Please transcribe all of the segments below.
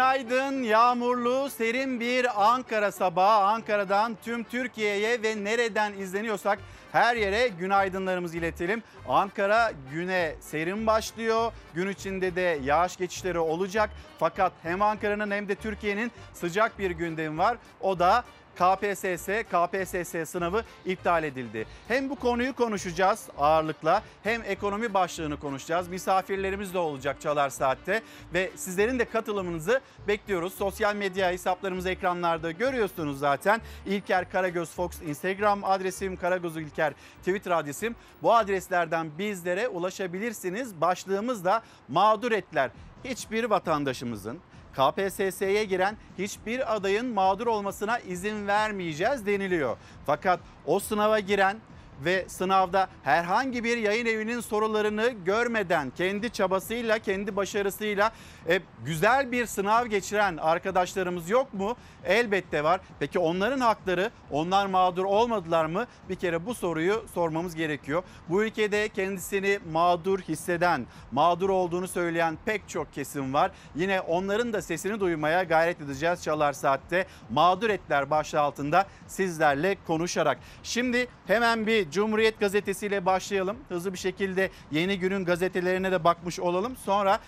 Günaydın, yağmurlu, serin bir Ankara sabahı. Ankara'dan tüm Türkiye'ye ve nereden izleniyorsak her yere günaydınlarımızı iletelim. Ankara güne serin başlıyor. Gün içinde de yağış geçişleri olacak. Fakat hem Ankara'nın hem de Türkiye'nin sıcak bir gündemi var. O da KPSS, KPSS sınavı iptal edildi. Hem bu konuyu konuşacağız ağırlıkla hem ekonomi başlığını konuşacağız. Misafirlerimiz de olacak Çalar Saat'te ve sizlerin de katılımınızı bekliyoruz. Sosyal medya hesaplarımız ekranlarda görüyorsunuz zaten. İlker Karagöz Fox Instagram adresim, Karagöz İlker Twitter adresim. Bu adreslerden bizlere ulaşabilirsiniz. Başlığımız da mağdur etler. Hiçbir vatandaşımızın KPSS'ye giren hiçbir adayın mağdur olmasına izin vermeyeceğiz deniliyor. Fakat o sınava giren ve sınavda herhangi bir yayın evinin sorularını görmeden kendi çabasıyla, kendi başarısıyla e, güzel bir sınav geçiren arkadaşlarımız yok mu? Elbette var. Peki onların hakları, onlar mağdur olmadılar mı? Bir kere bu soruyu sormamız gerekiyor. Bu ülkede kendisini mağdur hisseden, mağdur olduğunu söyleyen pek çok kesim var. Yine onların da sesini duymaya gayret edeceğiz Çalar Saat'te. Mağdur etler başlığı altında sizlerle konuşarak. Şimdi hemen bir Cumhuriyet Gazetesi ile başlayalım. Hızlı bir şekilde yeni günün gazetelerine de bakmış olalım. Sonra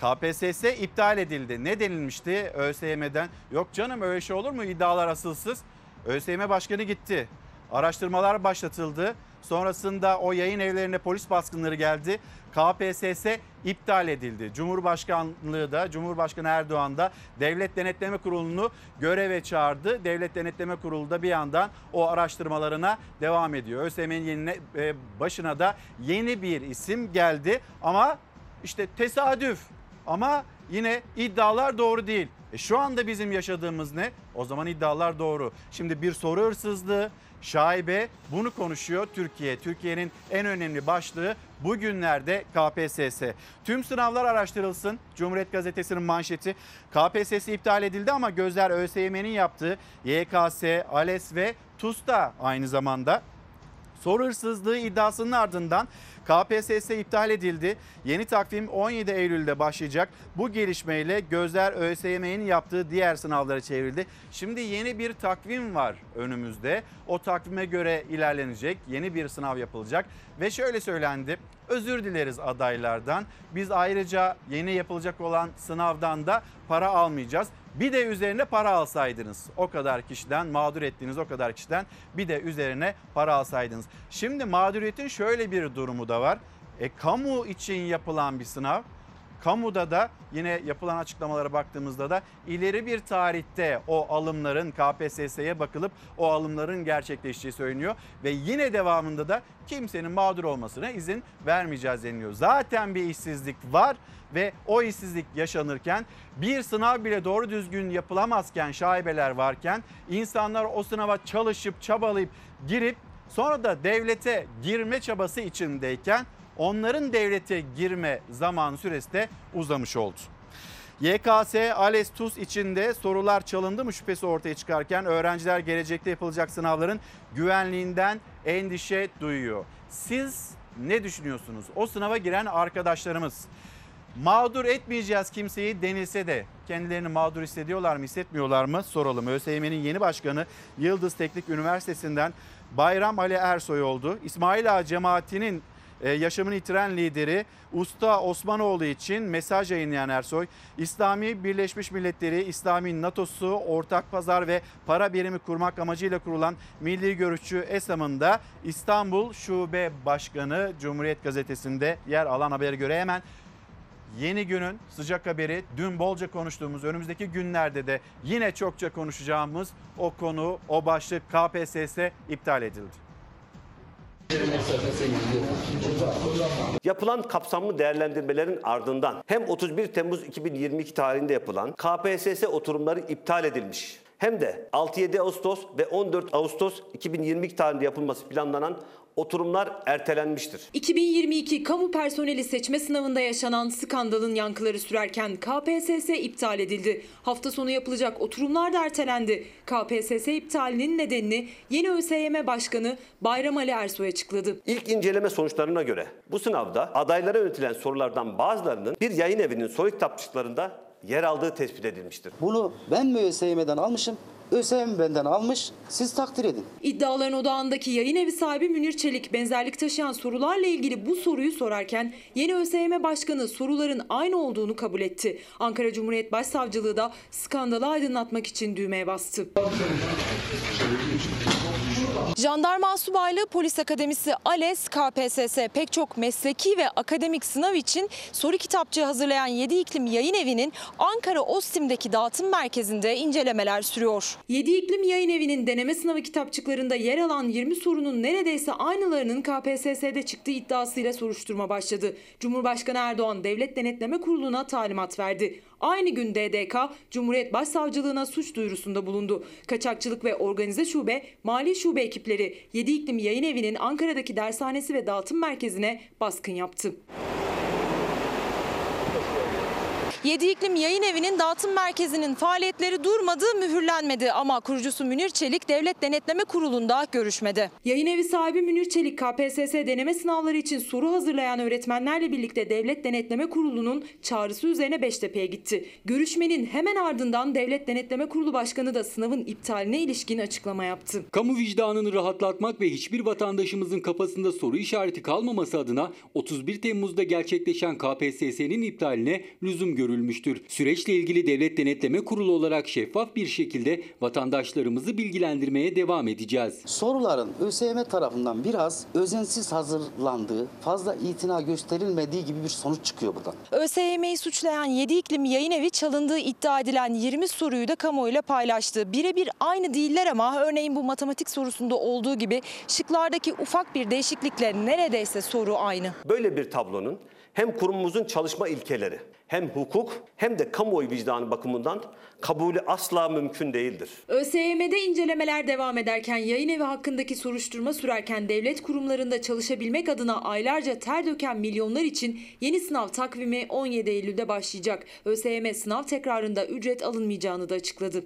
KPSS iptal edildi. Ne denilmişti ÖSYM'den? Yok canım öyle şey olur mu? İddialar asılsız. ÖSYM Başkanı gitti. Araştırmalar başlatıldı. Sonrasında o yayın evlerine polis baskınları geldi. KPSS iptal edildi. Cumhurbaşkanlığı da Cumhurbaşkanı Erdoğan da Devlet Denetleme Kurulu'nu göreve çağırdı. Devlet Denetleme Kurulu da bir yandan o araştırmalarına devam ediyor. ÖSYM'nin e, başına da yeni bir isim geldi ama işte tesadüf ama yine iddialar doğru değil. E şu anda bizim yaşadığımız ne? O zaman iddialar doğru. Şimdi bir soru hırsızlığı, şaibe bunu konuşuyor Türkiye. Türkiye'nin en önemli başlığı bugünlerde KPSS. Tüm sınavlar araştırılsın. Cumhuriyet Gazetesi'nin manşeti. KPSS iptal edildi ama gözler ÖSYM'nin yaptığı YKS, ALES ve TUS'ta aynı zamanda. Soru hırsızlığı iddiasının ardından KPSS iptal edildi. Yeni takvim 17 Eylül'de başlayacak. Bu gelişmeyle gözler ÖSYM'nin yaptığı diğer sınavlara çevrildi. Şimdi yeni bir takvim var önümüzde. O takvime göre ilerlenecek. Yeni bir sınav yapılacak ve şöyle söylendi. Özür dileriz adaylardan. Biz ayrıca yeni yapılacak olan sınavdan da para almayacağız. Bir de üzerine para alsaydınız o kadar kişiden mağdur ettiğiniz o kadar kişiden bir de üzerine para alsaydınız. Şimdi mağduriyetin şöyle bir durumu da var. E, kamu için yapılan bir sınav Kamuda da yine yapılan açıklamalara baktığımızda da ileri bir tarihte o alımların KPSS'ye bakılıp o alımların gerçekleştiği söyleniyor. Ve yine devamında da kimsenin mağdur olmasına izin vermeyeceğiz deniliyor. Zaten bir işsizlik var ve o işsizlik yaşanırken bir sınav bile doğru düzgün yapılamazken şaibeler varken insanlar o sınava çalışıp çabalayıp girip sonra da devlete girme çabası içindeyken onların devlete girme zaman süresi de uzamış oldu. YKS, ALES, TUS içinde sorular çalındı mı şüphesi ortaya çıkarken öğrenciler gelecekte yapılacak sınavların güvenliğinden endişe duyuyor. Siz ne düşünüyorsunuz? O sınava giren arkadaşlarımız mağdur etmeyeceğiz kimseyi denilse de kendilerini mağdur hissediyorlar mı hissetmiyorlar mı soralım. ÖSYM'nin yeni başkanı Yıldız Teknik Üniversitesi'nden Bayram Ali Ersoy oldu. İsmail Ağa cemaatinin e, yaşamını yitiren lideri Usta Osmanoğlu için mesaj yayınlayan Ersoy, İslami Birleşmiş Milletleri, İslami NATO'su, ortak pazar ve para birimi kurmak amacıyla kurulan Milli Görüşçü ESAM'ın da İstanbul Şube Başkanı Cumhuriyet Gazetesi'nde yer alan habere göre hemen Yeni günün sıcak haberi dün bolca konuştuğumuz önümüzdeki günlerde de yine çokça konuşacağımız o konu o başlık KPSS iptal edildi. Yapılan kapsamlı değerlendirmelerin ardından hem 31 Temmuz 2022 tarihinde yapılan KPSS oturumları iptal edilmiş hem de 6-7 Ağustos ve 14 Ağustos 2022 tarihinde yapılması planlanan oturumlar ertelenmiştir. 2022 kamu personeli seçme sınavında yaşanan skandalın yankıları sürerken KPSS iptal edildi. Hafta sonu yapılacak oturumlar da ertelendi. KPSS iptalinin nedenini yeni ÖSYM Başkanı Bayram Ali Ersoy açıkladı. İlk inceleme sonuçlarına göre bu sınavda adaylara yönetilen sorulardan bazılarının bir yayın evinin soru kitapçıklarında yer aldığı tespit edilmiştir. Bunu ben mi ÖSYM'den almışım, ÖSYM benden almış, siz takdir edin. İddiaların odağındaki yayın evi sahibi Münir Çelik benzerlik taşıyan sorularla ilgili bu soruyu sorarken yeni ÖSYM Başkanı soruların aynı olduğunu kabul etti. Ankara Cumhuriyet Başsavcılığı da skandalı aydınlatmak için düğmeye bastı. Jandarma Asubaylığı Polis Akademisi ALES KPSS pek çok mesleki ve akademik sınav için soru kitapçığı hazırlayan 7 iklim yayın evinin Ankara Ostim'deki dağıtım merkezinde incelemeler sürüyor. 7 iklim yayın evinin deneme sınavı kitapçıklarında yer alan 20 sorunun neredeyse aynılarının KPSS'de çıktığı iddiasıyla soruşturma başladı. Cumhurbaşkanı Erdoğan Devlet Denetleme Kurulu'na talimat verdi. Aynı gün DDK, Cumhuriyet Başsavcılığına suç duyurusunda bulundu. Kaçakçılık ve Organize Şube, Mali Şube ekipleri 7 iklim yayın evinin Ankara'daki dershanesi ve dağıtım merkezine baskın yaptı. 7 İklim Yayın Evi'nin dağıtım merkezinin faaliyetleri durmadı, mühürlenmedi ama kurucusu Münir Çelik Devlet Denetleme Kurulu'nda görüşmedi. Yayın evi sahibi Münir Çelik KPSS deneme sınavları için soru hazırlayan öğretmenlerle birlikte Devlet Denetleme Kurulu'nun çağrısı üzerine Beştepe'ye gitti. Görüşmenin hemen ardından Devlet Denetleme Kurulu Başkanı da sınavın iptaline ilişkin açıklama yaptı. Kamu vicdanını rahatlatmak ve hiçbir vatandaşımızın kafasında soru işareti kalmaması adına 31 Temmuz'da gerçekleşen KPSS'nin iptaline lüzum görülmüştür. Süreçle ilgili Devlet Denetleme Kurulu olarak şeffaf bir şekilde vatandaşlarımızı bilgilendirmeye devam edeceğiz. Soruların ÖSYM tarafından biraz özensiz hazırlandığı, fazla itina gösterilmediği gibi bir sonuç çıkıyor buradan. ÖSYM'yi suçlayan 7 iklim yayın evi çalındığı iddia edilen 20 soruyu da kamuoyuyla paylaştı. Birebir aynı değiller ama örneğin bu matematik sorusunda olduğu gibi şıklardaki ufak bir değişiklikle neredeyse soru aynı. Böyle bir tablonun hem kurumumuzun çalışma ilkeleri, hem hukuk hem de kamuoyu vicdanı bakımından kabulü asla mümkün değildir. ÖSYM'de incelemeler devam ederken yayın evi hakkındaki soruşturma sürerken devlet kurumlarında çalışabilmek adına aylarca ter döken milyonlar için yeni sınav takvimi 17 Eylül'de başlayacak. ÖSYM sınav tekrarında ücret alınmayacağını da açıkladı.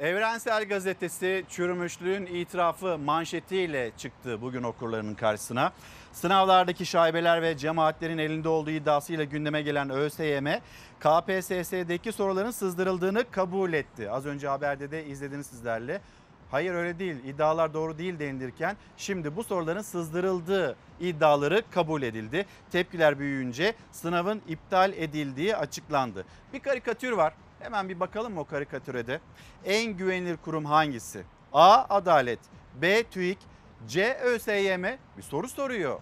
Evrensel Gazetesi çürümüşlüğün itirafı manşetiyle çıktı bugün okurlarının karşısına. Sınavlardaki şaibeler ve cemaatlerin elinde olduğu iddiasıyla gündeme gelen ÖSYM, KPSS'deki soruların sızdırıldığını kabul etti. Az önce haberde de izlediniz sizlerle. Hayır öyle değil iddialar doğru değil denilirken şimdi bu soruların sızdırıldığı iddiaları kabul edildi. Tepkiler büyüyünce sınavın iptal edildiği açıklandı. Bir karikatür var hemen bir bakalım o karikatüre de. En güvenilir kurum hangisi? A. Adalet B. TÜİK C. ÖSYM bir soru soruyor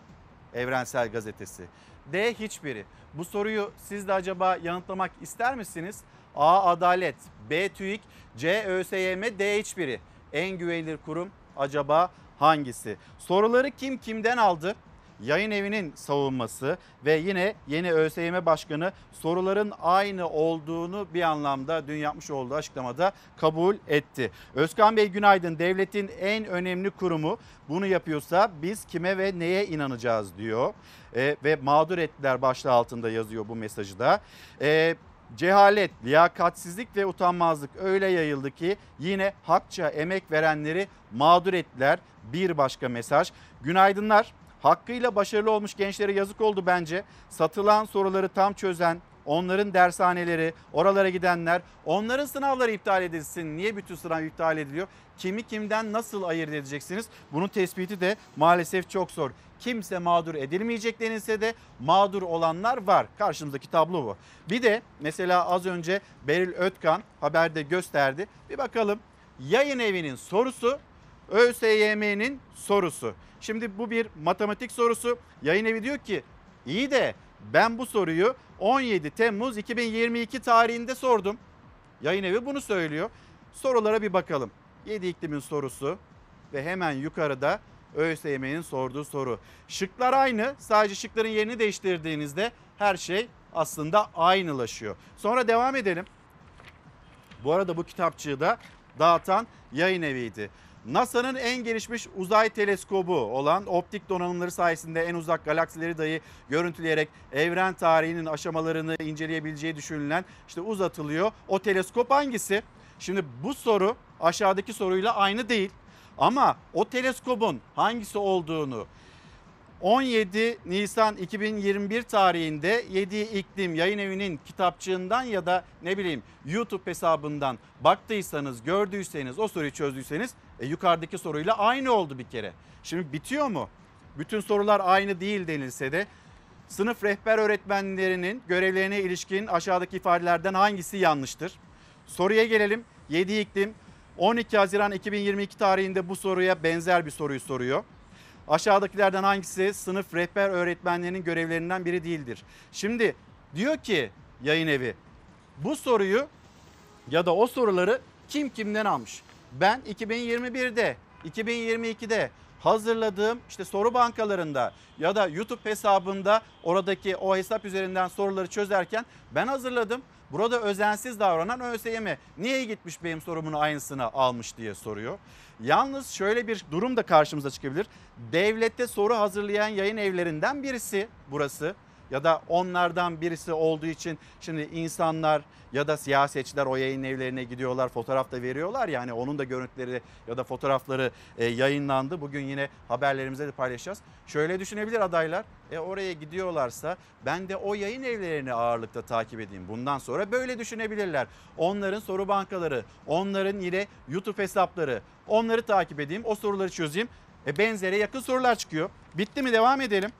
Evrensel Gazetesi. D. Hiçbiri. Bu soruyu siz de acaba yanıtlamak ister misiniz? A. Adalet B. TÜİK C. ÖSYM D. Hiçbiri. En güvenilir kurum acaba hangisi? Soruları kim kimden aldı? Yayın evinin savunması ve yine yeni ÖSYM Başkanı soruların aynı olduğunu bir anlamda dün yapmış olduğu açıklamada kabul etti. Özkan Bey günaydın. Devletin en önemli kurumu bunu yapıyorsa biz kime ve neye inanacağız diyor. E, ve mağdur ettiler başlığı altında yazıyor bu mesajı da. E, Cehalet, liyakatsizlik ve utanmazlık öyle yayıldı ki yine hakça emek verenleri mağdur ettiler. Bir başka mesaj. Günaydınlar. Hakkıyla başarılı olmuş gençlere yazık oldu bence. Satılan soruları tam çözen, onların dershaneleri, oralara gidenler, onların sınavları iptal edilsin. Niye bütün sınav iptal ediliyor? Kimi kimden nasıl ayırt edeceksiniz? Bunun tespiti de maalesef çok zor. Kimse mağdur edilmeyecek denilse de mağdur olanlar var. Karşımızdaki tablo bu. Bir de mesela az önce Beril Ötkan haberde gösterdi. Bir bakalım yayın evinin sorusu ÖSYM'nin sorusu. Şimdi bu bir matematik sorusu. Yayın evi diyor ki iyi de ben bu soruyu 17 Temmuz 2022 tarihinde sordum. Yayın evi bunu söylüyor. Sorulara bir bakalım. 7 iklimin sorusu ve hemen yukarıda ÖSYM'nin sorduğu soru. Şıklar aynı. Sadece şıkların yerini değiştirdiğinizde her şey aslında aynılaşıyor. Sonra devam edelim. Bu arada bu kitapçığı da dağıtan yayın eviydi. NASA'nın en gelişmiş uzay teleskobu olan optik donanımları sayesinde en uzak galaksileri dahi görüntüleyerek evren tarihinin aşamalarını inceleyebileceği düşünülen işte uzatılıyor. O teleskop hangisi? Şimdi bu soru aşağıdaki soruyla aynı değil. Ama o teleskobun hangisi olduğunu 17 Nisan 2021 tarihinde 7 İklim Yayın Evi'nin kitapçığından ya da ne bileyim YouTube hesabından baktıysanız, gördüyseniz, o soruyu çözdüyseniz e, yukarıdaki soruyla aynı oldu bir kere. Şimdi bitiyor mu? Bütün sorular aynı değil denilse de sınıf rehber öğretmenlerinin görevlerine ilişkin aşağıdaki ifadelerden hangisi yanlıştır? Soruya gelelim. 7 iklim 12 Haziran 2022 tarihinde bu soruya benzer bir soruyu soruyor. Aşağıdakilerden hangisi sınıf rehber öğretmenlerinin görevlerinden biri değildir? Şimdi diyor ki yayın evi bu soruyu ya da o soruları kim kimden almış? Ben 2021'de, 2022'de hazırladığım işte soru bankalarında ya da YouTube hesabında oradaki o hesap üzerinden soruları çözerken ben hazırladım. Burada özensiz davranan ÖSYM niye gitmiş benim sorumun aynısını almış diye soruyor. Yalnız şöyle bir durum da karşımıza çıkabilir. Devlette soru hazırlayan yayın evlerinden birisi burası ya da onlardan birisi olduğu için şimdi insanlar ya da siyasetçiler o yayın evlerine gidiyorlar fotoğraf da veriyorlar yani onun da görüntüleri ya da fotoğrafları e, yayınlandı. Bugün yine haberlerimizde de paylaşacağız. Şöyle düşünebilir adaylar e oraya gidiyorlarsa ben de o yayın evlerini ağırlıkta takip edeyim. Bundan sonra böyle düşünebilirler. Onların soru bankaları, onların yine YouTube hesapları onları takip edeyim o soruları çözeyim. E benzere yakın sorular çıkıyor. Bitti mi devam edelim.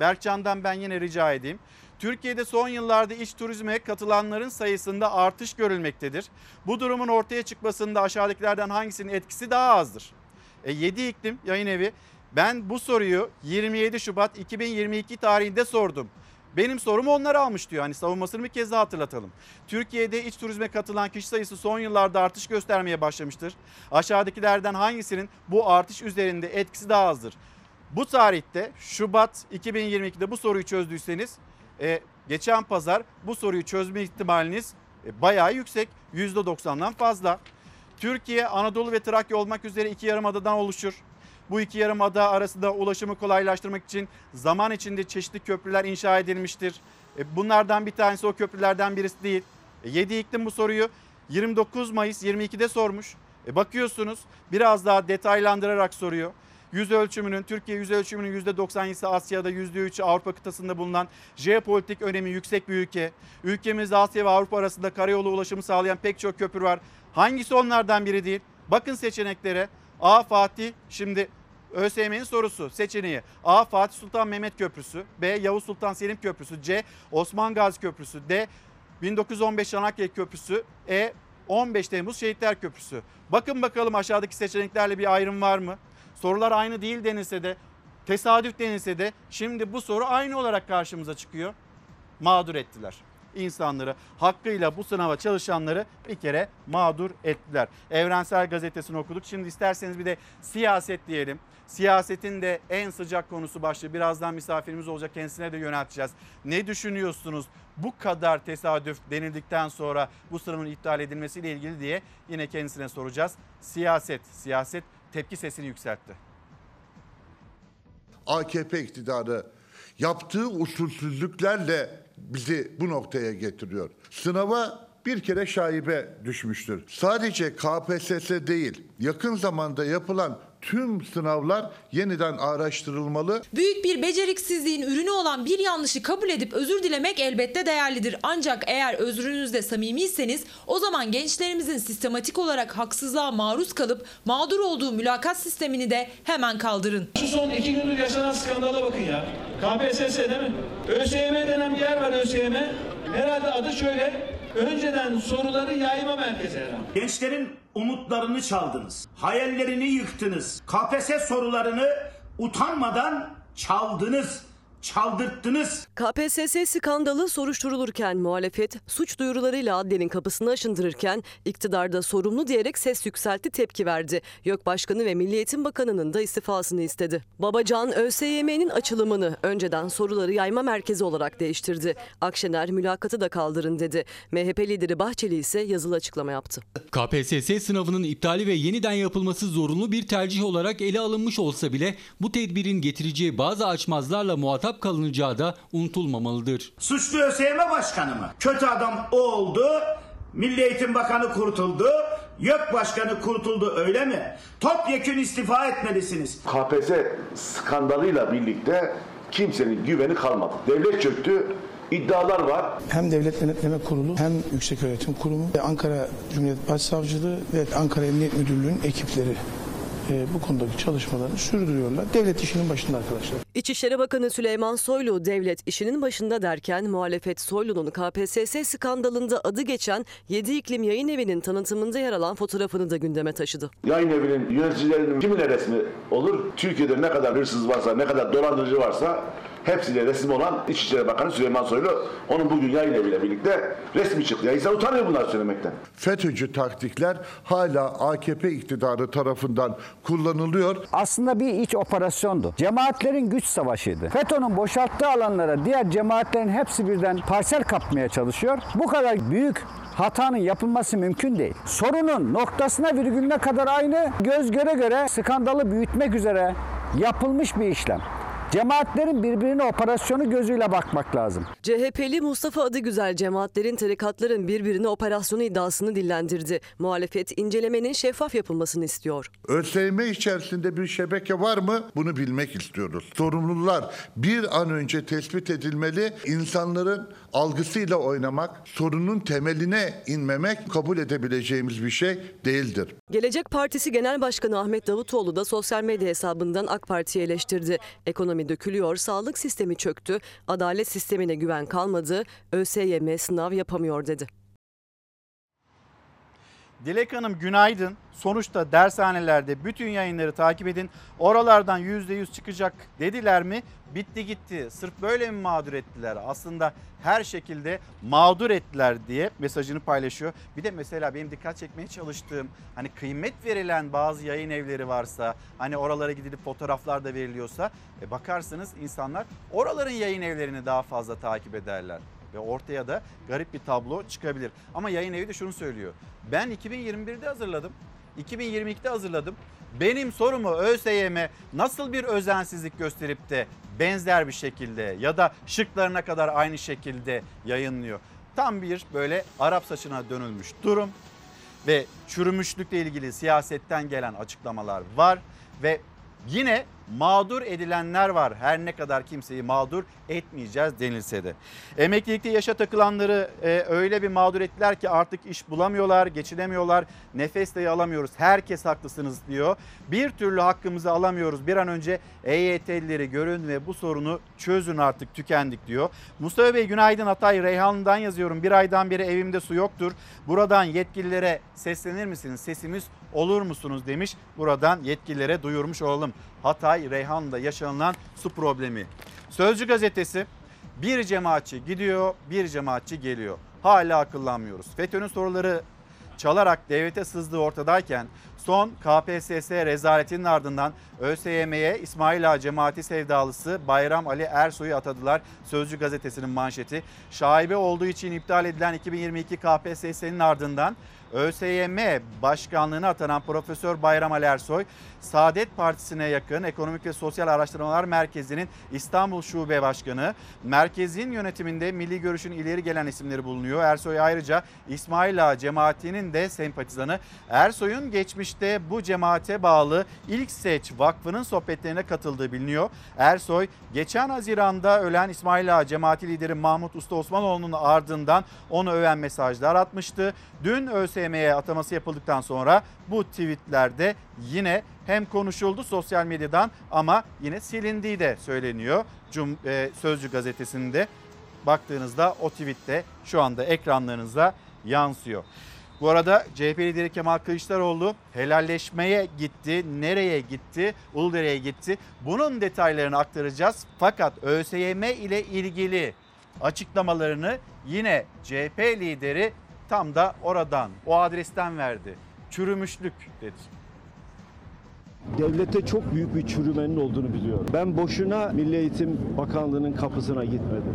Berkcan'dan ben yine rica edeyim. Türkiye'de son yıllarda iç turizme katılanların sayısında artış görülmektedir. Bu durumun ortaya çıkmasında aşağıdakilerden hangisinin etkisi daha azdır? E, 7 iklim yayın evi ben bu soruyu 27 Şubat 2022 tarihinde sordum. Benim sorumu onlar almış diyor. Hani savunmasını bir kez daha hatırlatalım. Türkiye'de iç turizme katılan kişi sayısı son yıllarda artış göstermeye başlamıştır. Aşağıdakilerden hangisinin bu artış üzerinde etkisi daha azdır? Bu tarihte Şubat 2022'de bu soruyu çözdüyseniz e, geçen pazar bu soruyu çözme ihtimaliniz e, bayağı yüksek. %90'dan fazla. Türkiye Anadolu ve Trakya olmak üzere iki yarımadadan oluşur. Bu iki yarımada arasında ulaşımı kolaylaştırmak için zaman içinde çeşitli köprüler inşa edilmiştir. E, bunlardan bir tanesi o köprülerden birisi değil. E, 7 iklim bu soruyu 29 Mayıs 22'de sormuş. E, bakıyorsunuz biraz daha detaylandırarak soruyor. Yüz ölçümünün, Türkiye yüz ölçümünün %97'si Asya'da, %3'ü Avrupa kıtasında bulunan jeopolitik önemi yüksek bir ülke. Ülkemizde Asya ve Avrupa arasında karayolu ulaşımı sağlayan pek çok köprü var. Hangisi onlardan biri değil? Bakın seçeneklere. A. Fatih, şimdi ÖSYM'nin sorusu seçeneği. A. Fatih Sultan Mehmet Köprüsü. B. Yavuz Sultan Selim Köprüsü. C. Osman Gazi Köprüsü. D. 1915 Çanakkale Köprüsü. E. 15 Temmuz Şehitler Köprüsü. Bakın bakalım aşağıdaki seçeneklerle bir ayrım var mı? Sorular aynı değil denilse de tesadüf denilse de şimdi bu soru aynı olarak karşımıza çıkıyor. Mağdur ettiler. İnsanları hakkıyla bu sınava çalışanları bir kere mağdur ettiler. Evrensel Gazetesi'ni okuduk. Şimdi isterseniz bir de siyaset diyelim. Siyasetin de en sıcak konusu başlığı. Birazdan misafirimiz olacak kendisine de yönelteceğiz. Ne düşünüyorsunuz bu kadar tesadüf denildikten sonra bu sınavın iptal edilmesiyle ilgili diye yine kendisine soracağız. Siyaset, siyaset tepki sesini yükseltti. AKP iktidarı yaptığı usulsüzlüklerle bizi bu noktaya getiriyor. Sınava bir kere şaibe düşmüştür. Sadece KPSS değil, yakın zamanda yapılan tüm sınavlar yeniden araştırılmalı. Büyük bir beceriksizliğin ürünü olan bir yanlışı kabul edip özür dilemek elbette değerlidir. Ancak eğer özrünüzde samimiyseniz o zaman gençlerimizin sistematik olarak haksızlığa maruz kalıp mağdur olduğu mülakat sistemini de hemen kaldırın. Şu son iki gündür yaşanan skandala bakın ya. KPSS değil mi? ÖSYM denen bir yer var ÖSYM. Herhalde adı şöyle. Önceden soruları yayma merkezi herhalde. Gençlerin umutlarını çaldınız. Hayallerini yıktınız. KPSS sorularını utanmadan çaldınız. Çaldırttınız. KPSS skandalı soruşturulurken muhalefet suç duyurularıyla adliyenin kapısını aşındırırken iktidarda sorumlu diyerek ses yükseltti tepki verdi. YÖK Başkanı ve Milli Eğitim Bakanı'nın da istifasını istedi. Babacan ÖSYM'nin açılımını önceden soruları yayma merkezi olarak değiştirdi. Akşener mülakatı da kaldırın dedi. MHP lideri Bahçeli ise yazılı açıklama yaptı. KPSS sınavının iptali ve yeniden yapılması zorunlu bir tercih olarak ele alınmış olsa bile bu tedbirin getireceği bazı açmazlarla muhatap kalınacağı da unutulmamalıdır. Suçlu ÖSYM başkanı mı? Kötü adam o oldu. Milli Eğitim Bakanı kurtuldu. YÖK Başkanı kurtuldu öyle mi? Topyekün istifa etmelisiniz. KPSS skandalıyla birlikte kimsenin güveni kalmadı. Devlet çöktü, iddialar var. Hem Devlet Denetleme Kurulu hem Yükseköğretim Kurumu ve Ankara Cumhuriyet Başsavcılığı ve Ankara Emniyet Müdürlüğü'nün ekipleri e, bu konudaki çalışmalarını sürdürüyorlar. Devlet işinin başında arkadaşlar. İçişleri Bakanı Süleyman Soylu devlet işinin başında derken muhalefet Soylu'nun KPSS skandalında adı geçen 7 iklim yayın evinin tanıtımında yer alan fotoğrafını da gündeme taşıdı. Yayın evinin yöneticilerinin kimine resmi olur? Türkiye'de ne kadar hırsız varsa, ne kadar dolandırıcı varsa hepsiyle resim olan İçişleri Bakanı Süleyman Soylu onun bugün yayın eviyle birlikte resmi çıktı. Ya insan utanıyor bunları söylemekten. FETÖ'cü taktikler hala AKP iktidarı tarafından kullanılıyor. aslında bir iç operasyondu. Cemaatlerin güç savaşıydı. FETÖ'nün boşalttığı alanlara diğer cemaatlerin hepsi birden parsel kapmaya çalışıyor. Bu kadar büyük hatanın yapılması mümkün değil. Sorunun noktasına virgülüne kadar aynı göz göre göre skandalı büyütmek üzere yapılmış bir işlem. Cemaatlerin birbirine operasyonu gözüyle bakmak lazım. CHP'li Mustafa Adıgüzel cemaatlerin tarikatların birbirine operasyonu iddiasını dillendirdi. Muhalefet incelemenin şeffaf yapılmasını istiyor. ÖSYM içerisinde bir şebeke var mı? Bunu bilmek istiyoruz. Sorumlular bir an önce tespit edilmeli. İnsanların algısıyla oynamak, sorunun temeline inmemek kabul edebileceğimiz bir şey değildir. Gelecek Partisi Genel Başkanı Ahmet Davutoğlu da sosyal medya hesabından AK Parti'yi eleştirdi. Ekonomi dökülüyor, sağlık sistemi çöktü, adalet sistemine güven kalmadı, ÖSYM sınav yapamıyor dedi. Dilek Hanım günaydın. Sonuçta dershanelerde bütün yayınları takip edin. Oralardan %100 çıkacak dediler mi? Bitti gitti. Sırf böyle mi mağdur ettiler? Aslında her şekilde mağdur ettiler diye mesajını paylaşıyor. Bir de mesela benim dikkat çekmeye çalıştığım hani kıymet verilen bazı yayın evleri varsa hani oralara gidilip fotoğraflar da veriliyorsa e bakarsınız insanlar oraların yayın evlerini daha fazla takip ederler ve ortaya da garip bir tablo çıkabilir. Ama yayın evi de şunu söylüyor. Ben 2021'de hazırladım. 2022'de hazırladım. Benim sorumu ÖSYM nasıl bir özensizlik gösterip de benzer bir şekilde ya da şıklarına kadar aynı şekilde yayınlıyor. Tam bir böyle Arap saçına dönülmüş durum ve çürümüşlükle ilgili siyasetten gelen açıklamalar var ve yine mağdur edilenler var. Her ne kadar kimseyi mağdur etmeyeceğiz denilse de. Emeklilikte yaşa takılanları e, öyle bir mağdur ettiler ki artık iş bulamıyorlar, geçinemiyorlar. Nefes dahi alamıyoruz. Herkes haklısınız diyor. Bir türlü hakkımızı alamıyoruz. Bir an önce EYT'lileri görün ve bu sorunu çözün artık tükendik diyor. Mustafa Bey günaydın Hatay Reyhanlı'dan yazıyorum. Bir aydan beri evimde su yoktur. Buradan yetkililere seslenir misiniz? Sesimiz olur musunuz demiş. Buradan yetkililere duyurmuş olalım. Hatay Reyhanlı'da yaşanılan su problemi. Sözcü gazetesi bir cemaatçi gidiyor bir cemaatçi geliyor. Hala akıllanmıyoruz. FETÖ'nün soruları çalarak devlete sızdığı ortadayken son KPSS rezaletinin ardından ÖSYM'ye İsmail Ağa cemaati sevdalısı Bayram Ali Ersoy'u atadılar. Sözcü gazetesinin manşeti. Şaibe olduğu için iptal edilen 2022 KPSS'nin ardından ÖSYM başkanlığına atanan Profesör Bayram Ali Ersoy, Saadet Partisi'ne yakın Ekonomik ve Sosyal Araştırmalar Merkezi'nin İstanbul Şube Başkanı. Merkezin yönetiminde milli görüşün ileri gelen isimleri bulunuyor. Ersoy ayrıca İsmail Ağa cemaatinin de sempatizanı. Ersoy'un geçmişte bu cemaate bağlı İlk Seç Vakfı'nın sohbetlerine katıldığı biliniyor. Ersoy geçen Haziran'da ölen İsmail Ağa cemaati lideri Mahmut Usta Osmanoğlu'nun ardından onu öven mesajlar atmıştı. Dün ÖSYM'ye ataması yapıldıktan sonra bu tweetlerde yine hem konuşuldu sosyal medyadan ama yine silindiği de söyleniyor. Cum, e, Sözcü gazetesinde baktığınızda o tweette şu anda ekranlarınıza yansıyor. Bu arada CHP lideri Kemal Kılıçdaroğlu helalleşmeye gitti. Nereye gitti? Uludere'ye gitti. Bunun detaylarını aktaracağız. Fakat ÖSYM ile ilgili açıklamalarını yine CHP lideri tam da oradan, o adresten verdi. Çürümüşlük dedi. Devlette çok büyük bir çürümenin olduğunu biliyorum. Ben boşuna Milli Eğitim Bakanlığı'nın kapısına gitmedim.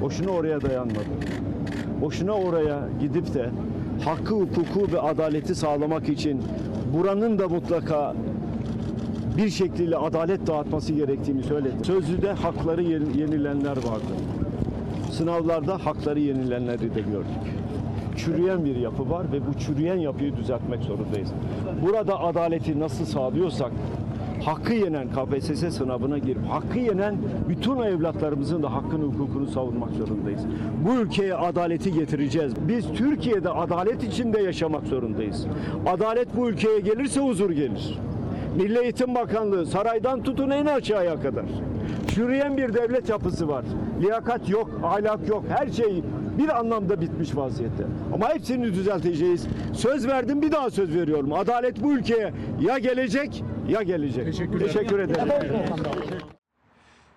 Boşuna oraya dayanmadım. Boşuna oraya gidip de hakkı, hukuku ve adaleti sağlamak için buranın da mutlaka bir şekliyle adalet dağıtması gerektiğini söyledim. Sözlüde hakları yenilenler vardı. Sınavlarda hakları yenilenleri de gördük. Çürüyen bir yapı var ve bu çürüyen yapıyı düzeltmek zorundayız. Burada adaleti nasıl sağlıyorsak hakkı yenen KPSS sınavına girip hakkı yenen bütün evlatlarımızın da hakkını hukukunu savunmak zorundayız. Bu ülkeye adaleti getireceğiz. Biz Türkiye'de adalet içinde yaşamak zorundayız. Adalet bu ülkeye gelirse huzur gelir. Milli Eğitim Bakanlığı saraydan tutun en aşağıya kadar. Çürüyen bir devlet yapısı var. Liyakat yok, ahlak yok. Her şey bir anlamda bitmiş vaziyette. Ama hepsini düzelteceğiz. Söz verdim bir daha söz veriyorum. Adalet bu ülkeye ya gelecek ya gelecek. Teşekkür ederim.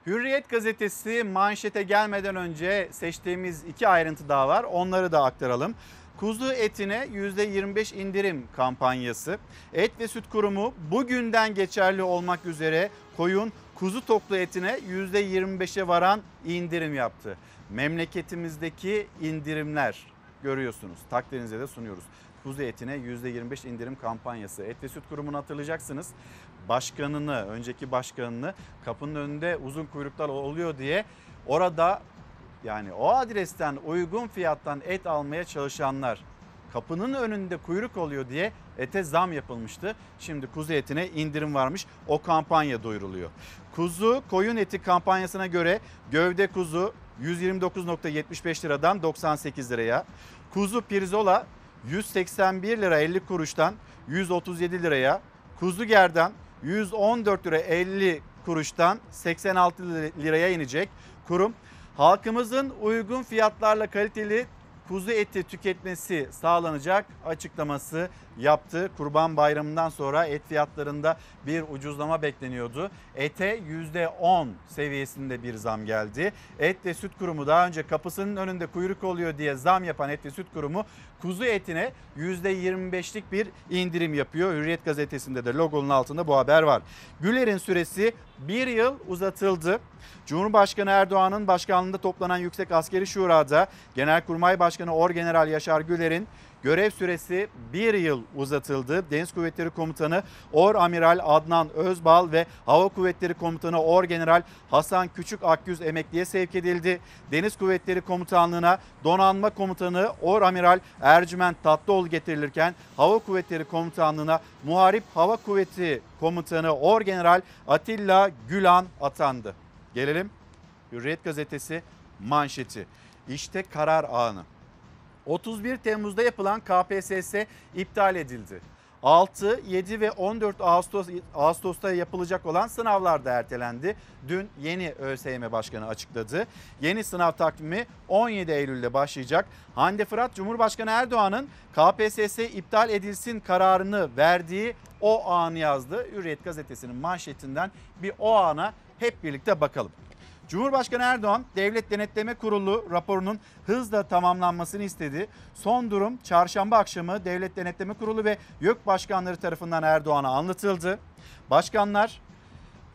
Hürriyet gazetesi manşete gelmeden önce seçtiğimiz iki ayrıntı daha var. Onları da aktaralım. Kuzu etine %25 indirim kampanyası. Et ve Süt Kurumu bugünden geçerli olmak üzere koyun kuzu toklu etine %25'e varan indirim yaptı. Memleketimizdeki indirimler görüyorsunuz. Takdirinize de sunuyoruz. Kuzu etine %25 indirim kampanyası. Et ve Süt Kurumu'nu hatırlayacaksınız. Başkanını, önceki başkanını kapının önünde uzun kuyruklar oluyor diye orada yani o adresten uygun fiyattan et almaya çalışanlar kapının önünde kuyruk oluyor diye ete zam yapılmıştı. Şimdi kuzu etine indirim varmış. O kampanya duyuruluyor. Kuzu koyun eti kampanyasına göre gövde kuzu 129.75 liradan 98 liraya. Kuzu pirzola 181 lira 50 kuruştan 137 liraya. Kuzu gerdan 114 lira 50 kuruştan 86 liraya inecek. Kurum halkımızın uygun fiyatlarla kaliteli kuzu eti tüketmesi sağlanacak açıklaması yaptı. Kurban Bayramı'ndan sonra et fiyatlarında bir ucuzlama bekleniyordu. Ete %10 seviyesinde bir zam geldi. Et ve Süt Kurumu daha önce kapısının önünde kuyruk oluyor diye zam yapan Et ve Süt Kurumu kuzu etine %25'lik bir indirim yapıyor. Hürriyet gazetesinde de logonun altında bu haber var. Güler'in süresi bir yıl uzatıldı. Cumhurbaşkanı Erdoğan'ın başkanlığında toplanan Yüksek Askeri Şura'da Genelkurmay Başkanı Orgeneral Yaşar Güler'in görev süresi bir yıl uzatıldı. Deniz Kuvvetleri Komutanı Or Amiral Adnan Özbal ve Hava Kuvvetleri Komutanı Orgeneral Hasan Küçük Akgüz emekliye sevk edildi. Deniz Kuvvetleri Komutanlığı'na Donanma Komutanı Or Amiral Ercüment Tatlıoğlu getirilirken Hava Kuvvetleri Komutanlığı'na Muharip Hava Kuvveti Komutanı Orgeneral Atilla Gülan atandı. Gelelim Hürriyet Gazetesi manşeti. İşte karar anı. 31 Temmuz'da yapılan KPSS iptal edildi. 6, 7 ve 14 Ağustos Ağustos'ta yapılacak olan sınavlar da ertelendi. Dün yeni ÖSYM Başkanı açıkladı. Yeni sınav takvimi 17 Eylül'de başlayacak. Hande Fırat Cumhurbaşkanı Erdoğan'ın KPSS iptal edilsin kararını verdiği o anı yazdı. Hürriyet gazetesinin manşetinden bir o ana hep birlikte bakalım. Cumhurbaşkanı Erdoğan Devlet Denetleme Kurulu raporunun hızla tamamlanmasını istedi. Son durum çarşamba akşamı Devlet Denetleme Kurulu ve YÖK başkanları tarafından Erdoğan'a anlatıldı. Başkanlar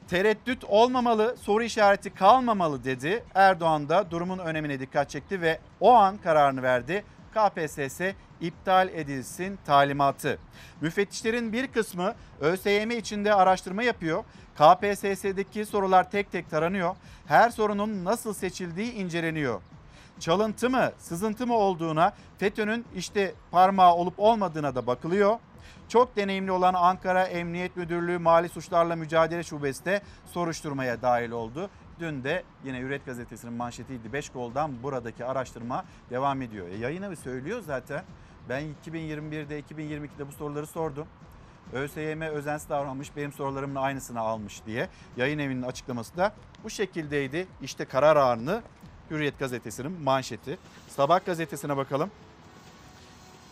tereddüt olmamalı, soru işareti kalmamalı dedi. Erdoğan da durumun önemine dikkat çekti ve o an kararını verdi. KPSS iptal edilsin talimatı. Müfettişlerin bir kısmı ÖSYM içinde araştırma yapıyor. KPSS'deki sorular tek tek taranıyor. Her sorunun nasıl seçildiği inceleniyor. Çalıntı mı, sızıntı mı olduğuna, FETÖ'nün işte parmağı olup olmadığına da bakılıyor. Çok deneyimli olan Ankara Emniyet Müdürlüğü Mali Suçlarla Mücadele Şubesi de soruşturmaya dahil oldu. Dün de yine Hürriyet Gazetesi'nin manşetiydi. 5 goldan buradaki araştırma devam ediyor. E yayın evi söylüyor zaten. Ben 2021'de 2022'de bu soruları sordum. ÖSYM özensiz davranmış benim sorularımın aynısını almış diye. Yayın evinin açıklaması da bu şekildeydi. İşte karar anı Hürriyet Gazetesi'nin manşeti. Sabah gazetesine bakalım.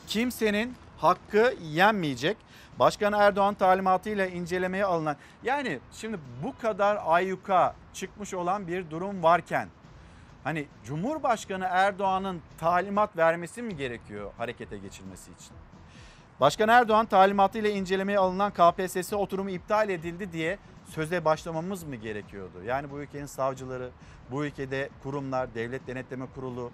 Kimsenin hakkı yenmeyecek. Başkan Erdoğan talimatıyla incelemeye alınan yani şimdi bu kadar ayyuka çıkmış olan bir durum varken hani Cumhurbaşkanı Erdoğan'ın talimat vermesi mi gerekiyor harekete geçilmesi için? Başkan Erdoğan talimatıyla incelemeye alınan KPSS oturumu iptal edildi diye söze başlamamız mı gerekiyordu? Yani bu ülkenin savcıları, bu ülkede kurumlar, devlet denetleme kurulu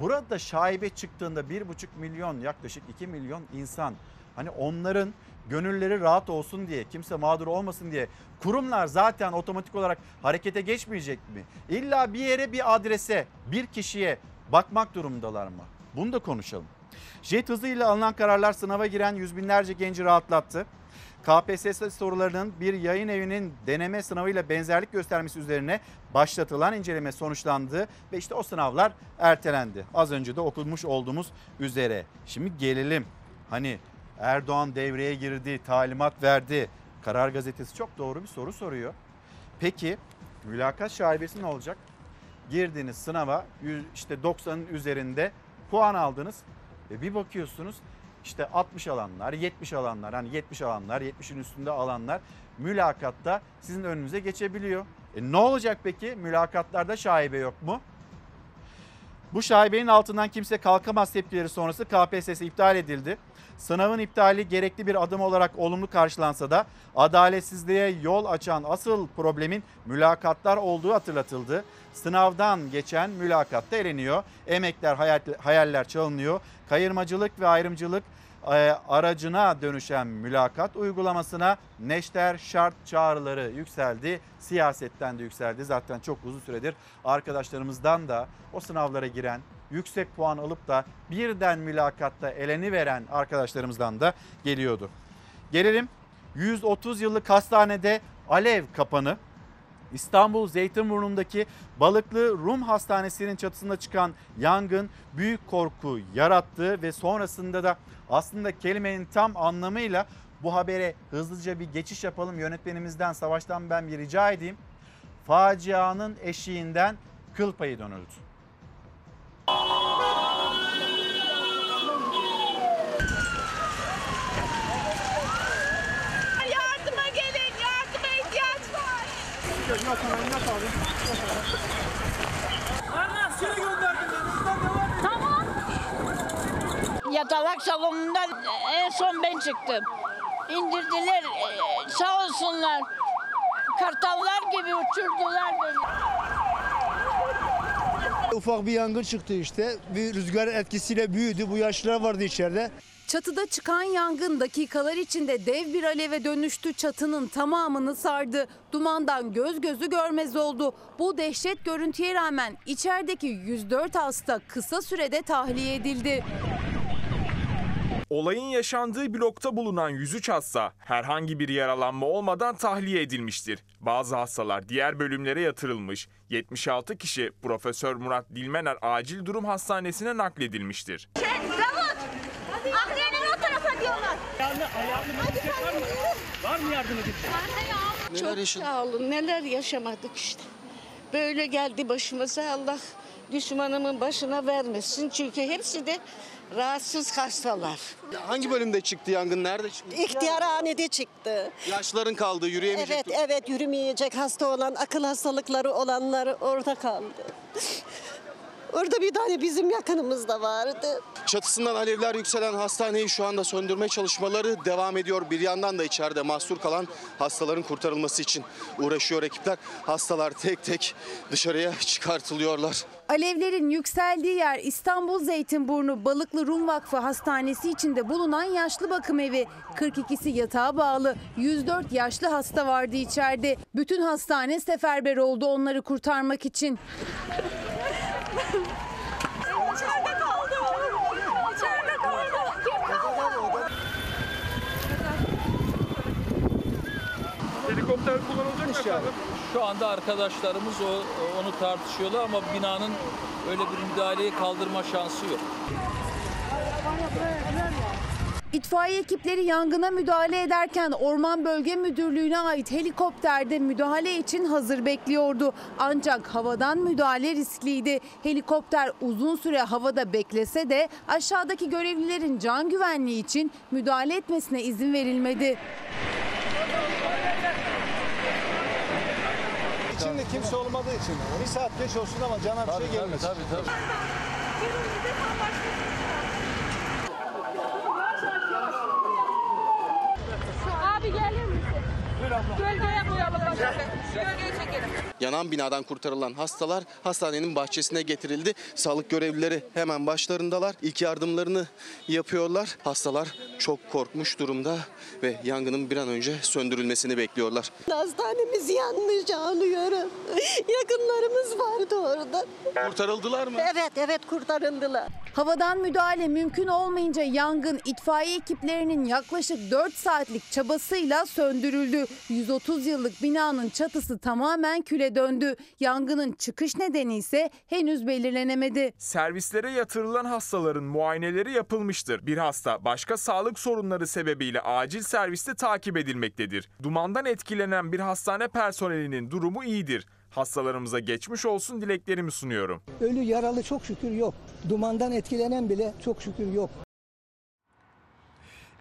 burada şaibe çıktığında 1,5 milyon yaklaşık 2 milyon insan hani onların gönülleri rahat olsun diye kimse mağdur olmasın diye kurumlar zaten otomatik olarak harekete geçmeyecek mi? İlla bir yere bir adrese bir kişiye bakmak durumundalar mı? Bunu da konuşalım. Jet hızıyla alınan kararlar sınava giren yüz binlerce genci rahatlattı. KPSS sorularının bir yayın evinin deneme sınavıyla benzerlik göstermesi üzerine başlatılan inceleme sonuçlandı ve işte o sınavlar ertelendi. Az önce de okumuş olduğumuz üzere. Şimdi gelelim. Hani Erdoğan devreye girdi, talimat verdi. Karar gazetesi çok doğru bir soru soruyor. Peki mülakat şaibesi ne olacak? Girdiğiniz sınava işte 90'ın üzerinde puan aldınız ve bir bakıyorsunuz işte 60 alanlar, 70 alanlar, hani 70 alanlar, 70'in üstünde alanlar mülakatta sizin önünüze geçebiliyor. E ne olacak peki? Mülakatlarda şaibe yok mu? Bu şaibenin altından kimse kalkamaz tepkileri sonrası KPSS iptal edildi. Sınavın iptali gerekli bir adım olarak olumlu karşılansa da adaletsizliğe yol açan asıl problemin mülakatlar olduğu hatırlatıldı. Sınavdan geçen mülakatta eleniyor. Emekler, hayal- hayaller çalınıyor. Kayırmacılık ve ayrımcılık e, aracına dönüşen mülakat uygulamasına neşter şart çağrıları yükseldi. Siyasetten de yükseldi. Zaten çok uzun süredir arkadaşlarımızdan da o sınavlara giren yüksek puan alıp da birden mülakatta eleni veren arkadaşlarımızdan da geliyordu. Gelelim 130 yıllık hastanede alev kapanı. İstanbul Zeytinburnu'ndaki Balıklı Rum Hastanesi'nin çatısında çıkan yangın büyük korku yarattı ve sonrasında da aslında kelimenin tam anlamıyla bu habere hızlıca bir geçiş yapalım. Yönetmenimizden Savaş'tan ben bir rica edeyim. Facianın eşiğinden kıl payı dönüldü. Tamam. Yatalak salonundan en son ben çıktım. İndirdiler e, sağ olsunlar. Kartallar gibi uçurdular beni. Ufak bir yangın çıktı işte. Bir rüzgar etkisiyle büyüdü. Bu yaşlılar vardı içeride. Çatıda çıkan yangın dakikalar içinde dev bir aleve dönüştü. Çatının tamamını sardı. Dumandan göz gözü görmez oldu. Bu dehşet görüntüye rağmen içerideki 104 hasta kısa sürede tahliye edildi. Olayın yaşandığı blokta bulunan 103 hasta herhangi bir yaralanma olmadan tahliye edilmiştir. Bazı hastalar diğer bölümlere yatırılmış. 76 kişi Profesör Murat Dilmener Acil Durum Hastanesi'ne nakledilmiştir. Davut. Ahliyenin o tarafa diyorlar. Var mı yardım edin? Çok sağ olun neler yaşamadık işte. Böyle geldi başımıza Allah düşmanımın başına vermesin. Çünkü hepsi de rahatsız hastalar. Hangi bölümde çıktı yangın? Nerede çıktı? İhtiyarhanede çıktı. Yaşların kaldı, yürüyemeyecek. Evet, evet yürümeyecek hasta olan, akıl hastalıkları olanlar orada kaldı. Orada bir tane bizim yakınımız da vardı. Çatısından alevler yükselen hastaneyi şu anda söndürme çalışmaları devam ediyor. Bir yandan da içeride mahsur kalan hastaların kurtarılması için uğraşıyor ekipler. Hastalar tek tek dışarıya çıkartılıyorlar. Alevlerin yükseldiği yer İstanbul Zeytinburnu Balıklı Rum Vakfı Hastanesi içinde bulunan yaşlı bakım evi. 42'si yatağa bağlı. 104 yaşlı hasta vardı içeride. Bütün hastane seferber oldu onları kurtarmak için. İçeride kaldı. İçeride kaldı. Kim kaldı? Helikopter kullanılacak mı efendim? Şu anda arkadaşlarımız o, onu tartışıyorlar ama binanın öyle bir müdahaleyi kaldırma şansı yok. İtfaiye ekipleri yangına müdahale ederken Orman Bölge Müdürlüğü'ne ait helikopterde müdahale için hazır bekliyordu. Ancak havadan müdahale riskliydi. Helikopter uzun süre havada beklese de aşağıdaki görevlilerin can güvenliği için müdahale etmesine izin verilmedi. İçinde kimse olmadığı için bir saat geç olsun ama cana bir şey gelmesin. Tabii tabii. Abi Yanan binadan kurtarılan hastalar hastanenin bahçesine getirildi. Sağlık görevlileri hemen başlarındalar. İlk yardımlarını yapıyorlar. Hastalar çok korkmuş durumda ve yangının bir an önce söndürülmesini bekliyorlar. Hastanemiz yanmış ağlıyorum. Yakınlarımız vardı orada. Kurtarıldılar mı? Evet, evet kurtarıldılar. Havadan müdahale mümkün olmayınca yangın itfaiye ekiplerinin yaklaşık 4 saatlik çabasıyla söndürüldü. 130 yıllık binanın çatısı tamamen küle döndü. Yangının çıkış nedeni ise henüz belirlenemedi. Servislere yatırılan hastaların muayeneleri yapılmıştır. Bir hasta başka sağlık sorunları sebebiyle acil serviste takip edilmektedir. Dumandan etkilenen bir hastane personelinin durumu iyidir. Hastalarımıza geçmiş olsun dileklerimi sunuyorum. Ölü yaralı çok şükür yok. Dumandan etkilenen bile çok şükür yok.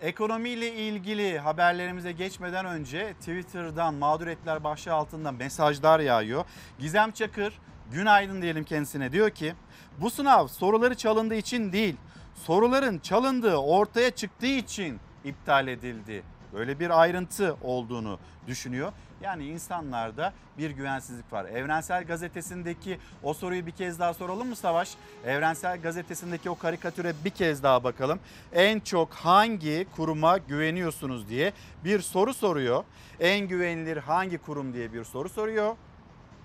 Ekonomiyle ilgili haberlerimize geçmeden önce Twitter'dan mağduriyetler başlığı altında mesajlar yağıyor. Gizem Çakır günaydın diyelim kendisine diyor ki bu sınav soruları çalındığı için değil soruların çalındığı ortaya çıktığı için iptal edildi. Böyle bir ayrıntı olduğunu düşünüyor. Yani insanlarda bir güvensizlik var. Evrensel Gazetesi'ndeki o soruyu bir kez daha soralım mı Savaş? Evrensel Gazetesi'ndeki o karikatüre bir kez daha bakalım. En çok hangi kuruma güveniyorsunuz diye bir soru soruyor. En güvenilir hangi kurum diye bir soru soruyor.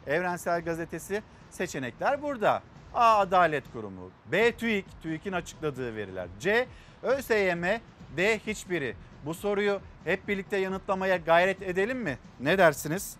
Evrensel Gazetesi seçenekler burada. A. Adalet Kurumu. B. TÜİK. TÜİK'in açıkladığı veriler. C. ÖSYM. D. Hiçbiri. Bu soruyu hep birlikte yanıtlamaya gayret edelim mi? Ne dersiniz?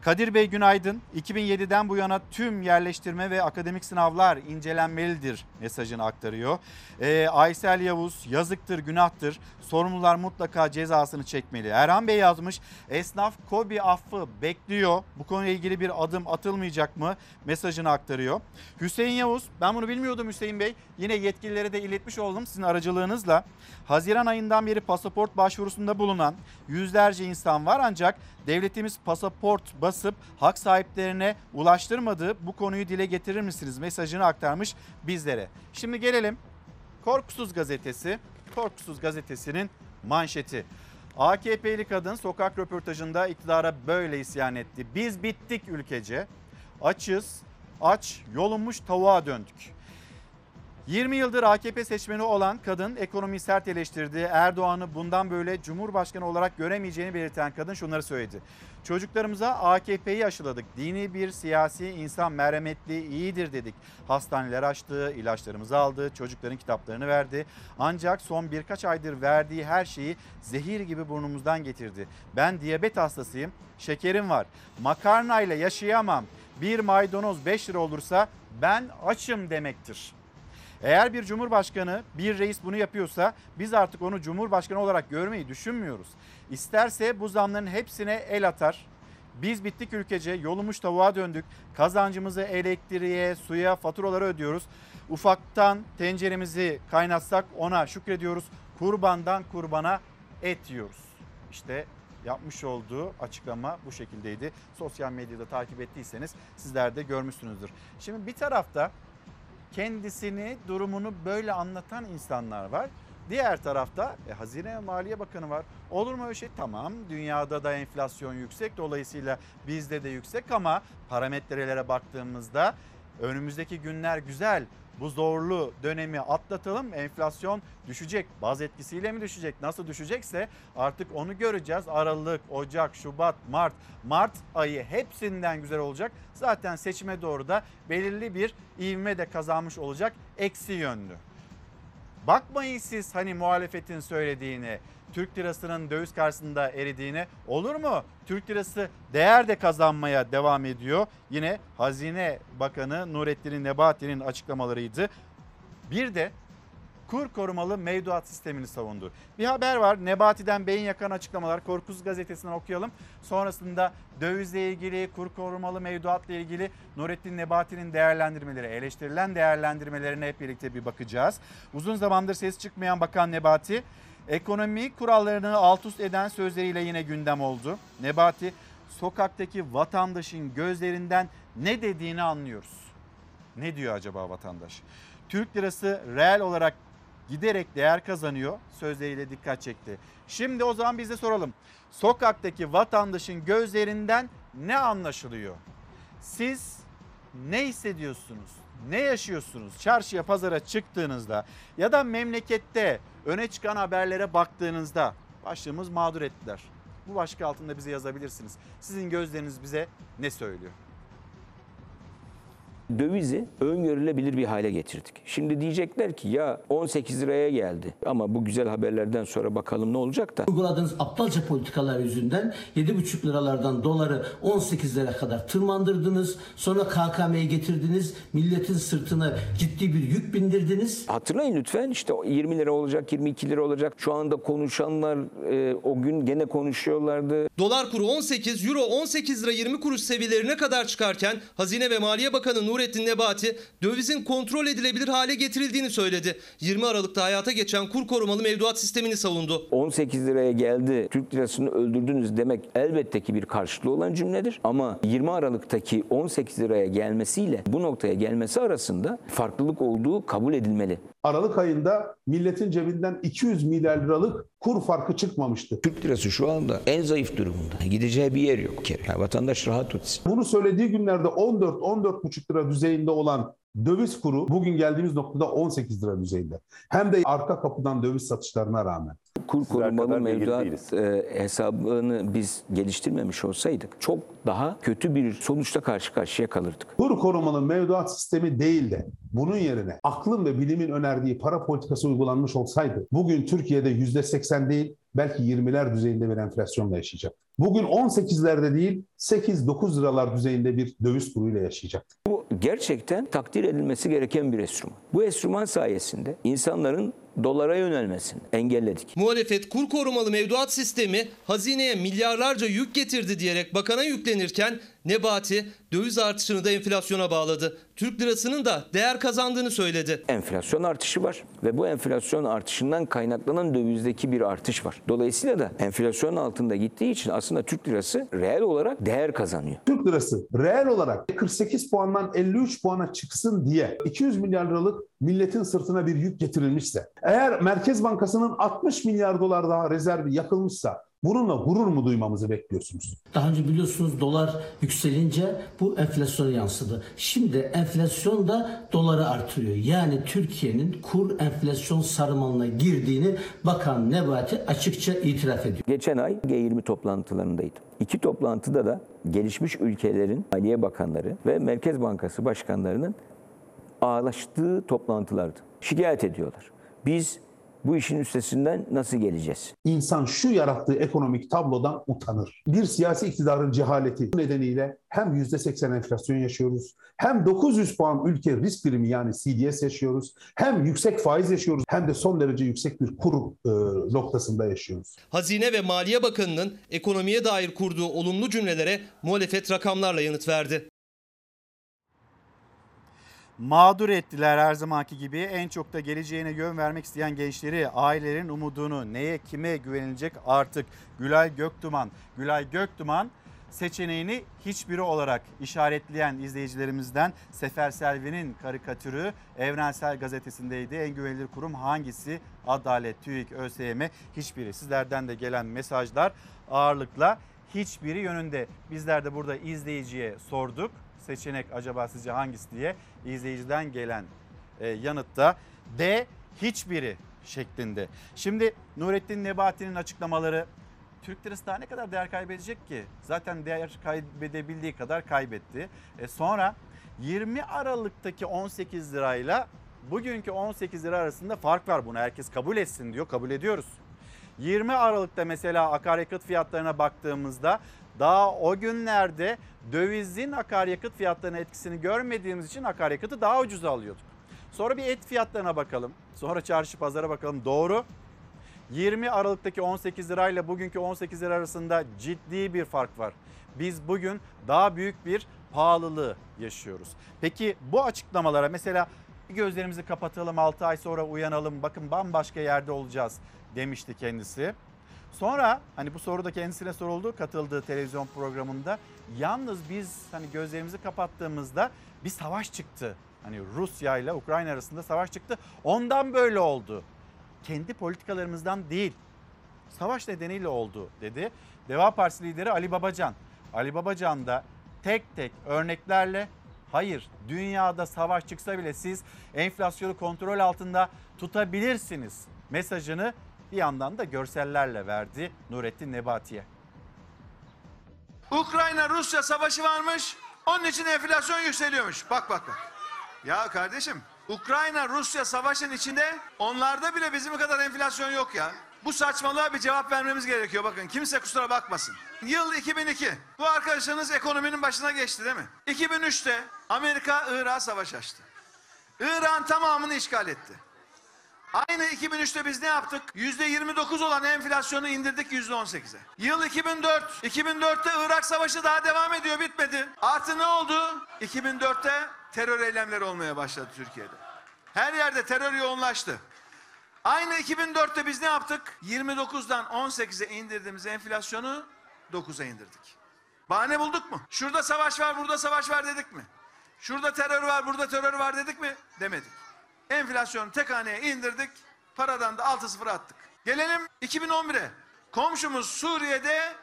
Kadir Bey günaydın. 2007'den bu yana tüm yerleştirme ve akademik sınavlar incelenmelidir mesajını aktarıyor. Ee, Aysel Yavuz yazıktır günahtır sorumlular mutlaka cezasını çekmeli. Erhan Bey yazmış esnaf kobi affı bekliyor. Bu konuyla ilgili bir adım atılmayacak mı mesajını aktarıyor. Hüseyin Yavuz ben bunu bilmiyordum Hüseyin Bey. Yine yetkililere de iletmiş oldum sizin aracılığınızla. Haziran ayından beri pasaport başvurusunda bulunan yüzlerce insan var ancak devletimiz pasaport basıp hak sahiplerine ulaştırmadığı bu konuyu dile getirir misiniz mesajını aktarmış bizlere. Şimdi gelelim Korkusuz Gazetesi. Korkusuz Gazetesi'nin manşeti. AKP'li kadın sokak röportajında iktidara böyle isyan etti. Biz bittik ülkece. Açız, aç, yolunmuş tavuğa döndük. 20 yıldır AKP seçmeni olan kadın ekonomiyi sert eleştirdi. Erdoğan'ı bundan böyle Cumhurbaşkanı olarak göremeyeceğini belirten kadın şunları söyledi. Çocuklarımıza AKP'yi aşıladık. Dini bir siyasi insan merhametli iyidir dedik. Hastaneler açtı, ilaçlarımızı aldı, çocukların kitaplarını verdi. Ancak son birkaç aydır verdiği her şeyi zehir gibi burnumuzdan getirdi. Ben diyabet hastasıyım, şekerim var. Makarnayla yaşayamam. Bir maydanoz 5 lira olursa ben açım demektir. Eğer bir cumhurbaşkanı, bir reis bunu yapıyorsa biz artık onu cumhurbaşkanı olarak görmeyi düşünmüyoruz. İsterse bu zamların hepsine el atar. Biz bittik ülkece, yolumuş tavuğa döndük. Kazancımızı elektriğe, suya, faturalara ödüyoruz. Ufaktan tenceremizi kaynatsak ona şükrediyoruz. Kurbandan kurbana et yiyoruz. İşte yapmış olduğu açıklama bu şekildeydi. Sosyal medyada takip ettiyseniz sizler de görmüşsünüzdür. Şimdi bir tarafta kendisini, durumunu böyle anlatan insanlar var. Diğer tarafta e, Hazine ve Maliye Bakanı var. Olur mu öyle şey? Tamam dünyada da enflasyon yüksek dolayısıyla bizde de yüksek ama parametrelere baktığımızda önümüzdeki günler güzel. Bu zorlu dönemi atlatalım. Enflasyon düşecek. Baz etkisiyle mi düşecek? Nasıl düşecekse artık onu göreceğiz. Aralık, Ocak, Şubat, Mart. Mart ayı hepsinden güzel olacak. Zaten seçime doğru da belirli bir ivme de kazanmış olacak. Eksi yönlü. Bakmayın siz hani muhalefetin söylediğine, Türk lirasının döviz karşısında eridiğine olur mu? Türk lirası değer de kazanmaya devam ediyor. Yine Hazine Bakanı Nurettin Nebati'nin açıklamalarıydı. Bir de kur korumalı mevduat sistemini savundu. Bir haber var Nebati'den beyin yakan açıklamalar Korkusuz Gazetesi'nden okuyalım. Sonrasında dövizle ilgili kur korumalı mevduatla ilgili Nurettin Nebati'nin değerlendirmeleri eleştirilen değerlendirmelerine hep birlikte bir bakacağız. Uzun zamandır ses çıkmayan Bakan Nebati ekonomi kurallarını alt üst eden sözleriyle yine gündem oldu. Nebati sokaktaki vatandaşın gözlerinden ne dediğini anlıyoruz. Ne diyor acaba vatandaş? Türk lirası reel olarak giderek değer kazanıyor sözleriyle dikkat çekti. Şimdi o zaman biz de soralım. Sokaktaki vatandaşın gözlerinden ne anlaşılıyor? Siz ne hissediyorsunuz? Ne yaşıyorsunuz? Çarşıya, pazara çıktığınızda ya da memlekette öne çıkan haberlere baktığınızda başlığımız mağdur ettiler. Bu başlık altında bize yazabilirsiniz. Sizin gözleriniz bize ne söylüyor? Dövizi öngörülebilir bir hale getirdik. Şimdi diyecekler ki ya 18 liraya geldi ama bu güzel haberlerden sonra bakalım ne olacak da. Uyguladığınız aptalca politikalar yüzünden 7,5 liralardan doları 18 lira kadar tırmandırdınız. Sonra KKM'yi getirdiniz. Milletin sırtına ciddi bir yük bindirdiniz. Hatırlayın lütfen işte o 20 lira olacak, 22 lira olacak. Şu anda konuşanlar e, o gün gene konuşuyorlardı. Dolar kuru 18, Euro 18 lira 20 kuruş seviyelerine kadar çıkarken Hazine ve Maliye Bakanı Nurettin Nebati dövizin kontrol edilebilir hale getirildiğini söyledi. 20 Aralık'ta hayata geçen kur korumalı mevduat sistemini savundu. 18 liraya geldi, Türk lirasını öldürdünüz demek elbette ki bir karşılığı olan cümledir. Ama 20 Aralık'taki 18 liraya gelmesiyle bu noktaya gelmesi arasında farklılık olduğu kabul edilmeli. Aralık ayında milletin cebinden 200 milyar liralık kur farkı çıkmamıştı. Türk lirası şu anda en zayıf durumunda. Gideceği bir yer yok. Yani vatandaş rahat etsin. Bunu söylediği günlerde 14-14,5 lira düzeyinde olan döviz kuru bugün geldiğimiz noktada 18 lira düzeyinde. Hem de arka kapıdan döviz satışlarına rağmen. Kur korumalı mevduat e, hesabını biz geliştirmemiş olsaydık çok daha kötü bir sonuçla karşı karşıya kalırdık. Kur korumalı mevduat sistemi değil de bunun yerine aklın ve bilimin önerdiği para politikası uygulanmış olsaydı bugün Türkiye'de %80 değil belki 20'ler düzeyinde bir enflasyonla yaşayacak. Bugün 18'lerde değil 8-9 liralar düzeyinde bir döviz kuruyla yaşayacak. Bu gerçekten takdir edilmesi gereken bir enstrüman. Bu enstrüman sayesinde insanların dolara yönelmesini engelledik. Muhalefet kur korumalı mevduat sistemi hazineye milyarlarca yük getirdi diyerek bakana yüklenirken Nebati döviz artışını da enflasyona bağladı. Türk lirasının da değer kazandığını söyledi. Enflasyon artışı var ve bu enflasyon artışından kaynaklanan dövizdeki bir artış var. Dolayısıyla da enflasyon altında gittiği için aslında Türk lirası reel olarak değer kazanıyor. Türk lirası reel olarak 48 puandan 53 puana çıksın diye 200 milyar liralık milletin sırtına bir yük getirilmişse, eğer Merkez Bankası'nın 60 milyar dolar daha rezervi yakılmışsa bununla gurur mu duymamızı bekliyorsunuz? Daha önce biliyorsunuz dolar yükselince bu enflasyona yansıdı. Şimdi enflasyon da doları artırıyor. Yani Türkiye'nin kur enflasyon sarmalına girdiğini Bakan Nebati açıkça itiraf ediyor. Geçen ay G20 toplantılarındaydım. İki toplantıda da gelişmiş ülkelerin Maliye Bakanları ve Merkez Bankası başkanlarının ağlaştığı toplantılardı. Şikayet ediyorlar. Biz bu işin üstesinden nasıl geleceğiz? İnsan şu yarattığı ekonomik tablodan utanır. Bir siyasi iktidarın cehaleti nedeniyle hem %80 enflasyon yaşıyoruz, hem 900 puan ülke risk primi yani CDS yaşıyoruz, hem yüksek faiz yaşıyoruz, hem de son derece yüksek bir kur e, noktasında yaşıyoruz. Hazine ve Maliye Bakanı'nın ekonomiye dair kurduğu olumlu cümlelere muhalefet rakamlarla yanıt verdi. Mağdur ettiler her zamanki gibi. En çok da geleceğine yön vermek isteyen gençleri, ailelerin umudunu neye kime güvenilecek artık. Gülay Göktuman. Gülay Göktuman seçeneğini hiçbiri olarak işaretleyen izleyicilerimizden Sefer Selvi'nin karikatürü Evrensel Gazetesi'ndeydi. En güvenilir kurum hangisi? Adalet, TÜİK, ÖSYM hiçbiri. Sizlerden de gelen mesajlar ağırlıkla hiçbiri yönünde. Bizler de burada izleyiciye sorduk seçenek acaba sizce hangisi diye izleyiciden gelen e, yanıtta D hiçbiri şeklinde. Şimdi Nurettin Nebati'nin açıklamaları Türk lirası daha ne kadar değer kaybedecek ki? Zaten değer kaybedebildiği kadar kaybetti. E sonra 20 Aralık'taki 18 lirayla bugünkü 18 lira arasında fark var. Bunu herkes kabul etsin diyor. Kabul ediyoruz. 20 Aralık'ta mesela akaryakıt fiyatlarına baktığımızda daha o günlerde dövizin akaryakıt fiyatlarına etkisini görmediğimiz için akaryakıtı daha ucuza alıyorduk. Sonra bir et fiyatlarına bakalım. Sonra çarşı pazara bakalım. Doğru. 20 Aralık'taki 18 lirayla bugünkü 18 lira arasında ciddi bir fark var. Biz bugün daha büyük bir pahalılığı yaşıyoruz. Peki bu açıklamalara mesela gözlerimizi kapatalım 6 ay sonra uyanalım bakın bambaşka yerde olacağız demişti kendisi. Sonra hani bu soru da kendisine soruldu katıldığı televizyon programında. Yalnız biz hani gözlerimizi kapattığımızda bir savaş çıktı. Hani Rusya ile Ukrayna arasında savaş çıktı. Ondan böyle oldu. Kendi politikalarımızdan değil. Savaş nedeniyle oldu dedi. Deva Partisi lideri Ali Babacan. Ali Babacan da tek tek örneklerle hayır dünyada savaş çıksa bile siz enflasyonu kontrol altında tutabilirsiniz mesajını bir yandan da görsellerle verdi Nurettin Nebati'ye. Ukrayna Rusya savaşı varmış. Onun için enflasyon yükseliyormuş. Bak bak bak. Ya kardeşim Ukrayna Rusya savaşın içinde onlarda bile bizim kadar enflasyon yok ya. Bu saçmalığa bir cevap vermemiz gerekiyor bakın. Kimse kusura bakmasın. Yıl 2002. Bu arkadaşınız ekonominin başına geçti değil mi? 2003'te Amerika Irak'a savaş açtı. İran tamamını işgal etti. Aynı 2003'te biz ne yaptık? %29 olan enflasyonu indirdik %18'e. Yıl 2004. 2004'te Irak Savaşı daha devam ediyor bitmedi. Artı ne oldu? 2004'te terör eylemleri olmaya başladı Türkiye'de. Her yerde terör yoğunlaştı. Aynı 2004'te biz ne yaptık? 29'dan 18'e indirdiğimiz enflasyonu 9'a indirdik. Bahane bulduk mu? Şurada savaş var, burada savaş var dedik mi? Şurada terör var, burada terör var dedik mi? Demedik. Enflasyonu tek haneye indirdik. Paradan da 6-0 attık. Gelelim 2011'e. Komşumuz Suriye'de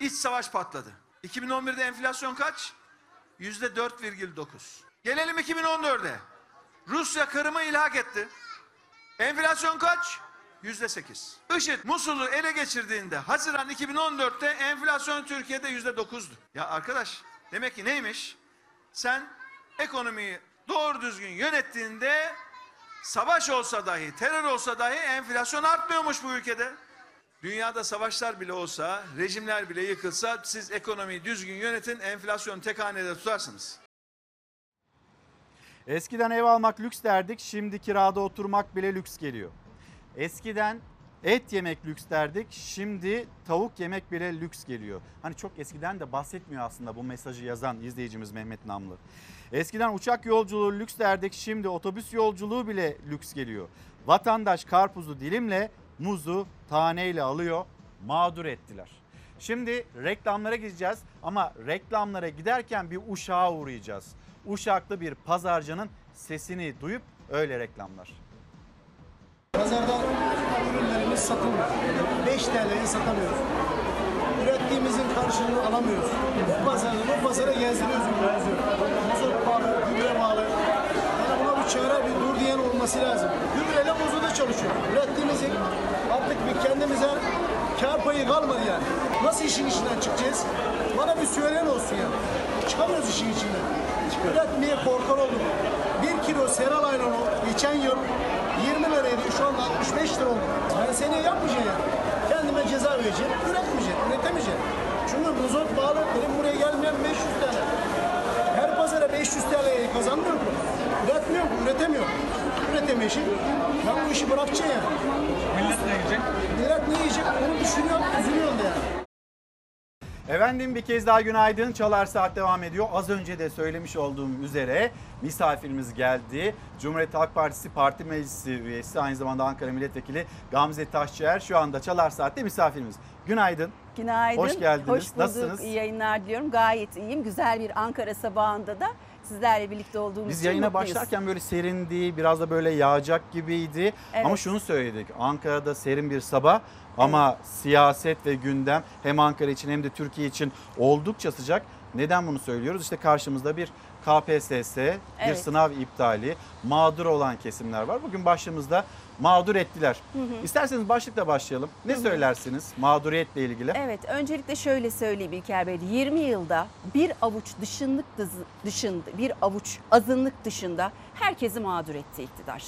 iç savaş patladı. 2011'de enflasyon kaç? %4,9. Gelelim 2014'e. Rusya Kırım'ı ilhak etti. Enflasyon kaç? Yüzde sekiz. IŞİD Musul'u ele geçirdiğinde Haziran 2014'te enflasyon Türkiye'de yüzde dokuzdu. Ya arkadaş demek ki neymiş? Sen ekonomiyi doğru düzgün yönettiğinde savaş olsa dahi, terör olsa dahi enflasyon artmıyormuş bu ülkede. Dünyada savaşlar bile olsa, rejimler bile yıkılsa siz ekonomiyi düzgün yönetin, enflasyon tek hanede tutarsınız. Eskiden ev almak lüks derdik, şimdi kirada oturmak bile lüks geliyor. Eskiden et yemek lüks derdik, şimdi tavuk yemek bile lüks geliyor. Hani çok eskiden de bahsetmiyor aslında bu mesajı yazan izleyicimiz Mehmet Namlı. Eskiden uçak yolculuğu lüks derdik, şimdi otobüs yolculuğu bile lüks geliyor. Vatandaş karpuzu dilimle, muzu taneyle alıyor, mağdur ettiler. Şimdi reklamlara gideceğiz ama reklamlara giderken bir Uşak'a uğrayacağız. Uşaklı bir pazarcının sesini duyup öyle reklamlar. Pazarda ürünlerimiz satılmıyor. 5 TL'ye satamıyoruz. Ürettiğimizin karşılığını alamıyoruz. Bu pazarda bu pazara gezdiriyoruz pahalı. Yani buna bir çare, bir dur diyen olması lazım. Gübreyle bozuda çalışıyor. Ürettiğimizin artık bir kendimize kar payı kalmadı yani. Nasıl işin içinden çıkacağız? Bana bir söyleyen olsun ya. Çıkamıyoruz işin içinden. Üretmeye korkar olduk. Bir kilo seral ayronu geçen yıl 20 liraydı şu anda 65 lira oldu. Ben seneye yapmayacağım yani. Kendime ceza vereceğim, üretmeyeceğim, üretemeyeceğim. Çünkü mazot bağlı, benim buraya gelmeyen 500 TL. Her pazara 500 TL'ye kazanmıyor mu? Üretmiyor mu? Üretemiyor. Üretemeyişim. Ben bu işi bırakacağım yani. Millet ne yiyecek? Millet ne yiyecek? Onu düşünüyorum, üzülüyorum da yani. Efendim bir kez daha günaydın. Çalar Saat devam ediyor. Az önce de söylemiş olduğum üzere misafirimiz geldi. Cumhuriyet Halk Partisi Parti Meclisi üyesi aynı zamanda Ankara Milletvekili Gamze Taşçıer şu anda Çalar Saat'te misafirimiz. Günaydın. Günaydın. Hoş geldiniz. Hoş bulduk. Nasılsınız? İyi yayınlar diliyorum. Gayet iyiyim. Güzel bir Ankara sabahında da sizlerle birlikte olduğumuz Biz için yayına mutluyuz. başlarken böyle serindi, biraz da böyle yağacak gibiydi. Evet. Ama şunu söyledik. Ankara'da serin bir sabah ama siyaset ve gündem hem Ankara için hem de Türkiye için oldukça sıcak. Neden bunu söylüyoruz? İşte karşımızda bir KPSS, bir Evet. sınav iptali, mağdur olan kesimler var. Bugün başlığımızda mağdur ettiler. Hı hı. İsterseniz başlıkla başlayalım. Ne Hı hı. söylersiniz mağduriyetle ilgili? Evet, öncelikle şöyle söyleyeyim İlker Bey. 20 yılda bir avuç dışınlık dışında, bir avuç azınlık dışında herkesi mağdur etti iktidar.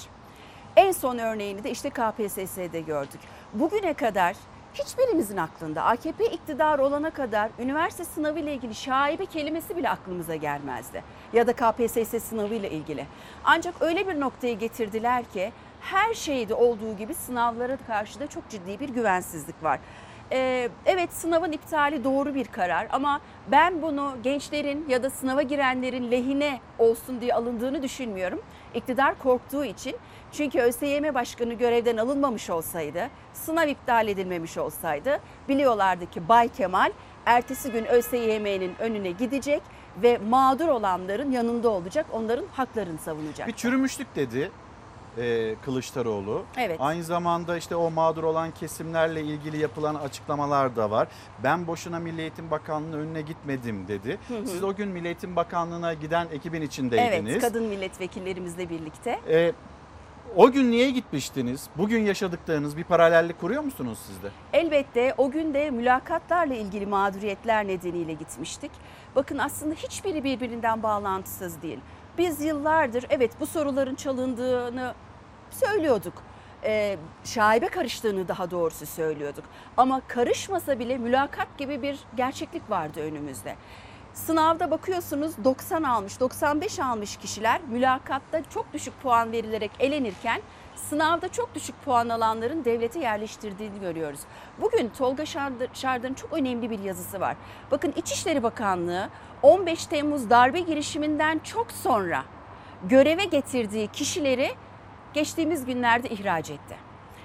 En son örneğini de işte KPSS'de gördük. Bugüne kadar hiçbirimizin aklında AKP iktidar olana kadar üniversite sınavı ile ilgili şaibe kelimesi bile aklımıza gelmezdi. Ya da KPSS sınavı ile ilgili. Ancak öyle bir noktaya getirdiler ki her şeyde olduğu gibi sınavlara karşı da çok ciddi bir güvensizlik var. Ee, evet sınavın iptali doğru bir karar ama ben bunu gençlerin ya da sınava girenlerin lehine olsun diye alındığını düşünmüyorum. İktidar korktuğu için çünkü ÖSYM Başkanı görevden alınmamış olsaydı, sınav iptal edilmemiş olsaydı biliyorlardı ki Bay Kemal ertesi gün ÖSYM'nin önüne gidecek ve mağdur olanların yanında olacak, onların haklarını savunacak. Bir çürümüşlük dedi e, Kılıçdaroğlu. Evet. Aynı zamanda işte o mağdur olan kesimlerle ilgili yapılan açıklamalar da var. Ben boşuna Milli Eğitim Bakanlığı'nın önüne gitmedim dedi. Hı hı. Siz o gün Milli Eğitim Bakanlığı'na giden ekibin içindeydiniz. Evet, kadın milletvekillerimizle birlikte. E, o gün niye gitmiştiniz? Bugün yaşadıklarınız bir paralellik kuruyor musunuz siz de? Elbette o gün de mülakatlarla ilgili mağduriyetler nedeniyle gitmiştik. Bakın aslında hiçbiri birbirinden bağlantısız değil. Biz yıllardır evet bu soruların çalındığını söylüyorduk. Ee, şaibe karıştığını daha doğrusu söylüyorduk. Ama karışmasa bile mülakat gibi bir gerçeklik vardı önümüzde. Sınavda bakıyorsunuz 90 almış, 95 almış kişiler mülakatta çok düşük puan verilerek elenirken sınavda çok düşük puan alanların devlete yerleştirdiğini görüyoruz. Bugün Tolga Şardar'ın çok önemli bir yazısı var. Bakın İçişleri Bakanlığı 15 Temmuz darbe girişiminden çok sonra göreve getirdiği kişileri geçtiğimiz günlerde ihraç etti.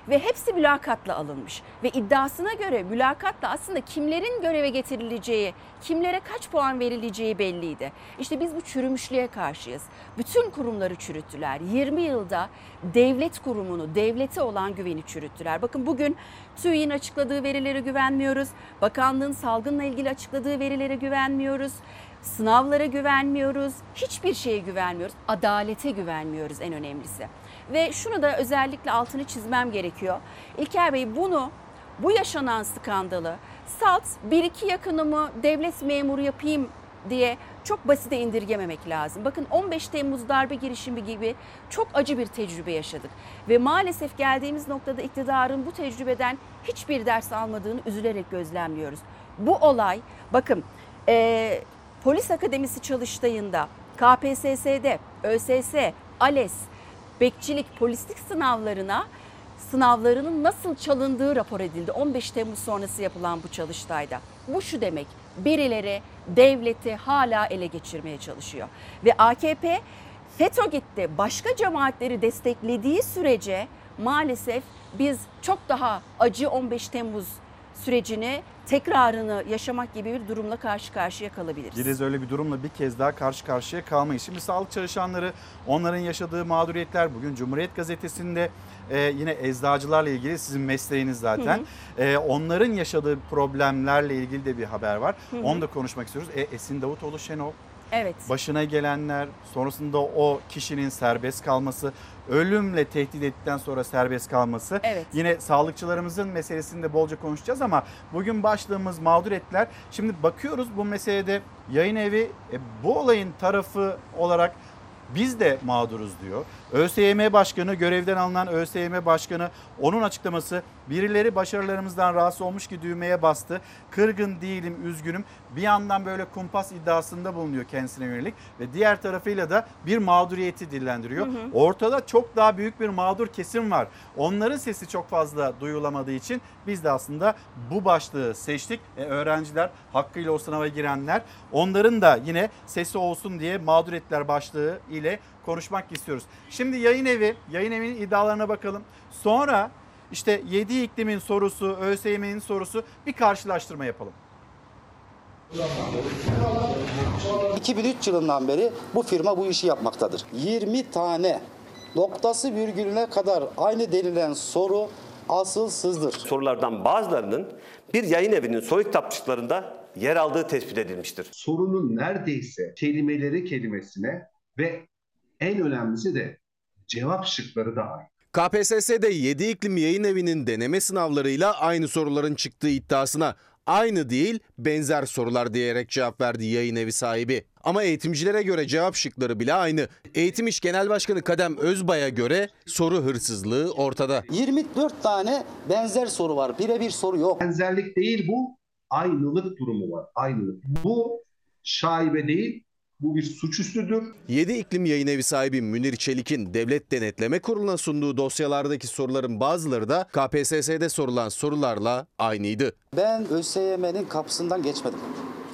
Ve hepsi mülakatla alınmış. Ve iddiasına göre mülakatla aslında kimlerin göreve getirileceği, kimlere kaç puan verileceği belliydi. İşte biz bu çürümüşlüğe karşıyız. Bütün kurumları çürüttüler. 20 yılda devlet kurumunu, devlete olan güveni çürüttüler. Bakın bugün TÜİ'nin açıkladığı verilere güvenmiyoruz. Bakanlığın salgınla ilgili açıkladığı verilere güvenmiyoruz. Sınavlara güvenmiyoruz. Hiçbir şeye güvenmiyoruz. Adalete güvenmiyoruz en önemlisi. Ve şunu da özellikle altını çizmem gerekiyor. İlker Bey bunu bu yaşanan skandalı salt bir iki yakınımı devlet memuru yapayım diye çok basite indirgememek lazım. Bakın 15 Temmuz darbe girişimi gibi çok acı bir tecrübe yaşadık. Ve maalesef geldiğimiz noktada iktidarın bu tecrübeden hiçbir ders almadığını üzülerek gözlemliyoruz. Bu olay bakın e, polis akademisi çalıştayında KPSS'de, ÖSS, ALES, bekçilik, polislik sınavlarına sınavlarının nasıl çalındığı rapor edildi 15 Temmuz sonrası yapılan bu çalıştayda. Bu şu demek birileri devleti hala ele geçirmeye çalışıyor. Ve AKP FETÖ gitti başka cemaatleri desteklediği sürece maalesef biz çok daha acı 15 Temmuz sürecini tekrarını yaşamak gibi bir durumla karşı karşıya kalabiliriz. Gidez öyle bir durumla bir kez daha karşı karşıya kalmayız. Şimdi sağlık çalışanları onların yaşadığı mağduriyetler bugün Cumhuriyet Gazetesi'nde e, yine eczacılarla ilgili sizin mesleğiniz zaten. E, onların yaşadığı problemlerle ilgili de bir haber var. Hı hı. Onu da konuşmak istiyoruz. E, Esin Davutoğlu Şenol Evet. başına gelenler, sonrasında o kişinin serbest kalması, ölümle tehdit ettikten sonra serbest kalması. Evet. Yine sağlıkçılarımızın meselesini de bolca konuşacağız ama bugün başlığımız mağduriyetler. Şimdi bakıyoruz bu meselede yayın evi e, bu olayın tarafı olarak biz de mağduruz diyor. ÖSYM Başkanı, görevden alınan ÖSYM Başkanı onun açıklaması birileri başarılarımızdan rahatsız olmuş ki düğmeye bastı. Kırgın değilim, üzgünüm. Bir yandan böyle kumpas iddiasında bulunuyor kendisine yönelik ve diğer tarafıyla da bir mağduriyeti dillendiriyor. Hı hı. Ortada çok daha büyük bir mağdur kesim var. Onların sesi çok fazla duyulamadığı için biz de aslında bu başlığı seçtik. E, öğrenciler hakkıyla o sınava girenler onların da yine sesi olsun diye mağduriyetler başlığı ile konuşmak istiyoruz. Şimdi yayın evi, yayın evinin iddialarına bakalım. Sonra işte 7 iklimin sorusu, ÖSYM'nin sorusu bir karşılaştırma yapalım. 2003 yılından beri bu firma bu işi yapmaktadır. 20 tane noktası virgülüne kadar aynı denilen soru asılsızdır. Sorulardan bazılarının bir yayın evinin soru kitapçıklarında yer aldığı tespit edilmiştir. sorunun neredeyse kelimeleri kelimesine ve en önemlisi de cevap şıkları da aynı. KPSS'de 7 iklim yayın evinin deneme sınavlarıyla aynı soruların çıktığı iddiasına aynı değil benzer sorular diyerek cevap verdi yayın evi sahibi. Ama eğitimcilere göre cevap şıkları bile aynı. Eğitim İş Genel Başkanı Kadem Özbay'a göre soru hırsızlığı ortada. 24 tane benzer soru var. Birebir soru yok. Benzerlik değil bu, aynılık durumu var. Aynılık. Bu şaibe değil, bu bir suçüstüdür. 7 iklim yayın evi sahibi Münir Çelik'in Devlet Denetleme Kurulu'na sunduğu dosyalardaki soruların bazıları da KPSS'de sorulan sorularla aynıydı. Ben ÖSYM'nin kapısından geçmedim.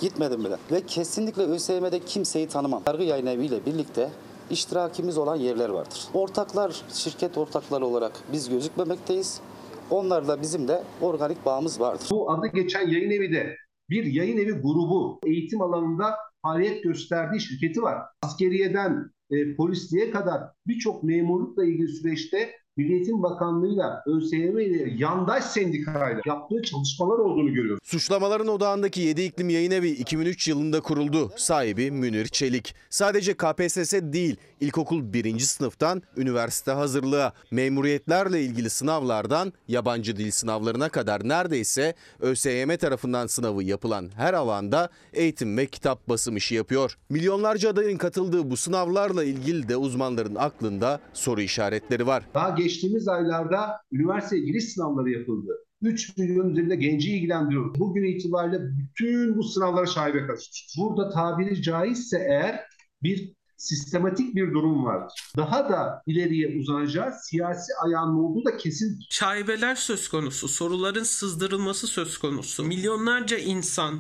Gitmedim bile. Ve kesinlikle ÖSYM'de kimseyi tanımam. Yargı yayın eviyle birlikte iştirakimiz olan yerler vardır. Ortaklar, şirket ortakları olarak biz gözükmemekteyiz. Onlarla bizim de organik bağımız vardır. Bu adı geçen yayın evi de bir yayın evi grubu. Eğitim alanında faaliyet gösterdiği şirketi var. Askeriyeden e, polisliğe kadar birçok memurlukla ilgili süreçte Milli Eğitim Bakanlığı'yla, ÖSYM ile, yandaş sendikayla yaptığı çalışmalar olduğunu görüyoruz. Suçlamaların odağındaki 7 İklim Yayın Evi 2003 yılında kuruldu. Sahibi Münir Çelik. Sadece KPSS değil, ilkokul 1. sınıftan üniversite hazırlığa, memuriyetlerle ilgili sınavlardan yabancı dil sınavlarına kadar neredeyse ÖSYM tarafından sınavı yapılan her alanda eğitim ve kitap basım işi yapıyor. Milyonlarca adayın katıldığı bu sınavlarla ilgili de uzmanların aklında soru işaretleri var. Daha geçtiğimiz aylarda üniversite giriş sınavları yapıldı. 3 milyon üzerinde genci ilgilendiriyor. Bugün itibariyle bütün bu sınavlara şaibe karışmıştır. Burada tabiri caizse eğer bir sistematik bir durum vardır. Daha da ileriye uzanacağı siyasi ayağının olduğu da kesin. Şaibeler söz konusu, soruların sızdırılması söz konusu. Milyonlarca insan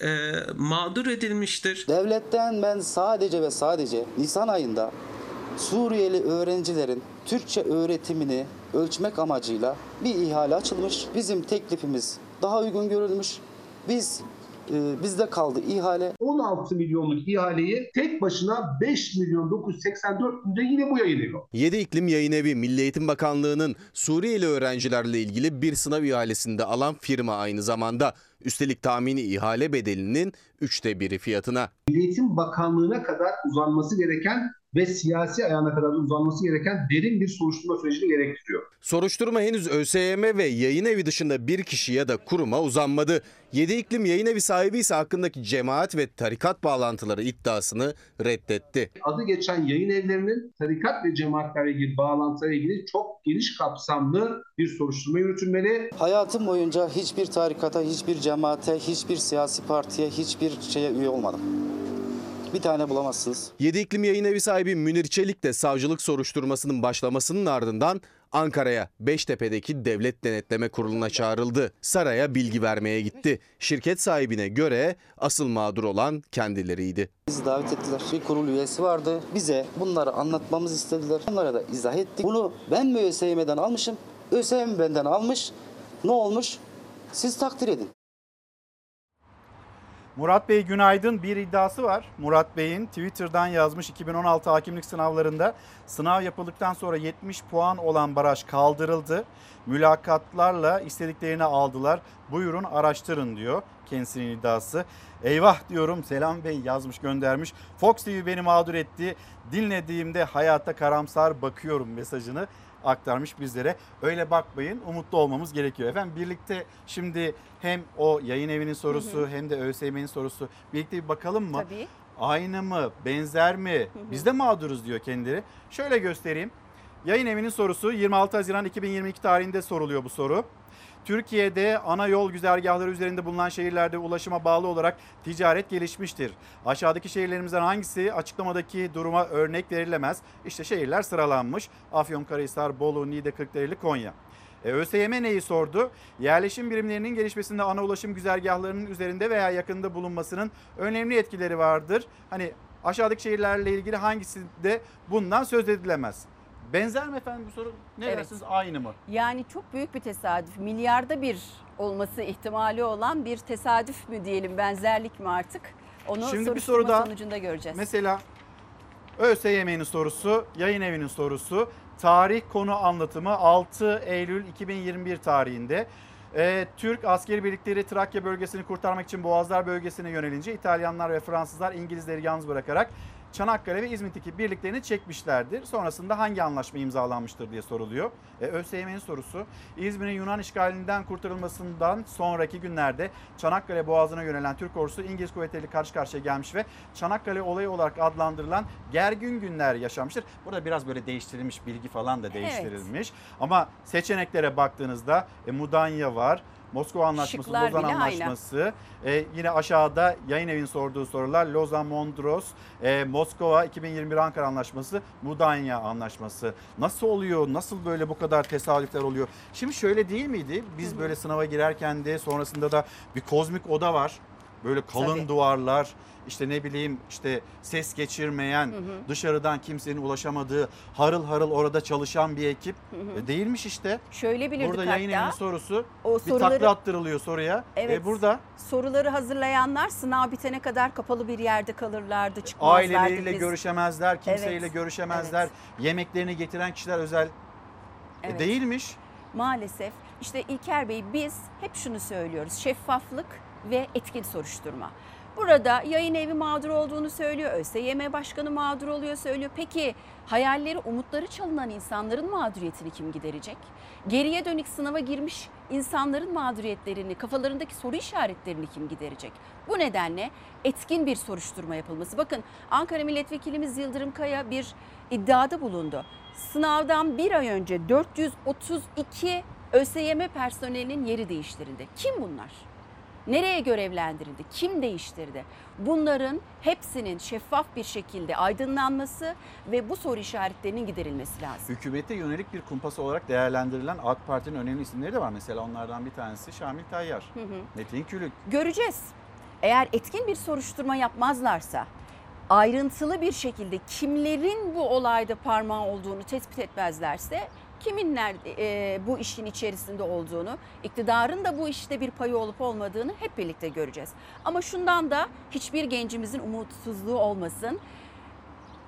e, mağdur edilmiştir. Devletten ben sadece ve sadece Nisan ayında Suriyeli öğrencilerin Türkçe öğretimini ölçmek amacıyla bir ihale açılmış. Bizim teklifimiz daha uygun görülmüş. Biz e, bizde kaldı ihale. 16 milyonluk ihaleyi tek başına 5 milyon 984 günde yine bu yayınlıyor. 7 İklim Yayın Evi Milli Eğitim Bakanlığı'nın Suriyeli öğrencilerle ilgili bir sınav ihalesinde alan firma aynı zamanda. Üstelik tahmini ihale bedelinin üçte biri fiyatına. Milli Eğitim Bakanlığı'na kadar uzanması gereken ve siyasi ayağına kadar uzanması gereken derin bir soruşturma sürecini gerektiriyor. Soruşturma henüz ÖSYM ve yayın evi dışında bir kişi ya da kuruma uzanmadı. 7 İklim Yayın Evi sahibi ise hakkındaki cemaat ve tarikat bağlantıları iddiasını reddetti. Adı geçen yayın evlerinin tarikat ve cemaatlerle ilgili bağlantılarla ilgili çok geniş kapsamlı bir soruşturma yürütülmeli. Hayatım boyunca hiçbir tarikata, hiçbir cemaate, hiçbir siyasi partiye, hiçbir şeye üye olmadım. Bir tane bulamazsınız. 7 İklim Yayın Evi sahibi Münir Çelik de savcılık soruşturmasının başlamasının ardından Ankara'ya Beştepe'deki Devlet Denetleme Kurulu'na çağrıldı. Saraya bilgi vermeye gitti. Şirket sahibine göre asıl mağdur olan kendileriydi. Bizi davet ettiler. Bir kurul üyesi vardı. Bize bunları anlatmamızı istediler. Onlara da izah ettik. Bunu ben mi ÖSYM'den almışım? ÖSYM benden almış. Ne olmuş? Siz takdir edin. Murat Bey günaydın. Bir iddiası var. Murat Bey'in Twitter'dan yazmış 2016 hakimlik sınavlarında sınav yapıldıktan sonra 70 puan olan baraj kaldırıldı. Mülakatlarla istediklerini aldılar. Buyurun araştırın diyor kendisinin iddiası. Eyvah diyorum Selam Bey yazmış göndermiş. Fox TV beni mağdur etti. Dinlediğimde hayata karamsar bakıyorum mesajını aktarmış bizlere. Öyle bakmayın umutlu olmamız gerekiyor. Efendim birlikte şimdi hem o yayın evinin sorusu Hı hı. hem de ÖSYM'nin sorusu birlikte bir bakalım mı? Tabii. Aynı mı? Benzer mi? Biz de mağduruz diyor kendileri. Şöyle göstereyim. Yayın evinin sorusu 26 Haziran 2022 tarihinde soruluyor bu soru. Türkiye'de ana yol güzergahları üzerinde bulunan şehirlerde ulaşıma bağlı olarak ticaret gelişmiştir. Aşağıdaki şehirlerimizden hangisi açıklamadaki duruma örnek verilemez? İşte şehirler sıralanmış. Afyonkarahisar, Bolu, Niğde, Kırklareli, Konya. E, ÖSYM neyi sordu? Yerleşim birimlerinin gelişmesinde ana ulaşım güzergahlarının üzerinde veya yakında bulunmasının önemli etkileri vardır. Hani aşağıdaki şehirlerle ilgili hangisinde bundan söz edilemez? Benzer mi efendim bu soru? Ne Evet. dersiniz aynı mı? Yani çok büyük bir tesadüf. Milyarda bir olması ihtimali olan bir tesadüf mü diyelim, benzerlik mi artık? Onu Şimdi bir soruşturma soru daha. sonucunda göreceğiz. Mesela ÖSYM'nin sorusu, yayın evinin sorusu, tarih konu anlatımı 6 Eylül 2021 tarihinde. Ee, Türk askeri birlikleri Trakya bölgesini kurtarmak için Boğazlar bölgesine yönelince İtalyanlar ve Fransızlar İngilizleri yalnız bırakarak Çanakkale ve İzmit'teki birliklerini çekmişlerdir. Sonrasında hangi anlaşma imzalanmıştır diye soruluyor. E, ÖSYM'nin sorusu İzmir'in Yunan işgalinden kurtarılmasından sonraki günlerde Çanakkale Boğazı'na yönelen Türk ordusu İngiliz kuvvetleriyle karşı karşıya gelmiş ve Çanakkale olayı olarak adlandırılan gergin günler yaşamıştır. Burada biraz böyle değiştirilmiş bilgi falan da değiştirilmiş. Ama seçeneklere baktığınızda e, Mudanya var. Moskova Anlaşması, Şıklar Lozan. Anlaşması. E, yine aşağıda yayın evin sorduğu sorular Lozan Mondros, e, Moskova 2021 Ankara Anlaşması, Mudanya Anlaşması. Nasıl oluyor? Nasıl böyle bu kadar tesadüfler oluyor? Şimdi şöyle değil miydi? Biz böyle sınava girerken de sonrasında da bir kozmik oda var. Böyle kalın Tabii. duvarlar, işte ne bileyim işte ses geçirmeyen, Hı hı. dışarıdan kimsenin ulaşamadığı, harıl harıl orada çalışan bir ekip. Hı hı. E, değilmiş işte. Şöyle bilirdik Burada yayın hatta. evinin sorusu O bir soruları- takla attırılıyor soruya. Evet. E, burada Soruları hazırlayanlar sınav bitene kadar kapalı bir yerde kalırlardı, çıkmazlardı. aileleriyle Biz- görüşemezler, kimseyle Evet, görüşemezler. Yemeklerini getiren kişiler özel Evet. değilmiş. Maalesef işte İlker Bey biz hep şunu söylüyoruz. Şeffaflık ve etkin soruşturma. Burada yayın evi mağdur olduğunu söylüyor. ÖSYM Başkanı mağdur oluyor söylüyor. Peki hayalleri, umutları çalınan insanların mağduriyetini kim giderecek? Geriye dönük sınava girmiş insanların mağduriyetlerini, kafalarındaki soru işaretlerini kim giderecek? Bu nedenle etkin bir soruşturma yapılması. Bakın Ankara Milletvekilimiz Yıldırım Kaya bir iddiada bulundu. Sınavdan bir ay önce 432 ÖSYM personelinin yeri değiştirildi. Kim bunlar? Nereye görevlendirildi? Kim değiştirdi? Bunların hepsinin şeffaf bir şekilde aydınlanması ve bu soru işaretlerinin giderilmesi lazım. Hükümete yönelik bir kumpas olarak değerlendirilen AK Parti'nin önemli isimleri de var. Mesela onlardan bir tanesi Şamil Tayyar, Hı hı. Metin Külük. Göreceğiz. Eğer etkin bir soruşturma yapmazlarsa, ayrıntılı bir şekilde kimlerin bu olayda parmağı olduğunu tespit etmezlerse, kimin nerede, e, bu işin içerisinde olduğunu, iktidarın da bu işte bir payı olup olmadığını hep birlikte göreceğiz. Ama şundan da hiçbir gencimizin umutsuzluğu olmasın.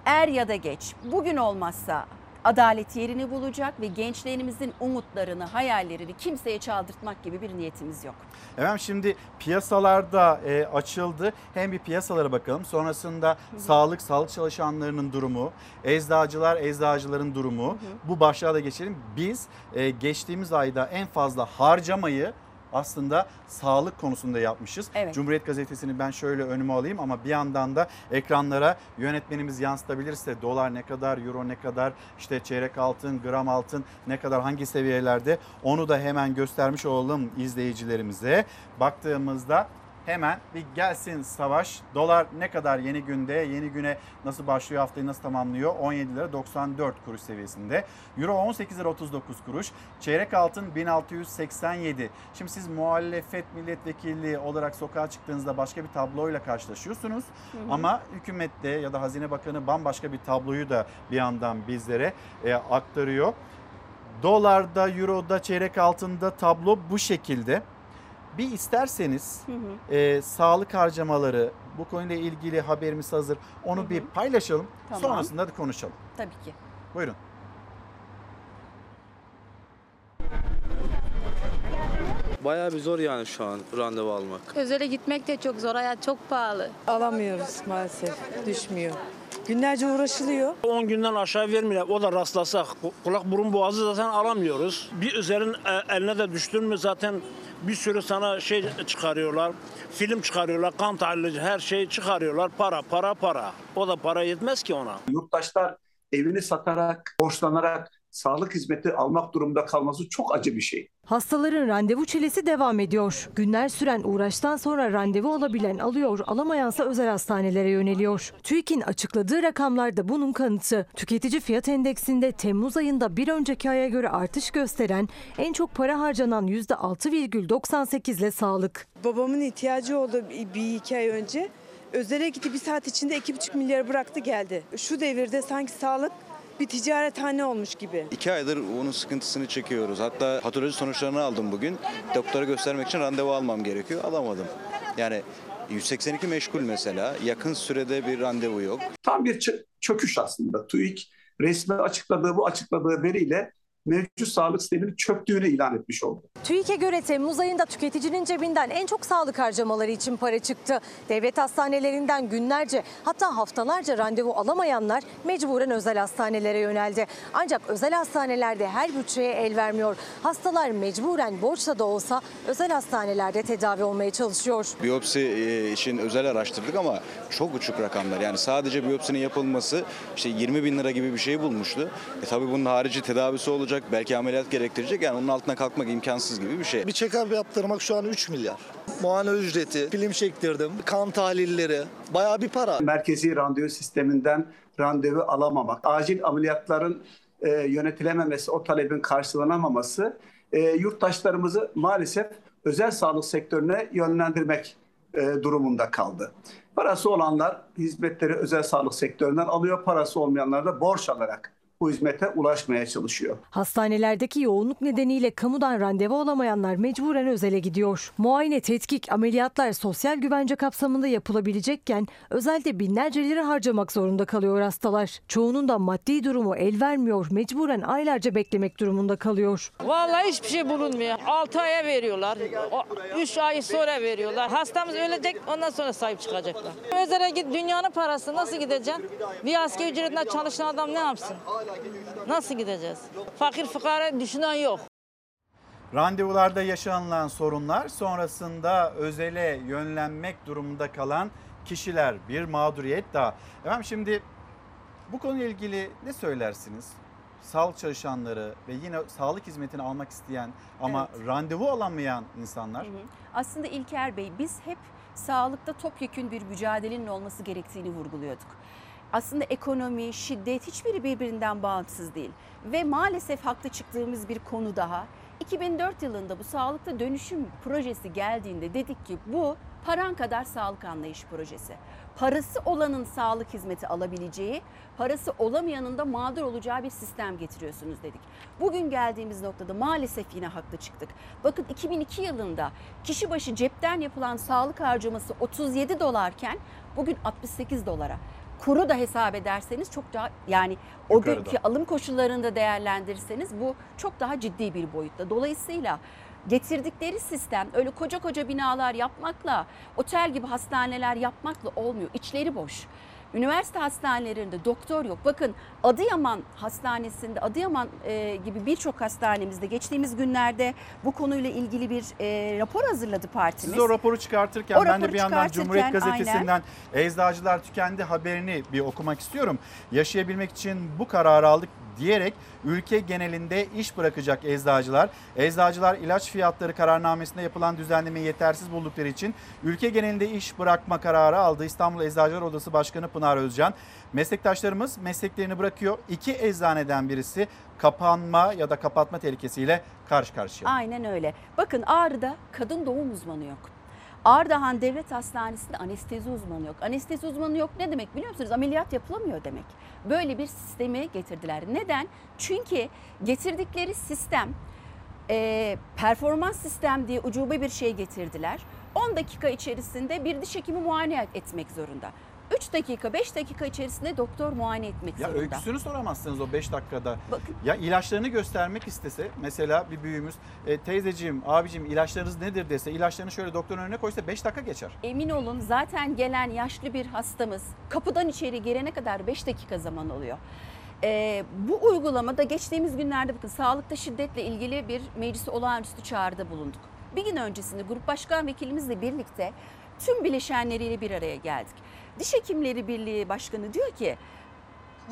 Er ya da geç, bugün olmazsa adalet yerini bulacak ve gençlerimizin umutlarını, hayallerini kimseye çaldırtmak gibi bir niyetimiz yok. Efendim şimdi piyasalarda e, açıldı. Hem bir piyasalara bakalım. Sonrasında sağlık, sağlık çalışanlarının durumu, eczacılar, eczacıların durumu. Bu başlığa da geçelim. Biz e, geçtiğimiz ayda en fazla harcamayı aslında sağlık konusunda yapmışız. Evet. Cumhuriyet Gazetesi'ni ben şöyle önüme alayım ama bir yandan da ekranlara yönetmenimiz yansıtabilirse dolar ne kadar, euro ne kadar, işte çeyrek altın, gram altın ne kadar hangi seviyelerde onu da hemen göstermiş olalım izleyicilerimize. Baktığımızda hemen bir gelsin savaş. Dolar ne kadar yeni günde, yeni güne nasıl başlıyor, haftayı nasıl tamamlıyor? 17 lira 94 kuruş seviyesinde. Euro 18 lira 39 kuruş. Çeyrek altın 1687. Şimdi siz muhalefet milletvekili olarak sokağa çıktığınızda başka bir tabloyla karşılaşıyorsunuz. Hı hı. Ama hükümette ya da Hazine Bakanı bambaşka bir tabloyu da bir yandan bizlere e, aktarıyor. Dolarda, euroda, çeyrek altında tablo bu şekilde. Bir isterseniz e, sağlık harcamaları bu konuyla ilgili haberimiz hazır. Onu bir paylaşalım. Tamam. Sonrasında da konuşalım. Tabii ki. Buyurun. Bayağı bir zor yani şu an randevu almak. Özele gitmek de çok zor. Hayat çok pahalı. Alamıyoruz maalesef. Düşmüyor. Günlerce uğraşılıyor. 10 günden aşağı vermiyorlar. O da rastlasak kulak burun boğazı zaten alamıyoruz. Bir üzerin e, eline de düştün mü zaten bir sürü sana şey çıkarıyorlar. Film çıkarıyorlar, kan tahlili her şeyi çıkarıyorlar. Para, para, para. O da para yetmez ki ona. Yurttaşlar evini satarak, borçlanarak sağlık hizmeti almak durumunda kalması çok acı bir şey. Hastaların randevu çilesi devam ediyor. Günler süren uğraştan sonra randevu alabilen alıyor, alamayansa özel hastanelere yöneliyor. TÜİK'in açıkladığı rakamlar da bunun kanıtı. Tüketici fiyat endeksinde Temmuz ayında bir önceki aya göre artış gösteren en çok para harcanan %6,98 ile sağlık. Babamın ihtiyacı oldu bir, iki ay önce. Özele gitti bir saat içinde iki buçuk milyar bıraktı geldi. Şu devirde sanki sağlık bir ticarethane olmuş gibi. İki aydır onun sıkıntısını çekiyoruz. Hatta patoloji sonuçlarını aldım bugün. Doktora göstermek için randevu almam gerekiyor. Alamadım. Yani 182 meşgul mesela. Yakın sürede bir randevu yok. Tam bir çö- çöküş aslında. TÜİK resmi açıkladığı bu açıkladığı veriyle mevcut sağlık sisteminin çöktüğünü ilan etmiş oldu. TÜİK'e göre Temmuz ayında tüketicinin cebinden en çok sağlık harcamaları için para çıktı. Devlet hastanelerinden günlerce hatta haftalarca randevu alamayanlar mecburen özel hastanelere yöneldi. Ancak özel hastanelerde her bütçeye el vermiyor. Hastalar mecburen borçla da olsa özel hastanelerde tedavi olmaya çalışıyor. Biyopsi e, için özel araştırdık ama çok uçuk rakamlar. Yani sadece biyopsinin yapılması işte 20 bin lira gibi bir şey bulmuştu. E tabii bunun harici tedavisi olacak, belki ameliyat gerektirecek. Yani onun altına kalkmak imkansız gibi bir şey. Bir check-up yaptırmak şu an 3 milyar. Muayene ücreti, film çektirdim, kan tahlilleri, bayağı bir para. Merkezi randevu sisteminden randevu alamamak, acil ameliyatların e, yönetilememesi, o talebin karşılanamaması e, yurttaşlarımızı maalesef özel sağlık sektörüne yönlendirmek e, durumunda kaldı. Parası olanlar hizmetleri özel sağlık sektöründen alıyor, parası olmayanlar da borç alarak bu hizmete ulaşmaya çalışıyor. Hastanelerdeki yoğunluk nedeniyle kamudan randevu alamayanlar mecburen özele gidiyor. Muayene, tetkik, ameliyatlar sosyal güvence kapsamında yapılabilecekken özelde binlerce lira harcamak zorunda kalıyor hastalar. Çoğunun da maddi durumu el vermiyor, mecburen aylarca beklemek durumunda kalıyor. Vallahi hiçbir şey bulunmuyor. 6 aya veriyorlar. 3 ay sonra veriyorlar. Hastamız ölecek ondan sonra sahip çıkacaklar. Özele git dünyanın parası nasıl gideceksin? Bir asgari ücretine çalışan adam ne yapsın? Nasıl gideceğiz? Fakir fukara düşünen yok. Randevularda yaşanılan sorunlar sonrasında özele yönlenmek durumunda kalan kişiler bir mağduriyet daha. Efendim şimdi bu konuyla ilgili ne söylersiniz? Sağlık çalışanları ve yine sağlık hizmetini almak isteyen ama randevu alamayan insanlar. Aslında İlker Bey biz hep sağlıkta topyekün bir mücadelenin olması gerektiğini vurguluyorduk. Aslında ekonomi, şiddet hiçbiri birbirinden bağımsız değil. Ve maalesef haklı çıktığımız bir konu daha. 2004 yılında bu sağlıkta dönüşüm projesi geldiğinde dedik ki bu paran kadar sağlık anlayış projesi. Parası olanın sağlık hizmeti alabileceği, parası olamayanın da mağdur olacağı bir sistem getiriyorsunuz dedik. Bugün geldiğimiz noktada maalesef yine haklı çıktık. Bakın 2002 yılında kişi başı cepten yapılan sağlık harcaması 37 dolarken bugün 68 dolara. Kuru da hesap ederseniz çok daha yani o Yukarıda. günkü alım koşullarını da değerlendirirseniz bu çok daha ciddi bir boyutta. Dolayısıyla getirdikleri sistem öyle koca koca binalar yapmakla, otel gibi hastaneler yapmakla olmuyor. İçleri boş. Üniversite hastanelerinde doktor yok. Bakın Adıyaman Hastanesi'nde, Adıyaman e, gibi birçok hastanemizde geçtiğimiz günlerde bu konuyla ilgili bir e, rapor hazırladı partimiz. Siz o raporu çıkartırken O ben de raporu bir yandan Cumhuriyet aynen. Gazetesi'nden eczacılar tükendi haberini bir okumak istiyorum. Yaşayabilmek için bu kararı aldık diyerek ülke genelinde iş bırakacak eczacılar. Eczacılar ilaç fiyatları kararnamesinde yapılan düzenlemeyi yetersiz buldukları için ülke genelinde iş bırakma kararı aldı. İstanbul Eczacılar Odası Başkanı Pınar Özcan. Meslektaşlarımız mesleklerini bırakıyor. İki eczaneden birisi kapanma ya da kapatma tehlikesiyle karşı karşıya. Aynen öyle. Bakın Ağrı'da kadın doğum uzmanı yok. Ardahan Devlet Hastanesi'nde anestezi uzmanı yok. Anestezi uzmanı yok ne demek biliyor musunuz? Ameliyat yapılamıyor demek. Böyle bir sistemi getirdiler. Neden? Çünkü getirdikleri sistem e, performans sistem diye ucube bir şey getirdiler. 10 dakika içerisinde bir diş hekimi muayene etmek zorunda. 3 dakika 5 dakika içerisinde doktor muayene etmek Ya zorunda. öyküsünü soramazsınız o 5 dakikada. Bakın. Ya ilaçlarını göstermek istese mesela bir büyüğümüz e, teyzeciğim, abicim ilaçlarınız nedir dese ilaçlarını şöyle doktorun önüne koysa 5 dakika geçer. Emin olun zaten gelen yaşlı bir hastamız kapıdan içeri girene kadar 5 dakika zaman oluyor. Ee, bu uygulamada geçtiğimiz günlerde bakın sağlıkta şiddetle ilgili bir meclisi olağanüstü çağrıda bulunduk. Bir gün öncesinde grup başkan vekilimizle birlikte tüm bileşenleriyle bir araya geldik. Diş Hekimleri Birliği Başkanı diyor ki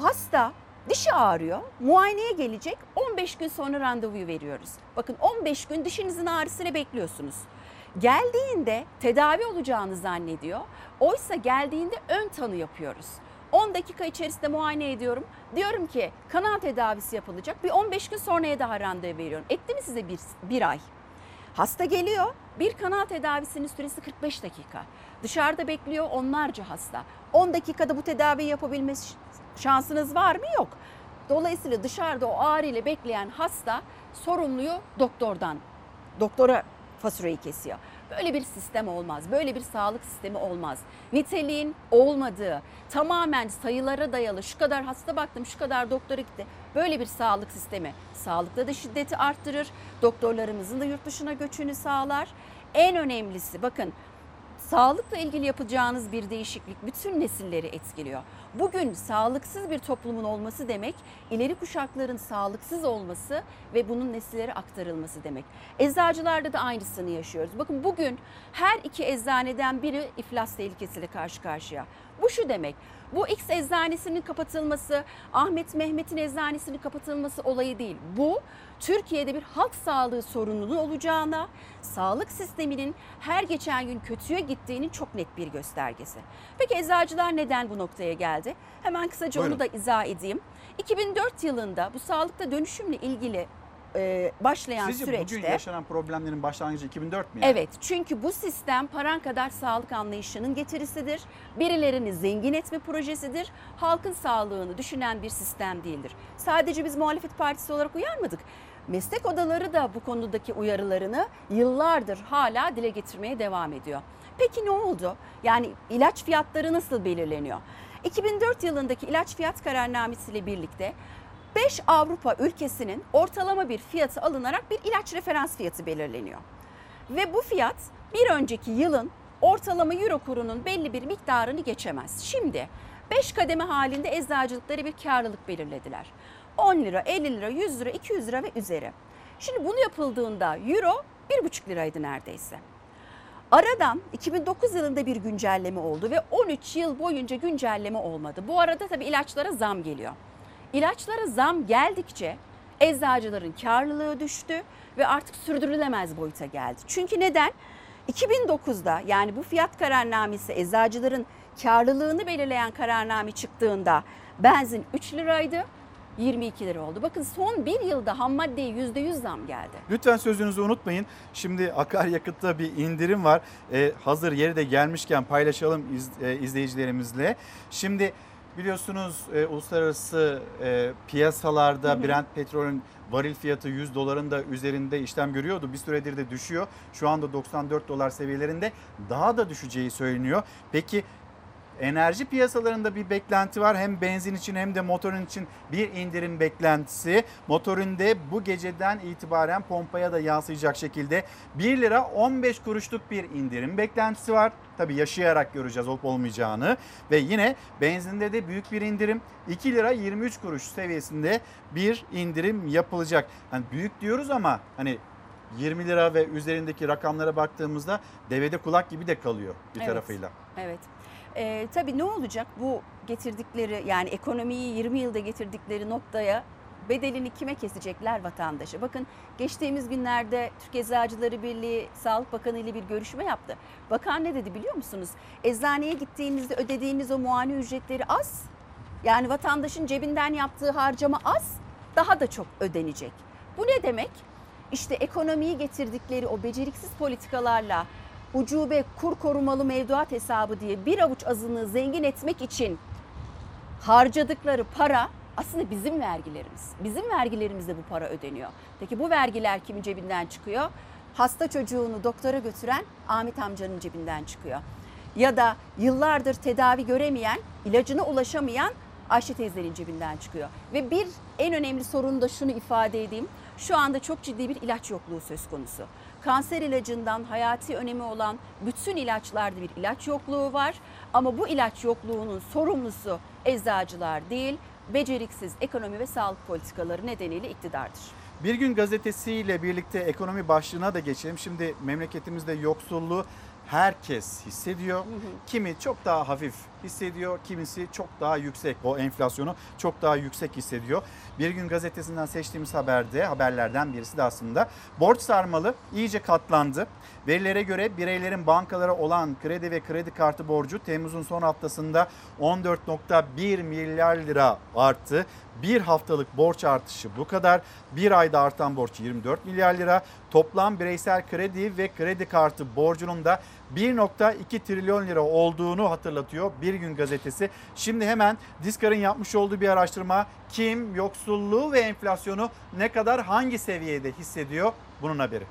hasta dişi ağrıyor, muayeneye gelecek 15 gün sonra randevuyu veriyoruz. Bakın 15 gün dişinizin ağrısını bekliyorsunuz. Geldiğinde tedavi olacağını zannediyor. Oysa geldiğinde ön tanı yapıyoruz. 10 dakika içerisinde muayene ediyorum. Diyorum ki kanal tedavisi yapılacak. Bir 15 gün sonraya daha randevu veriyorum. Etti mi size bir, bir ay? Hasta geliyor. Bir kanal tedavisinin süresi 45 dakika. Dışarıda bekliyor onlarca hasta. 10 dakikada bu tedaviyi yapabilme şansınız var mı? Yok. Dolayısıyla dışarıda o ağrı ile bekleyen hasta sorumluyu doktordan, doktora faturayı kesiyor. Böyle bir sistem olmaz. Böyle bir sağlık sistemi olmaz. Niteliğin olmadığı, tamamen sayılara dayalı şu kadar hasta baktım, şu kadar doktora gitti. Böyle bir sağlık sistemi sağlıkta da şiddeti arttırır. Doktorlarımızın da yurt dışına göçünü sağlar. En önemlisi bakın sağlıkla ilgili yapacağınız bir değişiklik bütün nesilleri etkiliyor. Bugün sağlıksız bir toplumun olması demek ileri kuşakların sağlıksız olması ve bunun nesillere aktarılması demek. Eczacılarda da aynısını yaşıyoruz. Bakın bugün her iki eczaneden biri iflas tehlikesiyle karşı karşıya. Bu şu demek. Bu X eczanesinin kapatılması, Ahmet Mehmet'in eczanesinin kapatılması olayı değil. Bu Türkiye'de bir halk sağlığı sorununun olacağına, sağlık sisteminin her geçen gün kötüye gittiğinin çok net bir göstergesi. Peki eczacılar neden bu noktaya geldi? Hemen kısaca Buyurun. onu da izah edeyim. 2004 yılında bu sağlıkta dönüşümle ilgili e, başlayan Sizce süreçte... bugün yaşanan problemlerin başlangıcı 2004 mü? Yani? Evet çünkü bu sistem paran kadar sağlık anlayışının getirisidir. Birilerini zengin etme projesidir. Halkın sağlığını düşünen bir sistem değildir. Sadece biz muhalefet partisi olarak uyarmadık. Meslek odaları da bu konudaki uyarılarını yıllardır hala dile getirmeye devam ediyor. Peki ne oldu? Yani ilaç fiyatları nasıl belirleniyor? 2004 yılındaki ilaç fiyat kararnamesiyle birlikte 5 Avrupa ülkesinin ortalama bir fiyatı alınarak bir ilaç referans fiyatı belirleniyor. Ve bu fiyat bir önceki yılın ortalama euro kurunun belli bir miktarını geçemez. Şimdi 5 kademe halinde eczacılıkları bir karlılık belirlediler. 10 lira, 50 lira, 100 lira, 200 lira ve üzeri. Şimdi bunu yapıldığında euro 1,5 liraydı neredeyse. Aradan 2009 yılında bir güncelleme oldu ve 13 yıl boyunca güncelleme olmadı. Bu arada tabii ilaçlara zam geliyor. İlaçlara zam geldikçe eczacıların karlılığı düştü ve artık sürdürülemez boyuta geldi. Çünkü neden? 2009'da yani bu fiyat kararnamesi eczacıların karlılığını belirleyen kararname çıktığında benzin 3 liraydı. 22 lira oldu. Bakın son bir yılda ham maddeye %100 zam geldi. Lütfen sözünüzü unutmayın. Şimdi akaryakıtta bir indirim var. Ee, hazır yeri de gelmişken paylaşalım iz, e, izleyicilerimizle. Şimdi biliyorsunuz e, uluslararası e, piyasalarda Hı hı. Brent petrolün varil fiyatı 100 doların da üzerinde işlem görüyordu. Bir süredir de düşüyor. Şu anda 94 dolar seviyelerinde daha da düşeceği söyleniyor. Peki enerji piyasalarında bir beklenti var. Hem benzin için hem de motorun için bir indirim beklentisi. Motorinde bu geceden itibaren pompaya da yansıyacak şekilde 1 lira 15 kuruşluk bir indirim beklentisi var. Tabii yaşayarak göreceğiz olup olmayacağını. Ve yine benzinde de büyük bir indirim 2 lira 23 kuruş seviyesinde bir indirim yapılacak. Hani büyük diyoruz ama hani 20 lira ve üzerindeki rakamlara baktığımızda devede kulak gibi de kalıyor bir Evet. tarafıyla. Evet. Ee, tabii ne olacak bu getirdikleri yani ekonomiyi 20 yılda getirdikleri noktaya bedelini kime kesecekler vatandaşı? Bakın geçtiğimiz günlerde Türk Eczacıları Birliği Sağlık Bakanı ile bir görüşme yaptı. Bakan ne dedi biliyor musunuz? Eczaneye gittiğinizde ödediğiniz o muayene ücretleri az. Yani vatandaşın cebinden yaptığı harcama az, daha da çok ödenecek. Bu ne demek? İşte ekonomiyi getirdikleri o beceriksiz politikalarla ucube kur korumalı mevduat hesabı diye bir avuç azınlığı zengin etmek için harcadıkları para aslında bizim vergilerimiz. Bizim vergilerimizde bu para ödeniyor. Peki bu vergiler kimin cebinden çıkıyor? Hasta çocuğunu doktora götüren Ahmet amcanın cebinden çıkıyor. Ya da yıllardır tedavi göremeyen, ilacına ulaşamayan Ayşe teyzenin cebinden çıkıyor. Ve bir en önemli sorun da şunu ifade edeyim. Şu anda çok ciddi bir ilaç yokluğu söz konusu. Kanser ilacından hayati önemi olan bütün ilaçlarda bir ilaç yokluğu var. Ama bu ilaç yokluğunun sorumlusu eczacılar değil, beceriksiz ekonomi ve sağlık politikaları nedeniyle iktidardır. Bir gün gazetesiyle birlikte ekonomi başlığına da geçelim. Şimdi memleketimizde yoksulluğu herkes hissediyor. Kimi çok daha hafif hissediyor, kimisi çok daha yüksek. O enflasyonu çok daha yüksek hissediyor. Bir gün gazetesinden seçtiğimiz haberde, haberlerden birisi de aslında borç sarmalı iyice katlandı. Verilere göre bireylerin bankalara olan kredi ve kredi kartı borcu Temmuz'un son haftasında 14.1 milyar lira arttı. Bir haftalık borç artışı bu kadar. Bir ayda artan borç 24 milyar lira. Toplam bireysel kredi ve kredi kartı borcunun da 1.2 trilyon lira olduğunu hatırlatıyor Bir Gün Gazetesi. Şimdi hemen Diskar'ın yapmış olduğu bir araştırma kim yoksulluğu ve enflasyonu ne kadar hangi seviyede hissediyor bunun haberi.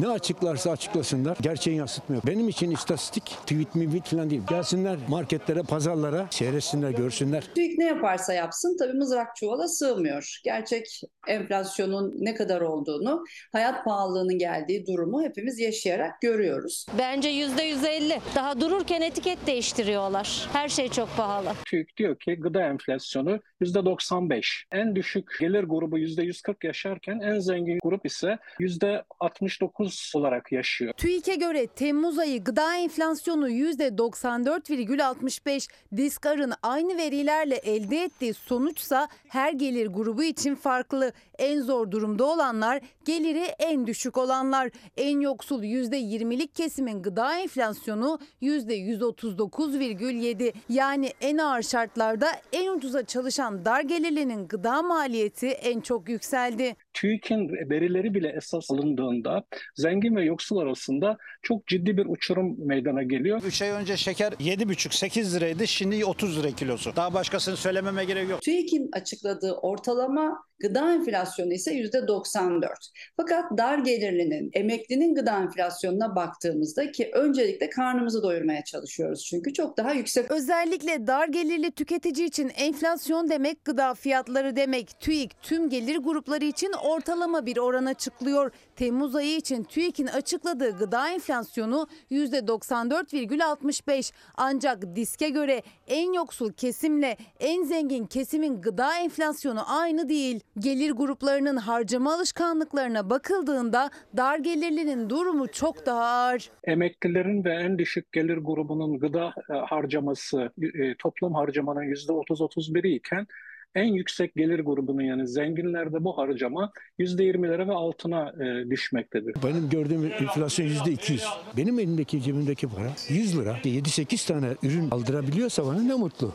Ne açıklarsa açıklasınlar gerçeği yansıtmıyor. Benim için istatistik tweet mi tweet falan değil. Gelsinler marketlere, pazarlara seyretsinler, görsünler. TÜİK ne yaparsa yapsın tabii mızrak çuvala sığmıyor. Gerçek enflasyonun ne kadar olduğunu, hayat pahalılığının geldiği durumu hepimiz yaşayarak görüyoruz. Bence yüzde yüz elli. Daha dururken etiket değiştiriyorlar. Her şey çok pahalı. TÜİK diyor ki gıda enflasyonu %95. En düşük gelir grubu %140 yaşarken en zengin grup ise %69 %30 olarak yaşıyor. TÜİK'e göre Temmuz ayı gıda enflasyonu %94,65. Diskar'ın aynı verilerle elde ettiği sonuçsa her gelir grubu için farklı. En zor durumda olanlar, geliri en düşük olanlar. En yoksul %20'lik kesimin gıda enflasyonu %139,7. Yani en ağır şartlarda en ucuza çalışan dar gelirlinin gıda maliyeti en çok yükseldi. TÜİK'in verileri bile esas alındığında zengin ve yoksul arasında çok ciddi bir uçurum meydana geliyor. 3 ay önce şeker 7,5-8 liraydı şimdi 30 lira kilosu. Daha başkasını söylememe gerek yok. TÜİK'in açıkladığı ortalama gıda enflasyonu ise %94. Fakat dar gelirlinin, emeklinin gıda enflasyonuna baktığımızda ki öncelikle karnımızı doyurmaya çalışıyoruz çünkü çok daha yüksek. Özellikle dar gelirli tüketici için enflasyon demek gıda fiyatları demek. TÜİK tüm gelir grupları için ortalama bir oran açıklıyor. Temmuz ayı için TÜİK'in açıkladığı gıda enflasyonu %94,65. Ancak diske göre en yoksul kesimle en zengin kesimin gıda enflasyonu aynı değil. Gelir gruplarının harcama alışkanlıklarına bakıldığında dar gelirlinin durumu çok daha ağır. Emeklilerin ve en düşük gelir grubunun gıda e, harcaması e, toplam harcamanın %30-31'i iken en yüksek gelir grubunun yani zenginlerde bu harcama %20'lere ve altına e, düşmektedir. Benim gördüğüm enflasyon yüzde 200. Benim elimdeki cebimdeki para 100 lira. 7-8 tane ürün aldırabiliyorsa bana ne mutlu.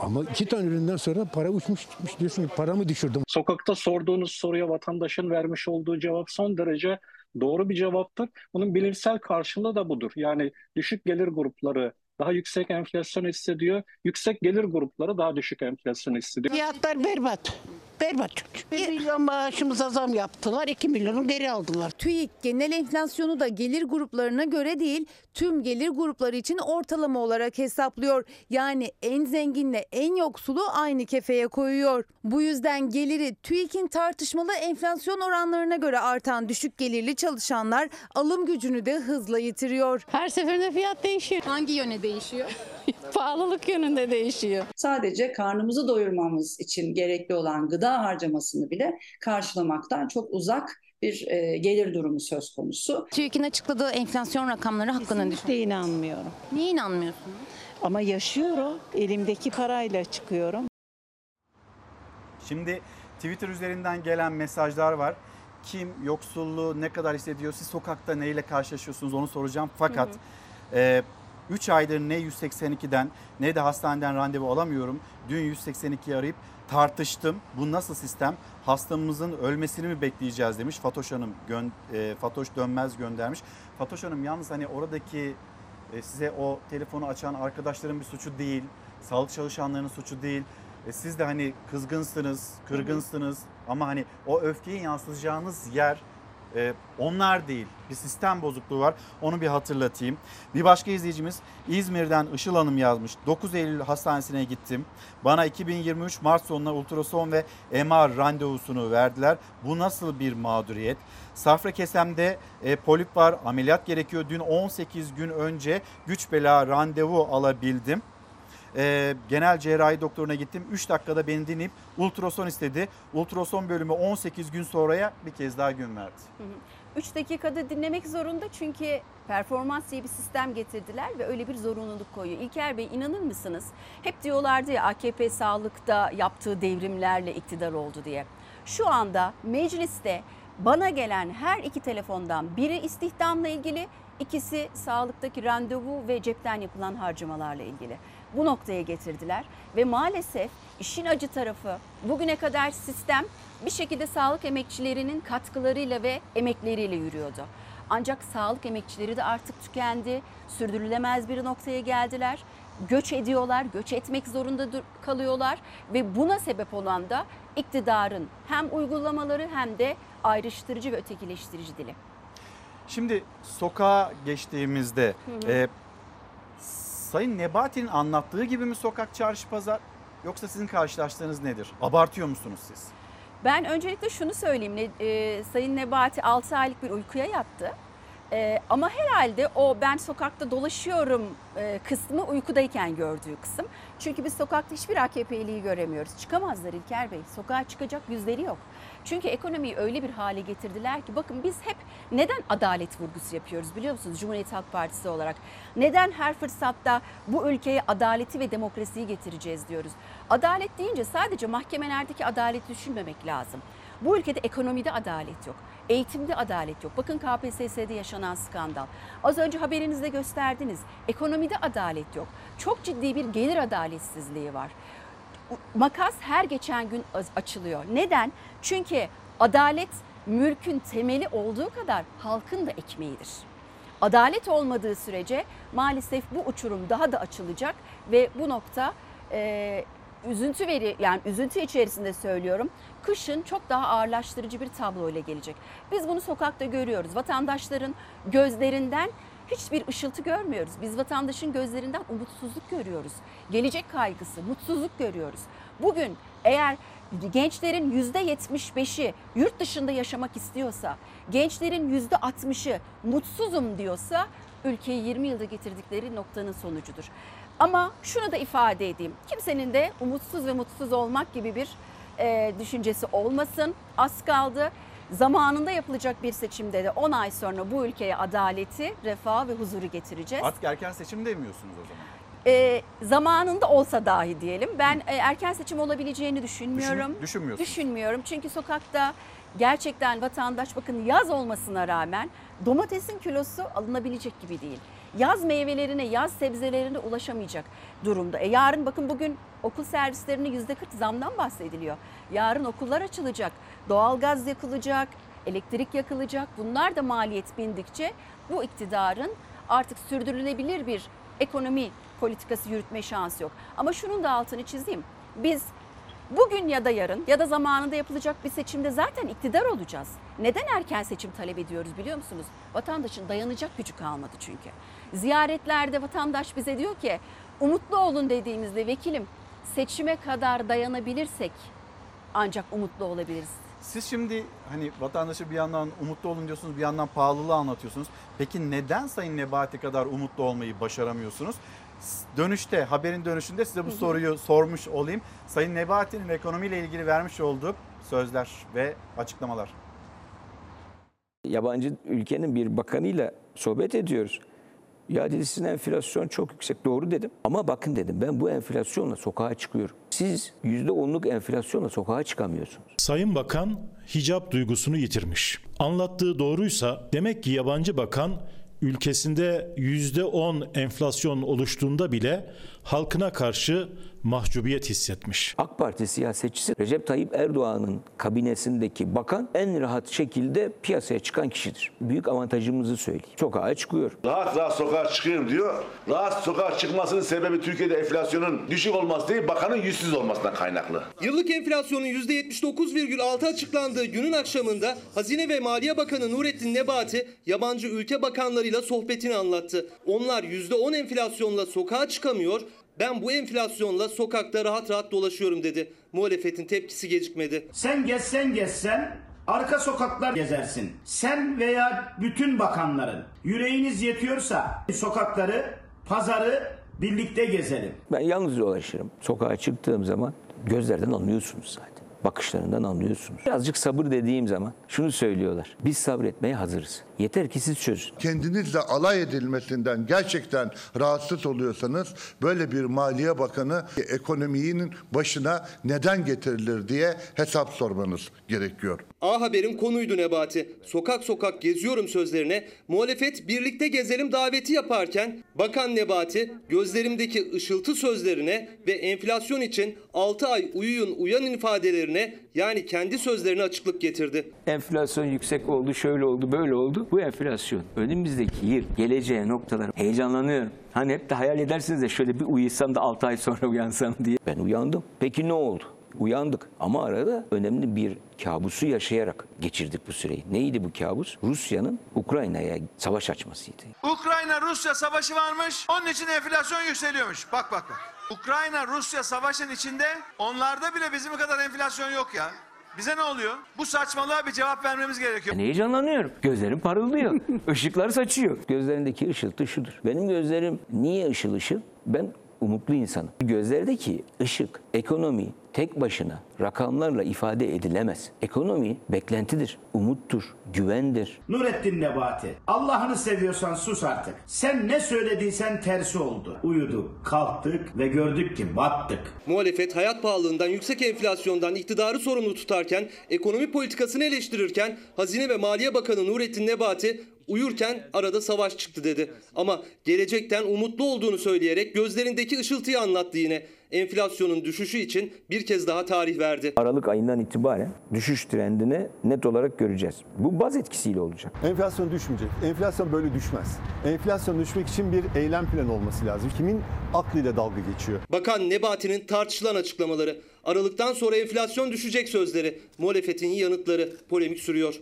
Ama iki tane üründen sonra para uçmuş gitmiş diyorsun paramı düşürdüm. Sokakta sorduğunuz soruya vatandaşın vermiş olduğu cevap son derece doğru bir cevaptır. Bunun bilimsel karşılığı da budur. Yani düşük gelir grupları daha yüksek enflasyon hissediyor. Yüksek gelir grupları daha düşük enflasyon hissediyor. Fiyatlar berbat. Berbat. 1 milyon maaşımıza zam yaptılar. 2 milyonu geri aldılar. TÜİK genel enflasyonu da gelir gruplarına göre değil tüm gelir grupları için ortalama olarak hesaplıyor. Yani en zenginle en yoksulu aynı kefeye koyuyor. Bu yüzden geliri TÜİK'in tartışmalı enflasyon oranlarına göre artan düşük gelirli çalışanlar alım gücünü de hızla yitiriyor. Her seferinde fiyat değişiyor. Hangi yöne değişiyor? Pahalılık yönünde değişiyor. Sadece karnımızı doyurmamız için gerekli olan gıda harcamasını bile karşılamaktan çok uzak bir e, gelir durumu söz konusu. TÜİK'in açıkladığı enflasyon rakamları hakkında Kesinlikle inanmıyorum. Niye inanmıyorsunuz? Ama yaşıyorum. Elimdeki parayla çıkıyorum. Şimdi Twitter üzerinden gelen mesajlar var. Kim yoksulluğu ne kadar hissediyor? Siz sokakta neyle karşılaşıyorsunuz onu soracağım. Fakat 3 aydır ne 182'den ne de hastaneden randevu alamıyorum. Dün 182'yi arayıp tartıştım. Bu nasıl sistem? Hastamızın ölmesini mi bekleyeceğiz demiş. Fatoş Hanım gön, e, Fatoş Dönmez göndermiş. Fatoş Hanım yalnız hani oradaki e, size o telefonu açan arkadaşların bir suçu değil. Sağlık çalışanlarının suçu değil. E, siz de hani kızgınsınız, kırgınsınız ama hani o öfkeyi yansıtacağınız yer e, onlar değil. Bir sistem bozukluğu var. Onu bir hatırlatayım. Bir başka izleyicimiz İzmir'den Işıl Hanım yazmış. 9 Eylül hastanesine gittim. Bana 2023 Mart sonuna ultrason ve MR randevusunu verdiler. Bu nasıl bir mağduriyet? Safra kesemde e, polip var. Ameliyat gerekiyor. Dün 18 gün önce güç bela randevu alabildim. E, genel cerrahi doktoruna gittim. 3 dakikada beni dinleyip ultrason istedi. Ultrason bölümü 18 gün sonraya bir kez daha gün verdi. 3 dakikada dinlemek zorunda çünkü performans diye bir sistem getirdiler ve öyle bir zorunluluk koyuyor. İlker Bey inanır mısınız? Hep diyorlardı ya AKP sağlıkta yaptığı devrimlerle iktidar oldu diye. Şu anda mecliste bana gelen her iki telefondan biri istihdamla ilgili, ikisi sağlıktaki randevu ve cepten yapılan harcamalarla ilgili. Bu noktaya getirdiler ve maalesef işin acı tarafı bugüne kadar sistem bir şekilde sağlık emekçilerinin katkılarıyla ve emekleriyle yürüyordu. Ancak sağlık emekçileri de artık tükendi, sürdürülemez bir noktaya geldiler. Göç ediyorlar, göç etmek zorunda kalıyorlar ve buna sebep olan da iktidarın hem uygulamaları hem de ayrıştırıcı ve ötekileştirici dili. Şimdi sokağa geçtiğimizde Hı hı. e, Sayın Nebati'nin anlattığı gibi mi sokak çarşı pazar yoksa sizin karşılaştığınız nedir? Abartıyor musunuz siz? Ben öncelikle şunu söyleyeyim. E, Sayın Nebati 6 aylık bir uykuya yattı. Ee, ama herhalde o ben sokakta dolaşıyorum e, kısmı uykudayken gördüğü kısım. Çünkü biz sokakta hiçbir AKP'liyi göremiyoruz. Çıkamazlar İlker Bey. Sokağa çıkacak yüzleri yok. Çünkü ekonomiyi öyle bir hale getirdiler ki bakın biz hep neden adalet vurgusu yapıyoruz biliyor musunuz Cumhuriyet Halk Partisi olarak? Neden her fırsatta bu ülkeye adaleti ve demokrasiyi getireceğiz diyoruz? Adalet deyince sadece mahkemelerdeki adaleti düşünmemek lazım. Bu ülkede ekonomide adalet yok. Eğitimde adalet yok. Bakın KPSS'de yaşanan skandal. Az önce haberinizde gösterdiniz. Ekonomide adalet yok. Çok ciddi bir gelir adaletsizliği var. Makas her geçen gün açılıyor. Neden? Çünkü adalet mülkün temeli olduğu kadar halkın da ekmeğidir. Adalet olmadığı sürece maalesef bu uçurum daha da açılacak ve bu nokta e, üzüntü veri yani üzüntü içerisinde söylüyorum. Kışın çok daha ağırlaştırıcı bir tablo ile gelecek. Biz bunu sokakta görüyoruz. Vatandaşların gözlerinden hiçbir ışıltı görmüyoruz. Biz vatandaşın gözlerinden umutsuzluk görüyoruz. Gelecek kaygısı, mutsuzluk görüyoruz. Bugün eğer gençlerin yüzde 75'i yurt dışında yaşamak istiyorsa, gençlerin yüzde 60'ı mutsuzum diyorsa ülkeyi 20 yılda getirdikleri noktanın sonucudur. Ama şunu da ifade edeyim. Kimsenin de umutsuz ve mutsuz olmak gibi bir e, düşüncesi olmasın. Az kaldı. Zamanında yapılacak bir seçimde de 10 ay sonra bu ülkeye adaleti, refah ve huzuru getireceğiz. Artık erken seçim demiyorsunuz o zaman. E, zamanında olsa dahi diyelim. Ben e, erken seçim olabileceğini düşünmüyorum. Düşün, düşünmüyorsunuz. Düşünmüyorum. Çünkü sokakta gerçekten vatandaş bakın yaz olmasına rağmen domatesin kilosu alınabilecek gibi değil. Yaz meyvelerine, yaz sebzelerine ulaşamayacak durumda. E yarın bakın bugün okul servislerine yüzde 40 zamdan bahsediliyor. Yarın okullar açılacak, doğalgaz yakılacak, elektrik yakılacak. Bunlar da maliyet bindikçe bu iktidarın artık sürdürülebilir bir ekonomi politikası yürütme şansı yok. Ama şunun da altını çizeyim. Biz bugün ya da yarın ya da zamanında yapılacak bir seçimde zaten iktidar olacağız. Neden erken seçim talep ediyoruz biliyor musunuz? Vatandaşın dayanacak gücü kalmadı çünkü. Ziyaretlerde vatandaş bize diyor ki umutlu olun dediğimizde vekilim seçime kadar dayanabilirsek ancak umutlu olabiliriz. Siz şimdi hani vatandaşı bir yandan umutlu olun diyorsunuz bir yandan pahalılığı anlatıyorsunuz. Peki neden Sayın Nebati kadar umutlu olmayı başaramıyorsunuz? Dönüşte haberin dönüşünde size bu soruyu sormuş olayım. Sayın Nebati'nin ekonomiyle ilgili vermiş olduğu sözler ve açıklamalar. Yabancı ülkenin bir bakanıyla sohbet ediyoruz. Ya dedi sizin enflasyon çok yüksek. Doğru dedim. Ama bakın dedim ben bu enflasyonla sokağa çıkıyorum. Siz %10'luk enflasyonla sokağa çıkamıyorsunuz. Sayın Bakan hicap duygusunu yitirmiş. Anlattığı doğruysa demek ki yabancı bakan ülkesinde %10 enflasyon oluştuğunda bile halkına karşı mahcubiyet hissetmiş. AK Parti siyasetçisi Recep Tayyip Erdoğan'ın kabinesindeki bakan en rahat şekilde piyasaya çıkan kişidir. Büyük avantajımızı söyleyeyim. Sokağa çıkıyor. Rahat rahat sokağa çıkıyorum diyor. Rahat sokağa çıkmasının sebebi Türkiye'de enflasyonun düşük olması değil, bakanın yüzsüz olmasından kaynaklı. Yıllık enflasyonun %79,6 açıklandığı günün akşamında Hazine ve Maliye Bakanı Nurettin Nebati yabancı ülke bakanlarıyla sohbetini anlattı. Onlar %10 enflasyonla sokağa çıkamıyor, ben bu enflasyonla sokakta rahat rahat dolaşıyorum dedi. Muhalefetin tepkisi gecikmedi. Sen gezsen gezsen arka sokaklar gezersin. Sen veya bütün bakanların yüreğiniz yetiyorsa sokakları, pazarı birlikte gezelim. Ben yalnız dolaşırım. Sokağa çıktığım zaman gözlerden anlıyorsunuz zaten. Bakışlarından anlıyorsunuz. Birazcık sabır dediğim zaman şunu söylüyorlar. Biz sabretmeye hazırız. Yeter ki siz çözün. Kendinizle alay edilmesinden gerçekten rahatsız oluyorsanız böyle bir Maliye Bakanı ekonominin başına neden getirilir diye hesap sormanız gerekiyor. A Haber'in konuydu Nebati. Sokak sokak geziyorum sözlerine muhalefet birlikte gezelim daveti yaparken Bakan Nebati gözlerimdeki ışıltı sözlerine ve enflasyon için 6 ay uyuyun uyan ifadelerine yani kendi sözlerine açıklık getirdi. Enflasyon yüksek oldu, şöyle oldu, böyle oldu. Bu enflasyon önümüzdeki yıl geleceğe noktalar heyecanlanıyorum. Hani hep de hayal edersiniz de şöyle bir uyusam da 6 ay sonra uyansam diye. Ben uyandım. Peki ne oldu? Uyandık ama arada önemli bir kabusu yaşayarak geçirdik bu süreyi. Neydi bu kabus? Rusya'nın Ukrayna'ya savaş açmasıydı. Ukrayna-Rusya savaşı varmış. Onun için enflasyon yükseliyormuş. Bak bak bak. Ukrayna-Rusya savaşın içinde onlarda bile bizim kadar enflasyon yok ya. Bize ne oluyor? Bu saçmalığa bir cevap vermemiz gerekiyor. Ben heyecanlanıyorum. Gözlerim parıldıyor. Işıklar saçıyor. Gözlerindeki ışıltı şudur. Benim gözlerim niye ışıl ışıl? Ben umutlu insanım. Gözlerdeki ışık, ekonomi tek başına rakamlarla ifade edilemez. Ekonomi beklentidir, umuttur, güvendir. Nurettin Nebati. Allah'ını seviyorsan sus artık. Sen ne söylediysen tersi oldu. Uyuduk, kalktık ve gördük ki battık. Muhalefet hayat pahalılığından, yüksek enflasyondan iktidarı sorumlu tutarken, ekonomi politikasını eleştirirken Hazine ve Maliye Bakanı Nurettin Nebati uyurken arada savaş çıktı dedi. Ama gelecekten umutlu olduğunu söyleyerek gözlerindeki ışıltıyı anlattı yine. Enflasyonun düşüşü için bir kez daha tarih verdi. Aralık ayından itibaren düşüş trendini net olarak göreceğiz. Bu baz etkisiyle olacak. Enflasyon düşmeyecek. Enflasyon böyle düşmez. Enflasyon düşmek için bir eylem planı olması lazım. Kimin aklıyla dalga geçiyor? Bakan Nebati'nin tartışılan açıklamaları, Aralıktan sonra enflasyon düşecek sözleri, muhalefetin yanıtları polemik sürüyor.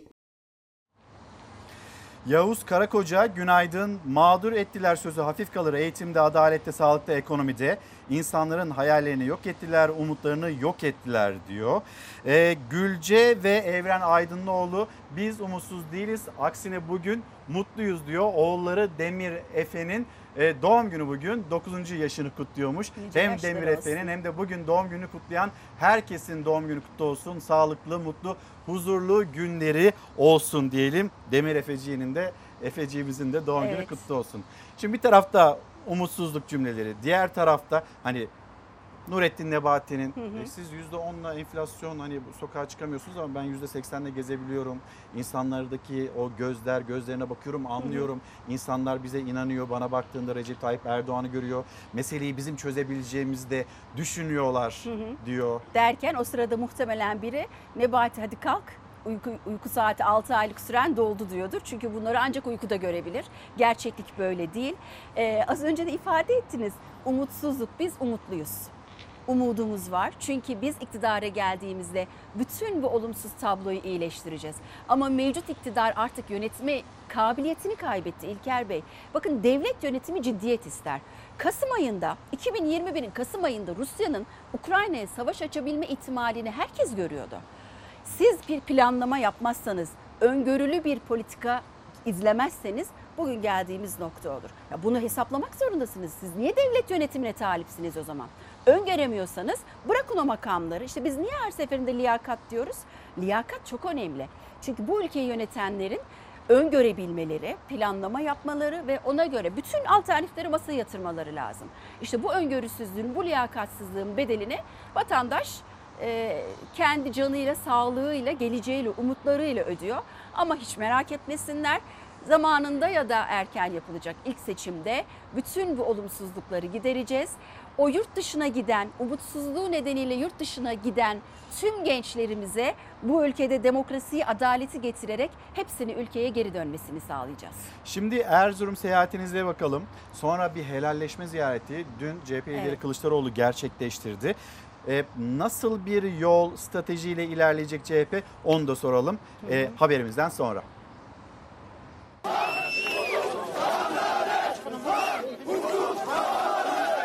Yavuz Karakoca günaydın. Mağdur ettiler sözü hafif kalır eğitimde, adalette, sağlıkta, ekonomide. İnsanların hayallerini yok ettiler, umutlarını yok ettiler diyor. Ee, Gülce ve Evren Aydınlıoğlu biz umutsuz değiliz. Aksine bugün mutluyuz diyor. Oğulları Demir Efe'nin e, doğum günü bugün 9. yaşını kutluyormuş. Nice hem Demir. Efe'nin hem de bugün doğum günü kutlayan herkesin doğum günü kutlu olsun. Sağlıklı, mutlu, huzurlu günleri olsun diyelim. Demir Efeci'nin de Efeciğimizin de doğum günü Evet. kutlu olsun. Şimdi bir tarafta umutsuzluk cümleleri, diğer tarafta hani Nurettin Nebati'nin Hı hı. "E, siz %10'la enflasyon hani sokağa çıkamıyorsunuz ama ben %80'le gezebiliyorum. İnsanlardaki o gözler gözlerine bakıyorum anlıyorum. İnsanlar bize inanıyor bana baktığında Recep Tayyip Erdoğan'ı görüyor. Meseleyi bizim çözebileceğimizi de düşünüyorlar Hı hı. diyor. derken o sırada muhtemelen biri Nebati hadi kalk uyku, uyku saati 6 aylık süren doldu diyordur. Çünkü bunları ancak uykuda görebilir. Gerçeklik böyle değil. Ee, az önce de ifade ettiniz umutsuzluk biz umutluyuz. Umudumuz var. Çünkü biz iktidara geldiğimizde bütün bu olumsuz tabloyu iyileştireceğiz. Ama mevcut iktidar artık yönetme kabiliyetini kaybetti İlker Bey. Bakın devlet yönetimi ciddiyet ister. Kasım ayında 2021'in Kasım ayında Rusya'nın Ukrayna'ya savaş açabilme ihtimalini herkes görüyordu. Siz bir planlama yapmazsanız, öngörülü bir politika izlemezseniz bugün geldiğimiz nokta olur. Ya bunu hesaplamak zorundasınız. Siz niye devlet yönetimine talipsiniz o zaman? Öngöremiyorsanız bırakın o makamları. İşte biz niye her seferinde liyakat diyoruz? Liyakat çok önemli. Çünkü bu ülkeyi yönetenlerin öngörebilmeleri, planlama yapmaları ve ona göre bütün alternatifleri masaya yatırmaları lazım. İşte bu öngörüsüzlüğün, bu liyakatsızlığın bedelini vatandaş e, kendi canıyla, sağlığıyla, geleceğiyle, umutlarıyla ödüyor. Ama hiç merak etmesinler. Zamanında ya da erken yapılacak ilk seçimde bütün bu olumsuzlukları gidereceğiz. O yurt dışına giden, umutsuzluğu nedeniyle yurt dışına giden tüm gençlerimize bu ülkede demokrasiyi, adaleti getirerek hepsini ülkeye geri dönmesini sağlayacağız. Şimdi Erzurum seyahatinize bakalım. Sonra bir helalleşme ziyareti dün CHP lideri Evet. Kılıçdaroğlu gerçekleştirdi. Ee, nasıl bir yol stratejiyle ilerleyecek CHP onu da soralım ee, haberimizden sonra.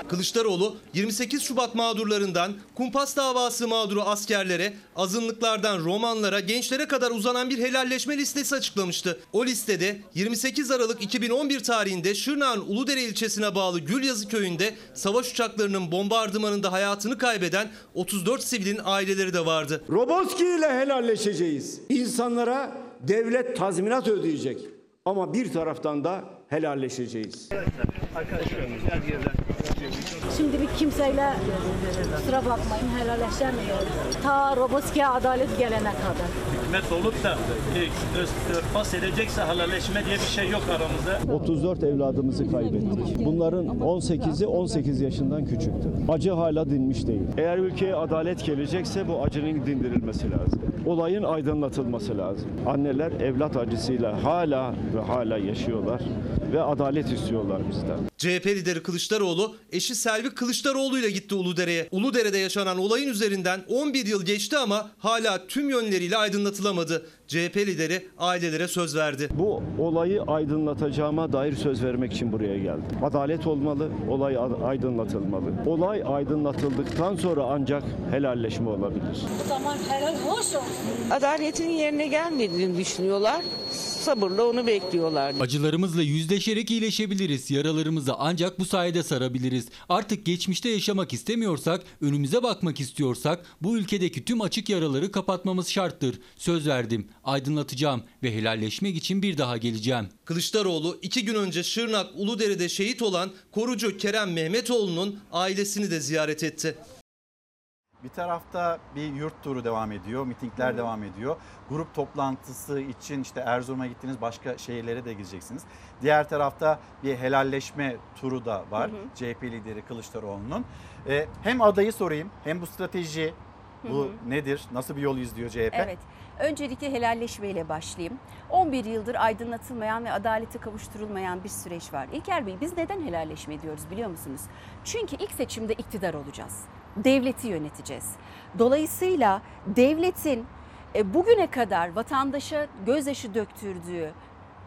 Kılıçdaroğlu 28 Şubat mağdurlarından kumpas davası mağduru askerlere, azınlıklardan romanlara, gençlere kadar uzanan bir helalleşme listesi açıklamıştı. O listede 28 Aralık 2011 tarihinde Şırnak'ın Uludere ilçesine bağlı Gülyazı köyünde savaş uçaklarının bombardımanında hayatını kaybeden 34 sivilin aileleri de vardı. Roboski ile helalleşeceğiz. İnsanlara devlet tazminat ödeyecek. Ama bir taraftan da helalleşeceğiz. Şimdi bir kimseyle kusura bakmayın helalleşemiyoruz. Ta Roboski'ye adalet gelene kadar. hükümet olup da örtbas edecekse helalleşme diye bir şey yok aramızda. 34 evladımızı kaybettik. Bunların 18'i 18 yaşından küçüktü. Acı hala dinmiş değil. Eğer ülkeye adalet gelecekse bu acının dindirilmesi lazım. Olayın aydınlatılması lazım. Anneler evlat acısıyla hala ve hala yaşıyorlar ve adalet istiyorlar bizden. CHP lideri Kılıçdaroğlu eşi Selvi Selvi Kılıçdaroğlu ile gitti Uludere'ye. Uludere'de yaşanan olayın üzerinden 11 yıl geçti ama hala tüm yönleriyle aydınlatılamadı. CHP lideri ailelere söz verdi. Bu olayı aydınlatacağıma dair söz vermek için buraya geldim. Adalet olmalı, olay aydınlatılmalı. Olay aydınlatıldıktan sonra ancak helalleşme olabilir. O zaman helal hoş olsun. Adaletin yerine gelmediğini düşünüyorlar. Sabırla onu bekliyorlar. Acılarımızla yüzleşerek iyileşebiliriz. Yaralarımızı ancak bu sayede sarabiliriz. Artık geçmişte yaşamak istemiyorsak, önümüze bakmak istiyorsak bu ülkedeki tüm açık yaraları kapatmamız şarttır. Söz verdim, aydınlatacağım ve helalleşmek için bir daha geleceğim. Kılıçdaroğlu iki gün önce Şırnak Uludere'de şehit olan korucu Kerem Mehmetoğlu'nun ailesini de ziyaret etti. Bir tarafta bir yurt turu devam ediyor, mitingler devam ediyor. Grup toplantısı için işte Erzurum'a gittiniz, başka şehirlere de gideceksiniz. Diğer tarafta bir helalleşme turu da var Hı hı. CHP lideri Kılıçdaroğlu'nun. Ee, hem adayı sorayım, hem bu strateji, bu Hı nedir, nasıl bir yol izliyor CHP? Evet. Öncelikle helalleşmeyle başlayayım. 11 yıldır aydınlatılmayan ve adalete kavuşturulmayan bir süreç var. İlker Bey biz neden helalleşme diyoruz biliyor musunuz? Çünkü ilk seçimde iktidar olacağız. Devleti yöneteceğiz. Dolayısıyla devletin e, bugüne kadar vatandaşa gözyaşı döktürdüğü,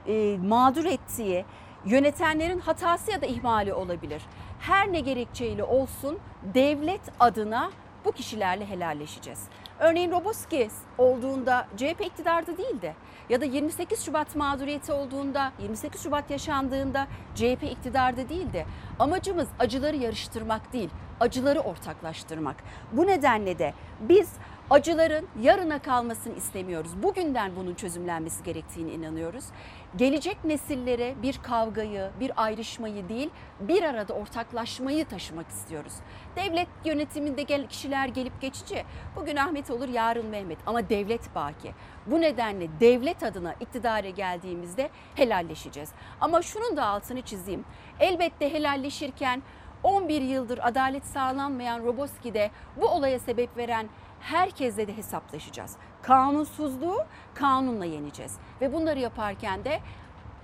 e, mağdur ettiği yönetenlerin hatası ya da ihmali olabilir. Her ne gerekçeyle olsun devlet adına bu kişilerle helalleşeceğiz. Örneğin Roboski olduğunda CHP iktidarda değildi. Ya da 28 Şubat mağduriyeti olduğunda, 28 Şubat yaşandığında CHP iktidarda değildi. Amacımız acıları yarıştırmak değil, acıları ortaklaştırmak. Bu nedenle de biz acıların yarına kalmasını istemiyoruz. Bugünden bunun çözümlenmesi gerektiğini inanıyoruz. Gelecek nesillere bir kavgayı, bir ayrışmayı değil, bir arada ortaklaşmayı taşımak istiyoruz. Devlet yönetiminde gel kişiler gelip geçici. Bugün Ahmet olur, yarın Mehmet ama devlet baki. Bu nedenle devlet adına iktidara geldiğimizde helalleşeceğiz. Ama şunun da altını çizeyim. Elbette helalleşirken 11 yıldır adalet sağlanmayan Roboski'de bu olaya sebep veren herkesle de hesaplaşacağız. Kanunsuzluğu kanunla yeneceğiz. Ve bunları yaparken de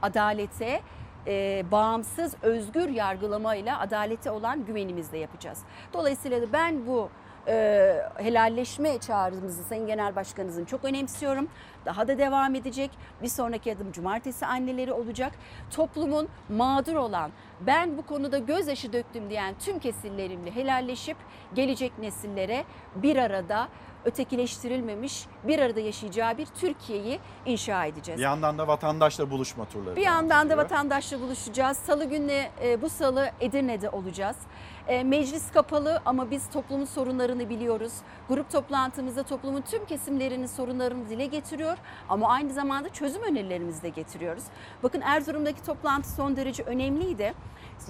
adalete, e, bağımsız, özgür yargılamayla adalete olan güvenimizle yapacağız. Dolayısıyla da ben bu e, helalleşme çağrımızı Sayın Genel Başkanımızın çok önemsiyorum. Daha da devam edecek. Bir sonraki adım cumartesi anneleri olacak. Toplumun mağdur olan, ben bu konuda gözyaşı döktüm diyen tüm kesimlerimle helalleşip gelecek nesillere bir arada ötekileştirilmemiş bir arada yaşayacağı bir Türkiye'yi inşa edeceğiz. Bir yandan da vatandaşla buluşma turları. Bir yandan da vatandaşla buluşacağız. Salı günü e, bu salı Edirne'de olacağız. E, Meclis kapalı ama biz toplumun sorunlarını biliyoruz. Grup toplantımızda toplumun tüm kesimlerinin sorunlarını dile getiriyor ama aynı zamanda çözüm önerilerimizi de getiriyoruz. Bakın Erzurum'daki toplantı son derece önemliydi.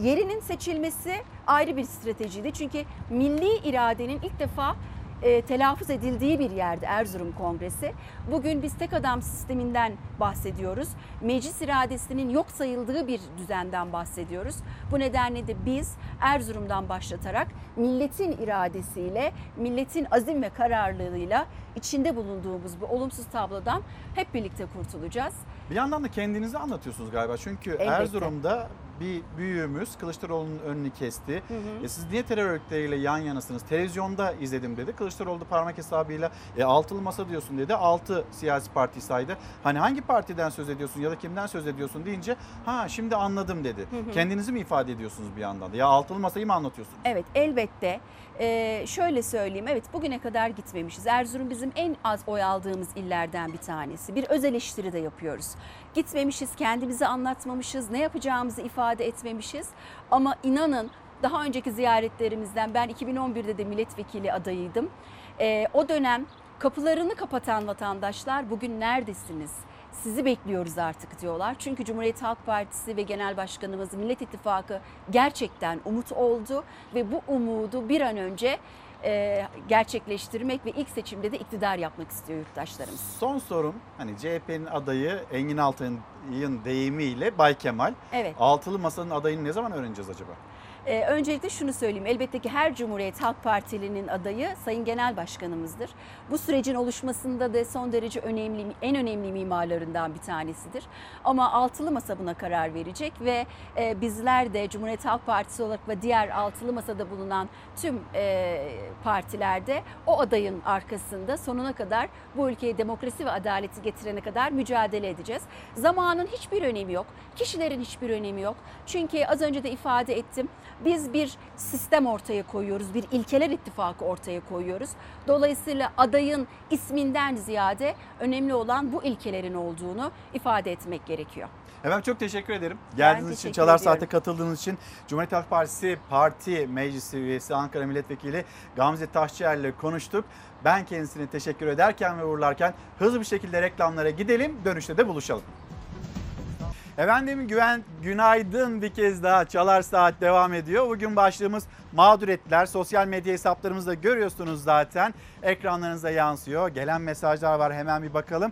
Yerinin seçilmesi ayrı bir stratejiydi. Çünkü milli iradenin ilk defa e, telaffuz edildiği bir yerde Erzurum Kongresi. Bugün biz tek adam sisteminden bahsediyoruz. Meclis iradesinin yok sayıldığı bir düzenden bahsediyoruz. Bu nedenle de biz Erzurum'dan başlatarak milletin iradesiyle, milletin azim ve kararlılığıyla içinde bulunduğumuz bu olumsuz tablodan hep birlikte kurtulacağız. Bir yandan da kendinizi anlatıyorsunuz galiba. Çünkü Elbette. Erzurum'da bir büyüğümüz Kılıçdaroğlu'nun önünü kesti. Hı hı. E siz niye terör örgütleriyle yan yanasınız? Televizyonda izledim dedi. Kılıçdaroğlu da parmak hesabıyla e, altılı masa diyorsun dedi. Altı siyasi parti saydı. Hani hangi partiden söz ediyorsun ya da kimden söz ediyorsun deyince ha şimdi anladım dedi. Hı hı. Kendinizi mi ifade ediyorsunuz bir yandan da? Ya altılı masayı mı anlatıyorsunuz? Evet elbette. Ee, şöyle söyleyeyim evet bugüne kadar gitmemişiz. Erzurum bizim en az oy aldığımız illerden bir tanesi. Bir öz eleştiri de yapıyoruz. Gitmemişiz, kendimizi anlatmamışız, ne yapacağımızı ifade etmemişiz. Ama inanın daha önceki ziyaretlerimizden ben 2011'de de milletvekili adayıydım. Ee, o dönem kapılarını kapatan vatandaşlar bugün neredesiniz? Sizi bekliyoruz artık diyorlar. Çünkü Cumhuriyet Halk Partisi ve Genel Başkanımız Millet İttifakı gerçekten umut oldu ve bu umudu bir an önce e, gerçekleştirmek ve ilk seçimde de iktidar yapmak istiyor yurttaşlarımız. Son sorum hani CHP'nin adayı Engin Altay'ın deyimiyle Bay Kemal. Evet. Altılı masanın adayını ne zaman öğreneceğiz acaba? Ee, öncelikle şunu söyleyeyim. Elbette ki her Cumhuriyet Halk Partili'nin adayı Sayın Genel Başkanımızdır. Bu sürecin oluşmasında da son derece önemli, en önemli mimarlarından bir tanesidir. Ama altılı masa buna karar verecek ve e, bizler de Cumhuriyet Halk Partisi olarak ve diğer altılı masada bulunan tüm e, partilerde o adayın arkasında sonuna kadar bu ülkeye demokrasi ve adaleti getirene kadar mücadele edeceğiz. Zamanın hiçbir önemi yok. Kişilerin hiçbir önemi yok. Çünkü az önce de ifade ettim. Biz bir sistem ortaya koyuyoruz. Bir ilkeler ittifakı ortaya koyuyoruz. Dolayısıyla adayın isminden ziyade önemli olan bu ilkelerin olduğunu ifade etmek gerekiyor. Efendim çok teşekkür ederim. Geldiğiniz için, teşekkür Çalar ediyorum. Saat'e katıldığınız için Cumhuriyet Halk Partisi Parti Meclisi üyesi Ankara Milletvekili Gamze Taşçıer ile konuştuk. Ben kendisine teşekkür ederken ve uğurlarken hızlı bir şekilde reklamlara gidelim. Dönüşte de buluşalım. Efendim güven, günaydın bir kez daha Çalar Saat devam ediyor. Bugün başlığımız mağduriyetler. Sosyal medya hesaplarımızda görüyorsunuz zaten. Ekranlarınıza yansıyor. Gelen mesajlar var hemen bir bakalım.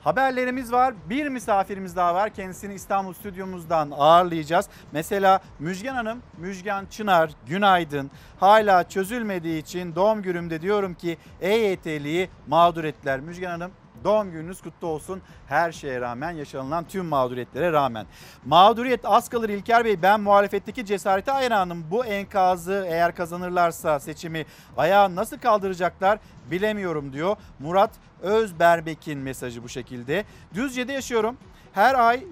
Haberlerimiz var. Bir misafirimiz daha var. Kendisini İstanbul stüdyomuzdan ağırlayacağız. Mesela Müjgan Hanım, Müjgan Çınar günaydın. Hala çözülmediği için doğum günümde diyorum ki EYT'liyi mağdur ettiler. Müjgan Hanım Doğum gününüz kutlu olsun. Her şeye rağmen yaşanılan tüm mağduriyetlere rağmen. Mağduriyet az kalır İlker Bey. Ben muhalefetteki cesarete hayranım. Bu enkazı eğer kazanırlarsa seçimi ayağa nasıl kaldıracaklar bilemiyorum diyor. Murat Özberbek'in mesajı bu şekilde. Düzce'de yaşıyorum. Her ay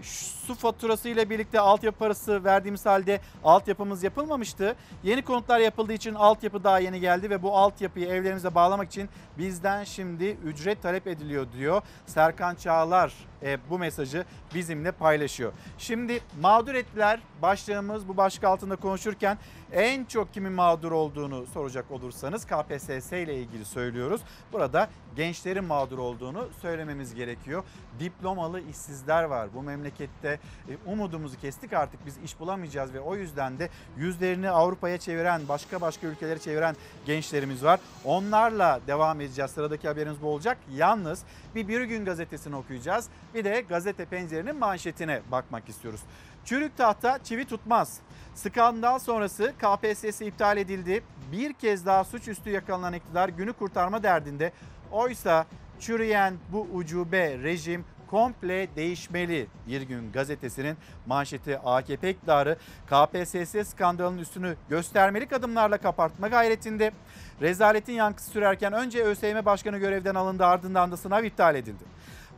su faturası ile birlikte altyapı parası verdiğimiz halde altyapımız yapılmamıştı. Yeni konutlar yapıldığı için altyapı daha yeni geldi ve bu altyapıyı evlerimize bağlamak için bizden şimdi ücret talep ediliyor diyor. Serkan Çağlar e, bu mesajı bizimle paylaşıyor. Şimdi mağdur ettiler başlığımız bu başlık altında konuşurken en çok kimin mağdur olduğunu soracak olursanız KPSS ile ilgili söylüyoruz. Burada gençlerin mağdur olduğunu söylememiz gerekiyor. Diplomalı işsizler var. Bu memlekette e, umudumuzu kestik artık biz iş bulamayacağız ve o yüzden de yüzlerini Avrupa'ya çeviren, başka başka ülkelere çeviren gençlerimiz var. Onlarla devam edeceğiz. Sıradaki haberimiz bu olacak. Yalnız bir Bir Gün gazetesini okuyacağız. Bir de gazete pencerenin manşetine bakmak istiyoruz. Çürük tahta çivi tutmaz. Skandal sonrası KPSS iptal edildi. Bir kez daha suçüstü yakalanan iktidar günü kurtarma derdinde. Oysa çürüyen bu ucube rejim komple değişmeli. Bir gün gazetesinin manşeti AKP iktidarı KPSS skandalının üstünü göstermelik adımlarla kapatma gayretinde. Rezaletin yankısı sürerken önce ÖSYM Başkanı görevden alındı ardından da sınav iptal edildi.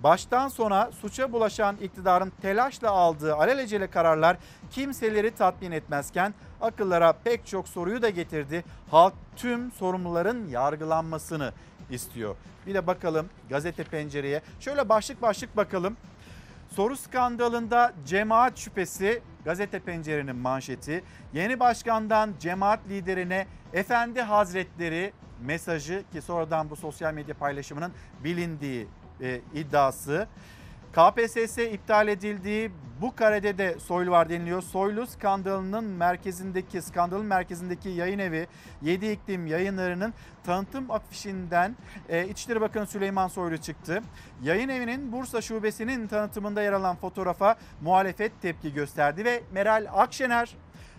Baştan sona suça bulaşan iktidarın telaşla aldığı alelacele kararlar kimseleri tatmin etmezken akıllara pek çok soruyu da getirdi. Halk tüm sorumluların yargılanmasını istiyor. Bir de bakalım gazete pencereye. Şöyle başlık başlık bakalım. Soru skandalında cemaat şüphesi gazete pencerenin manşeti. Yeni başkandan cemaat liderine efendi hazretleri mesajı ki sonradan bu sosyal medya paylaşımının bilindiği e, iddiası. KPSS iptal edildiği bu karede de Soylu var deniliyor. Soylu skandalının merkezindeki skandalın merkezindeki yayın evi 7 iklim yayınlarının tanıtım afişinden e, İçişleri Bakanı Süleyman Soylu çıktı. Yayın evinin Bursa şubesinin tanıtımında yer alan fotoğrafa muhalefet tepki gösterdi ve Meral Akşener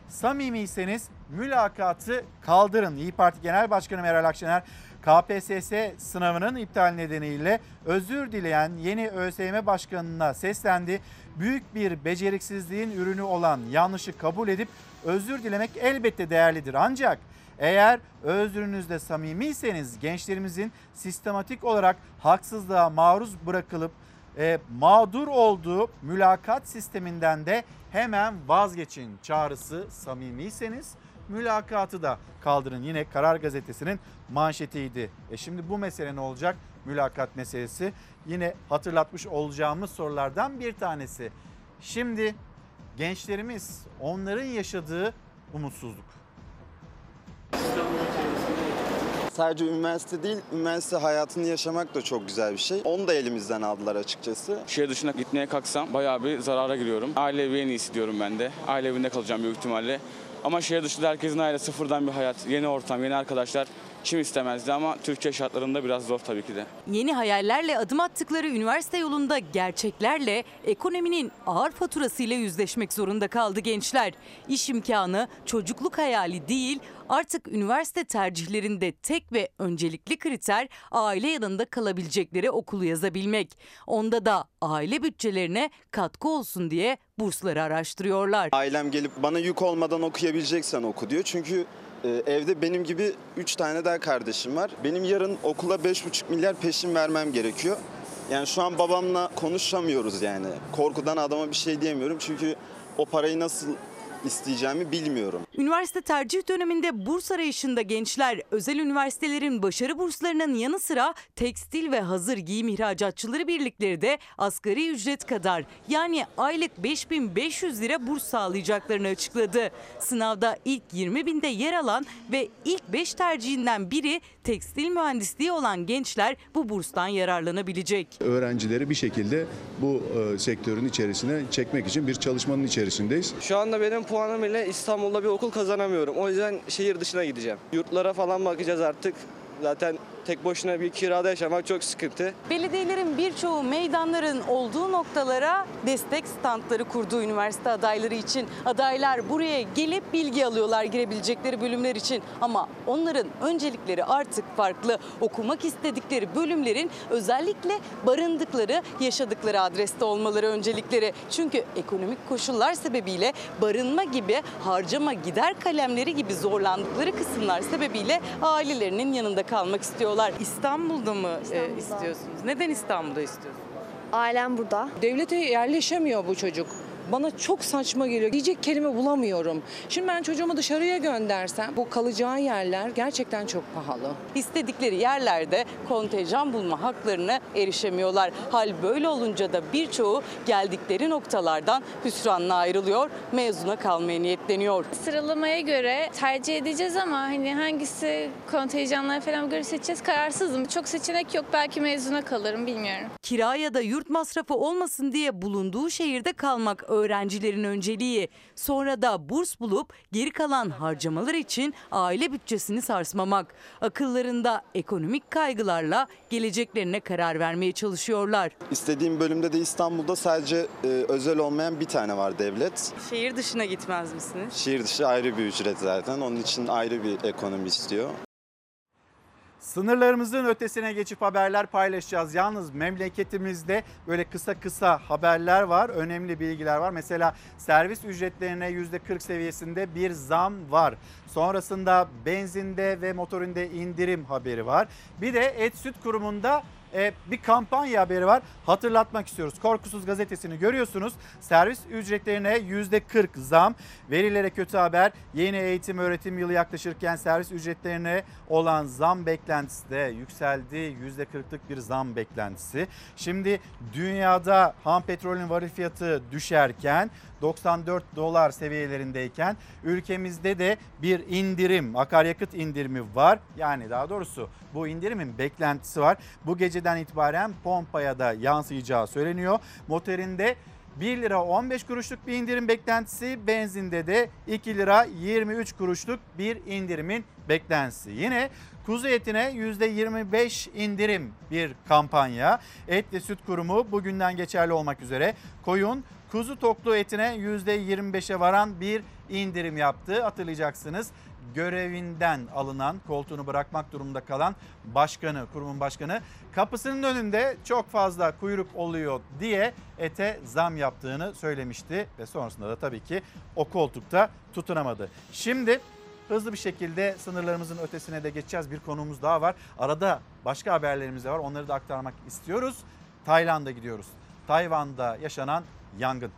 samimiyseniz mülakatı kaldırın. İyi Parti Genel Başkanı Meral Akşener KPSS sınavının iptal nedeniyle özür dileyen yeni ÖSYM Başkanı'na seslendi. Büyük bir beceriksizliğin ürünü olan yanlışı kabul edip özür dilemek elbette değerlidir. Ancak eğer özrünüzde samimiyseniz gençlerimizin sistematik olarak haksızlığa maruz bırakılıp e, mağdur olduğu mülakat sisteminden de hemen vazgeçin çağrısı samimiyseniz mülakatı da kaldırın. Yine Karar Gazetesi'nin manşetiydi. E şimdi bu mesele ne olacak? Mülakat meselesi yine hatırlatmış olacağımız sorulardan bir tanesi. Şimdi gençlerimiz onların yaşadığı umutsuzluk. Sadece üniversite değil, üniversite hayatını yaşamak da çok güzel bir şey. Onu da elimizden aldılar açıkçası. Şehir dışına gitmeye kalksam bayağı bir zarara giriyorum. Aile evi en iyisi diyorum ben de. Aile evinde kalacağım büyük ihtimalle. Ama şehir dışında herkesin aile sıfırdan bir hayat, yeni ortam, yeni arkadaşlar. Kim istemezdi ama Türkiye şartlarında biraz zor tabii ki de. Yeni hayallerle adım attıkları üniversite yolunda gerçeklerle ekonominin ağır faturasıyla yüzleşmek zorunda kaldı gençler. İş imkanı çocukluk hayali değil artık üniversite tercihlerinde tek ve öncelikli kriter aile yanında kalabilecekleri okulu yazabilmek. Onda da aile bütçelerine katkı olsun diye bursları araştırıyorlar. Ailem gelip bana yük olmadan okuyabileceksen oku diyor. Çünkü evde benim gibi 3 tane daha kardeşim var. Benim yarın okula 5,5 milyar peşin vermem gerekiyor. Yani şu an babamla konuşamıyoruz yani. Korkudan adama bir şey diyemiyorum. Çünkü o parayı nasıl isteyeceğimi bilmiyorum. Üniversite tercih döneminde burs arayışında gençler özel üniversitelerin başarı burslarının yanı sıra tekstil ve hazır giyim ihracatçıları birlikleri de asgari ücret kadar yani aylık 5500 lira burs sağlayacaklarını açıkladı. Sınavda ilk 20 binde yer alan ve ilk 5 tercihinden biri tekstil mühendisliği olan gençler bu burstan yararlanabilecek. Öğrencileri bir şekilde bu e, sektörün içerisine çekmek için bir çalışmanın içerisindeyiz. Şu anda benim puanım ile İstanbul'da bir okul kazanamıyorum. O yüzden şehir dışına gideceğim. Yurtlara falan bakacağız artık. Zaten tek başına bir kirada yaşamak çok sıkıntı. Belediyelerin birçoğu meydanların olduğu noktalara destek standları kurdu üniversite adayları için. Adaylar buraya gelip bilgi alıyorlar girebilecekleri bölümler için. Ama onların öncelikleri artık farklı. Okumak istedikleri bölümlerin özellikle barındıkları, yaşadıkları adreste olmaları öncelikleri. Çünkü ekonomik koşullar sebebiyle barınma gibi harcama gider kalemleri gibi zorlandıkları kısımlar sebebiyle ailelerinin yanında kalmak istiyorlar. İstanbul'da mı e, istiyorsunuz? Neden İstanbul'da istiyorsunuz? Ailem burada. Devlete yerleşemiyor bu çocuk. Bana çok saçma geliyor. Diyecek kelime bulamıyorum. Şimdi ben çocuğumu dışarıya göndersem bu kalacağı yerler gerçekten çok pahalı. İstedikleri yerlerde kontenjan bulma haklarına erişemiyorlar. Hal böyle olunca da birçoğu geldikleri noktalardan hüsranla ayrılıyor, mezuna kalmaya niyetleniyor. Sıralamaya göre tercih edeceğiz ama hani hangisi kontenjanlara falan göre seçeceğiz kararsızım. Çok seçenek yok belki mezuna kalırım bilmiyorum. Kira ya da yurt masrafı olmasın diye bulunduğu şehirde kalmak öğrencilerin önceliği. Sonra da burs bulup geri kalan harcamalar için aile bütçesini sarsmamak. Akıllarında ekonomik kaygılarla geleceklerine karar vermeye çalışıyorlar. İstediğim bölümde de İstanbul'da sadece e, özel olmayan bir tane var devlet. Şehir dışına gitmez misiniz? Şehir dışı ayrı bir ücret zaten. Onun için ayrı bir ekonomi istiyor. Sınırlarımızın ötesine geçip haberler paylaşacağız. Yalnız memleketimizde böyle kısa kısa haberler var, önemli bilgiler var. Mesela servis ücretlerine %40 seviyesinde bir zam var. Sonrasında benzinde ve motorinde indirim haberi var. Bir de Et Süt Kurumu'nda e, bir kampanya haberi var. Hatırlatmak istiyoruz. Korkusuz gazetesini görüyorsunuz. Servis ücretlerine %40 zam. Verilere kötü haber. Yeni eğitim öğretim yılı yaklaşırken servis ücretlerine olan zam beklentisi de yükseldi. %40'lık bir zam beklentisi. Şimdi dünyada ham petrolün varil fiyatı düşerken 94 dolar seviyelerindeyken ülkemizde de bir indirim, akaryakıt indirimi var. Yani daha doğrusu bu indirimin beklentisi var. Bu geceden itibaren pompaya da yansıyacağı söyleniyor. Motorinde 1 lira 15 kuruşluk bir indirim beklentisi, benzinde de 2 lira 23 kuruşluk bir indirimin beklentisi. Yine kuzu etine %25 indirim bir kampanya. Et ve Süt Kurumu bugünden geçerli olmak üzere koyun kuzu toklu etine %25'e varan bir indirim yaptı. Hatırlayacaksınız görevinden alınan, koltuğunu bırakmak durumunda kalan başkanı, kurumun başkanı kapısının önünde çok fazla kuyruk oluyor diye ete zam yaptığını söylemişti ve sonrasında da tabii ki o koltukta tutunamadı. Şimdi hızlı bir şekilde sınırlarımızın ötesine de geçeceğiz. Bir konumuz daha var. Arada başka haberlerimiz de var. Onları da aktarmak istiyoruz. Tayland'a gidiyoruz. Tayvan'da yaşanan yangın.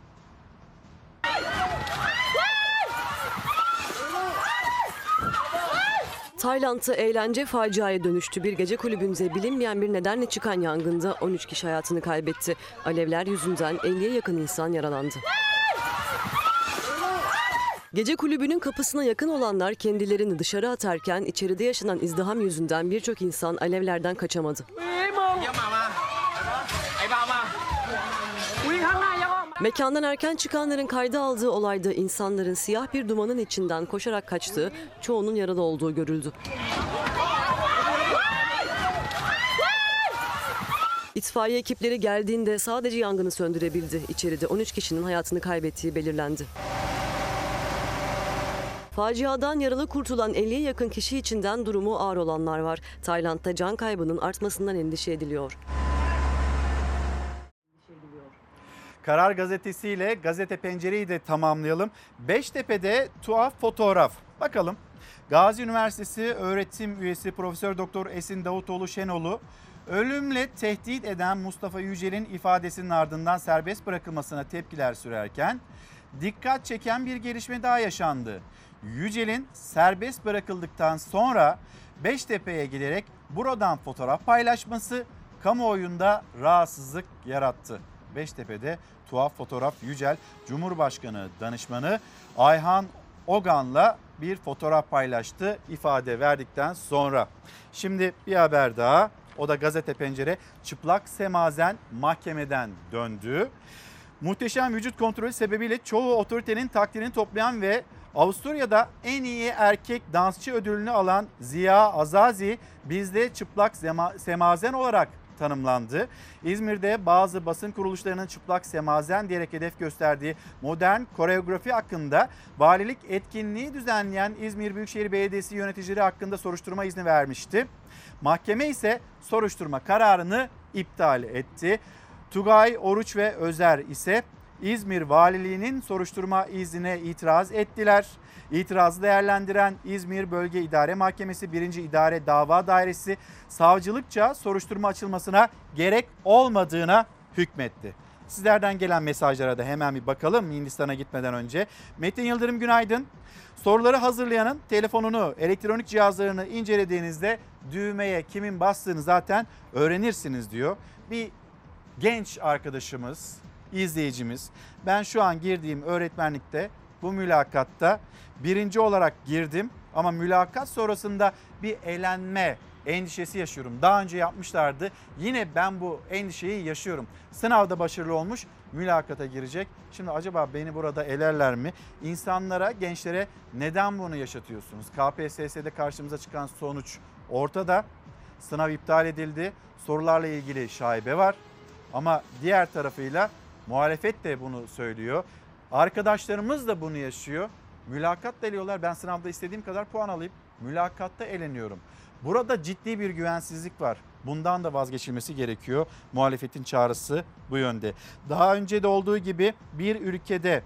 Tayland'ı eğlence faciaya dönüştü. Bir gece kulübünde bilinmeyen bir nedenle çıkan yangında 13 kişi hayatını kaybetti. Alevler yüzünden 50'ye yakın insan yaralandı. Gece kulübünün kapısına yakın olanlar kendilerini dışarı atarken içeride yaşanan izdiham yüzünden birçok insan alevlerden kaçamadı. Mekandan erken çıkanların kayda aldığı olayda insanların siyah bir dumanın içinden koşarak kaçtığı, çoğunun yaralı olduğu görüldü. İtfaiye ekipleri geldiğinde sadece yangını söndürebildi. İçeride 13 kişinin hayatını kaybettiği belirlendi. Faciadan yaralı kurtulan 50'ye yakın kişi içinden durumu ağır olanlar var. Tayland'da can kaybının artmasından endişe ediliyor. Karar Gazetesi ile Gazete Pencere'yi de tamamlayalım. Beştepe'de tuhaf fotoğraf. Bakalım. Gazi Üniversitesi öğretim üyesi Profesör Doktor Esin Davutoğlu Şenol'u ölümle tehdit eden Mustafa Yücel'in ifadesinin ardından serbest bırakılmasına tepkiler sürerken dikkat çeken bir gelişme daha yaşandı. Yücel'in serbest bırakıldıktan sonra Beştepe'ye giderek buradan fotoğraf paylaşması kamuoyunda rahatsızlık yarattı. Beştepe'de tuhaf fotoğraf Yücel Cumhurbaşkanı danışmanı Ayhan Ogan'la bir fotoğraf paylaştı ifade verdikten sonra. Şimdi bir haber daha o da gazete pencere çıplak semazen mahkemeden döndü. Muhteşem vücut kontrolü sebebiyle çoğu otoritenin takdirini toplayan ve Avusturya'da en iyi erkek dansçı ödülünü alan Ziya Azazi bizde çıplak semazen olarak tanımlandı. İzmir'de bazı basın kuruluşlarının çıplak semazen diyerek hedef gösterdiği modern koreografi hakkında valilik etkinliği düzenleyen İzmir Büyükşehir Belediyesi yöneticileri hakkında soruşturma izni vermişti. Mahkeme ise soruşturma kararını iptal etti. Tugay, Oruç ve Özer ise İzmir Valiliğinin soruşturma iznine itiraz ettiler. İtirazı değerlendiren İzmir Bölge İdare Mahkemesi 1. İdare Dava Dairesi savcılıkça soruşturma açılmasına gerek olmadığına hükmetti. Sizlerden gelen mesajlara da hemen bir bakalım Hindistan'a gitmeden önce. Metin Yıldırım günaydın. Soruları hazırlayanın telefonunu, elektronik cihazlarını incelediğinizde düğmeye kimin bastığını zaten öğrenirsiniz diyor. Bir genç arkadaşımız, izleyicimiz ben şu an girdiğim öğretmenlikte bu mülakatta birinci olarak girdim ama mülakat sonrasında bir elenme endişesi yaşıyorum. Daha önce yapmışlardı. Yine ben bu endişeyi yaşıyorum. Sınavda başarılı olmuş, mülakata girecek. Şimdi acaba beni burada elerler mi? İnsanlara, gençlere neden bunu yaşatıyorsunuz? KPSS'de karşımıza çıkan sonuç ortada. Sınav iptal edildi. Sorularla ilgili şaibe var. Ama diğer tarafıyla muhalefet de bunu söylüyor. Arkadaşlarımız da bunu yaşıyor. Mülakat deliyorlar. Ben sınavda istediğim kadar puan alayım. Mülakatta eleniyorum. Burada ciddi bir güvensizlik var. Bundan da vazgeçilmesi gerekiyor. Muhalefetin çağrısı bu yönde. Daha önce de olduğu gibi bir ülkede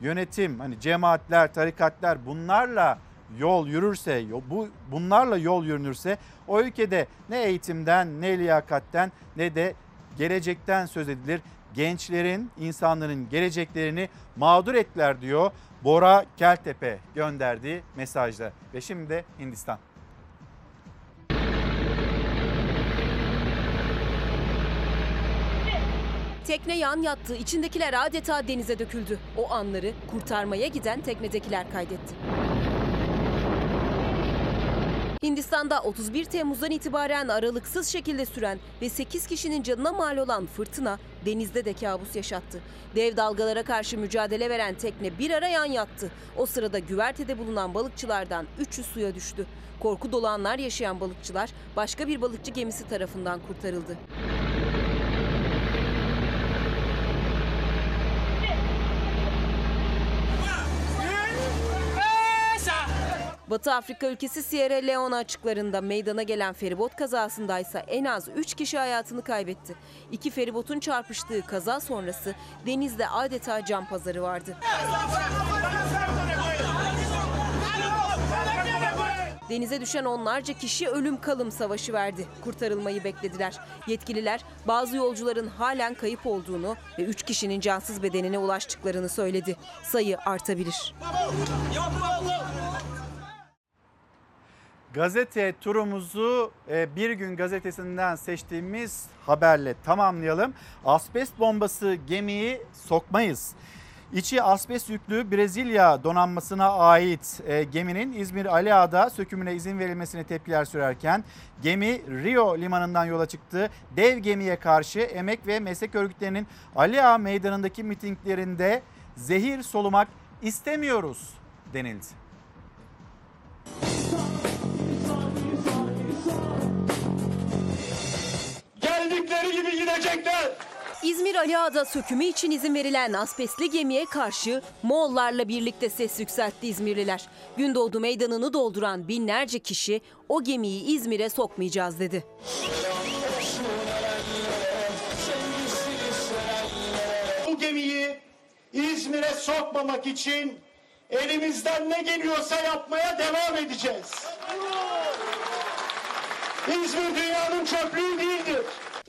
yönetim, hani cemaatler, tarikatlar bunlarla yol yürürse, bu bunlarla yol yürünürse o ülkede ne eğitimden, ne liyakatten ne de gelecekten söz edilir. Gençlerin, insanların geleceklerini mağdur ettiler diyor Bora Keltepe gönderdiği mesajda. Ve şimdi de Hindistan. Tekne yan yattı, içindekiler adeta denize döküldü. O anları kurtarmaya giden teknedekiler kaydetti. Hindistan'da 31 Temmuz'dan itibaren aralıksız şekilde süren ve 8 kişinin canına mal olan fırtına denizde de kabus yaşattı. Dev dalgalara karşı mücadele veren tekne bir ara yan yattı. O sırada güvertede bulunan balıkçılardan 3'ü suya düştü. Korku dolu anlar yaşayan balıkçılar başka bir balıkçı gemisi tarafından kurtarıldı. Batı Afrika ülkesi Sierra Leone açıklarında meydana gelen feribot kazasında ise en az 3 kişi hayatını kaybetti. İki feribotun çarpıştığı kaza sonrası denizde adeta can pazarı vardı. Denize düşen onlarca kişi ölüm kalım savaşı verdi. Kurtarılmayı beklediler. Yetkililer bazı yolcuların halen kayıp olduğunu ve 3 kişinin cansız bedenine ulaştıklarını söyledi. Sayı artabilir. Gazete turumuzu e, Bir Gün gazetesinden seçtiğimiz haberle tamamlayalım. Asbest bombası gemiyi sokmayız. İçi asbest yüklü Brezilya donanmasına ait e, geminin İzmir Ali sökümüne izin verilmesine tepkiler sürerken gemi Rio limanından yola çıktı. Dev gemiye karşı emek ve meslek örgütlerinin Ali meydanındaki mitinglerinde zehir solumak istemiyoruz denildi. Geldikleri gibi gidecek. edecekler. İzmir Ali Ağa'da sökümü için izin verilen asbestli gemiye karşı Moğollarla birlikte ses yükseltti İzmirliler. Gündoğdu meydanını dolduran binlerce kişi o gemiyi İzmir'e sokmayacağız dedi. Bu gemiyi İzmir'e sokmamak için elimizden ne geliyorsa yapmaya devam edeceğiz. İzmir dünyanın çöplüğü değildir.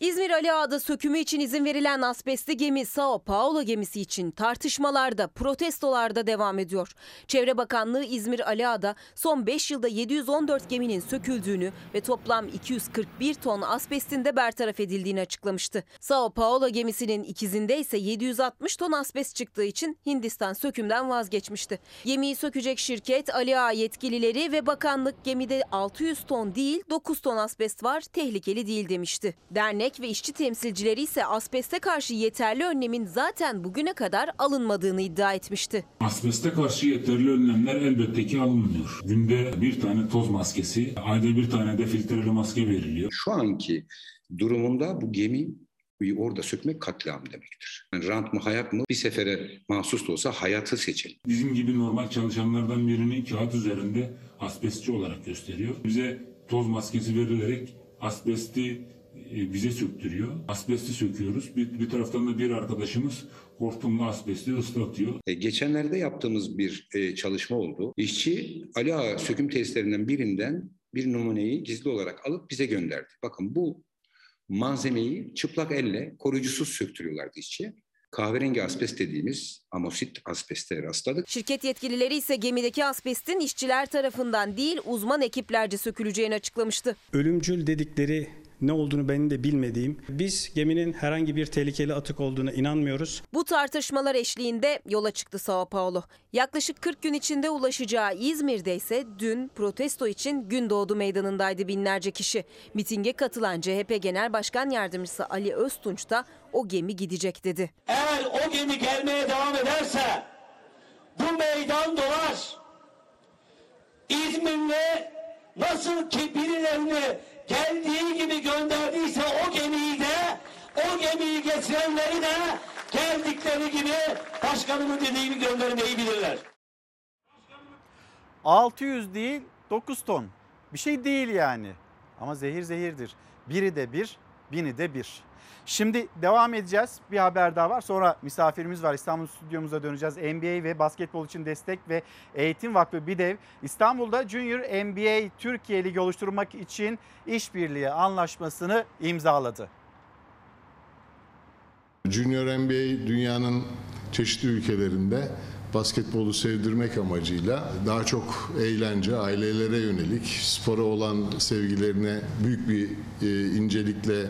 İzmir Ali Ağa'da sökümü için izin verilen asbestli gemi Sao Paulo gemisi için tartışmalarda, protestolarda devam ediyor. Çevre Bakanlığı İzmir Ali Ağa'da son 5 yılda 714 geminin söküldüğünü ve toplam 241 ton asbestin de bertaraf edildiğini açıklamıştı. Sao Paulo gemisinin ikizinde ise 760 ton asbest çıktığı için Hindistan sökümden vazgeçmişti. Gemiyi sökecek şirket Ali Ağa yetkilileri ve bakanlık gemide 600 ton değil 9 ton asbest var tehlikeli değil demişti. Dernek ve işçi temsilcileri ise asbeste karşı yeterli önlemin zaten bugüne kadar alınmadığını iddia etmişti. Asbeste karşı yeterli önlemler elbette ki alınmıyor. Günde bir tane toz maskesi, ayda bir tane de filtreli maske veriliyor. Şu anki durumunda bu gemi orada sökmek katliam demektir. Yani rant mı hayat mı bir sefere mahsus da olsa hayatı seçin. Bizim gibi normal çalışanlardan birini kağıt üzerinde asbestçi olarak gösteriyor. Bize toz maskesi verilerek asbesti bize söktürüyor. Asbesti söküyoruz. Bir, bir taraftan da bir arkadaşımız hortumla asbesti ıslatıyor. E, geçenlerde yaptığımız bir e, çalışma oldu. İşçi Ali Ağa söküm tesislerinden birinden bir numuneyi gizli olarak alıp bize gönderdi. Bakın bu malzemeyi çıplak elle koruyucusuz söktürüyorlardı işçi. Kahverengi asbest dediğimiz amosit asbeste rastladık. Şirket yetkilileri ise gemideki asbestin işçiler tarafından değil uzman ekiplerce söküleceğini açıklamıştı. Ölümcül dedikleri ne olduğunu benim de bilmediğim. Biz geminin herhangi bir tehlikeli atık olduğuna inanmıyoruz. Bu tartışmalar eşliğinde yola çıktı Sao Paulo. Yaklaşık 40 gün içinde ulaşacağı İzmir'de ise dün protesto için Gündoğdu Meydanı'ndaydı binlerce kişi. Mitinge katılan CHP Genel Başkan Yardımcısı Ali Öztunç da o gemi gidecek dedi. Eğer o gemi gelmeye devam ederse bu meydan dolar. İzmir'le nasıl ki birilerini geldiği gibi gönderdiyse o gemiyi de o gemiyi getirenleri de geldikleri gibi başkanımın dediğini göndermeyi bilirler. 600 değil 9 ton. Bir şey değil yani. Ama zehir zehirdir. Biri de bir, bini de bir. Şimdi devam edeceğiz. Bir haber daha var. Sonra misafirimiz var. İstanbul stüdyomuza döneceğiz. NBA ve basketbol için destek ve eğitim vakfı BİDEV İstanbul'da Junior NBA Türkiye Ligi oluşturmak için işbirliği anlaşmasını imzaladı. Junior NBA dünyanın çeşitli ülkelerinde basketbolu sevdirmek amacıyla daha çok eğlence, ailelere yönelik, spora olan sevgilerine büyük bir e, incelikle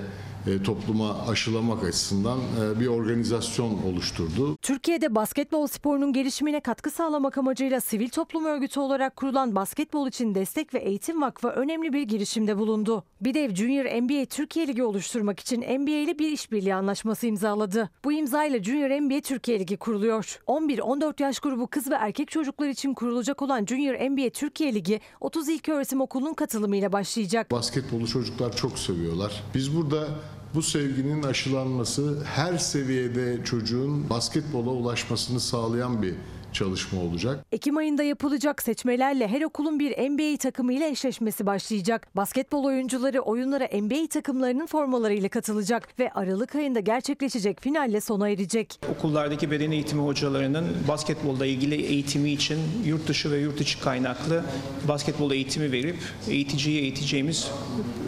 e, topluma aşılamak açısından e, bir organizasyon oluşturdu. Türkiye'de basketbol sporunun gelişimine katkı sağlamak amacıyla sivil toplum örgütü olarak kurulan Basketbol için Destek ve Eğitim Vakfı önemli bir girişimde bulundu. BİDEV Junior NBA Türkiye Ligi oluşturmak için NBA ile bir işbirliği anlaşması imzaladı. Bu imzayla Junior NBA Türkiye Ligi kuruluyor. 11-14 yaş grubu kız ve erkek çocuklar için kurulacak olan Junior NBA Türkiye Ligi 30 İlköğretim Okulu'nun katılımıyla başlayacak. Basketbolu çocuklar çok seviyorlar. Biz burada bu sevginin aşılanması her seviyede çocuğun basketbola ulaşmasını sağlayan bir çalışma olacak. Ekim ayında yapılacak seçmelerle her okulun bir NBA takımıyla eşleşmesi başlayacak. Basketbol oyuncuları oyunlara NBA takımlarının formalarıyla katılacak ve Aralık ayında gerçekleşecek finalle sona erecek. Okullardaki beden eğitimi hocalarının basketbolla ilgili eğitimi için yurt dışı ve yurt içi kaynaklı basketbol eğitimi verip eğiticiye eğiteceğimiz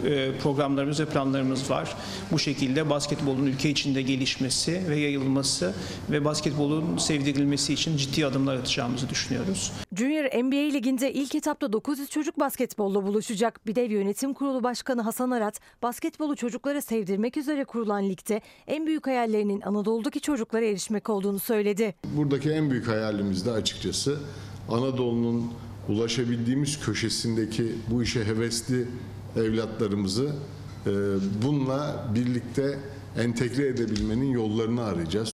e, programlarımız ve planlarımız var. Bu şekilde basketbolun ülke içinde gelişmesi ve yayılması ve basketbolun sevdirilmesi için ciddi adımlar atacağımızı düşünüyoruz. Junior NBA Ligi'nde ilk etapta 900 çocuk basketbolla buluşacak. BİDEV Yönetim Kurulu Başkanı Hasan Arat, basketbolu çocuklara sevdirmek üzere kurulan ligde en büyük hayallerinin Anadolu'daki çocuklara erişmek olduğunu söyledi. Buradaki en büyük hayalimiz de açıkçası Anadolu'nun ulaşabildiğimiz köşesindeki bu işe hevesli evlatlarımızı e, bununla birlikte entegre edebilmenin yollarını arayacağız.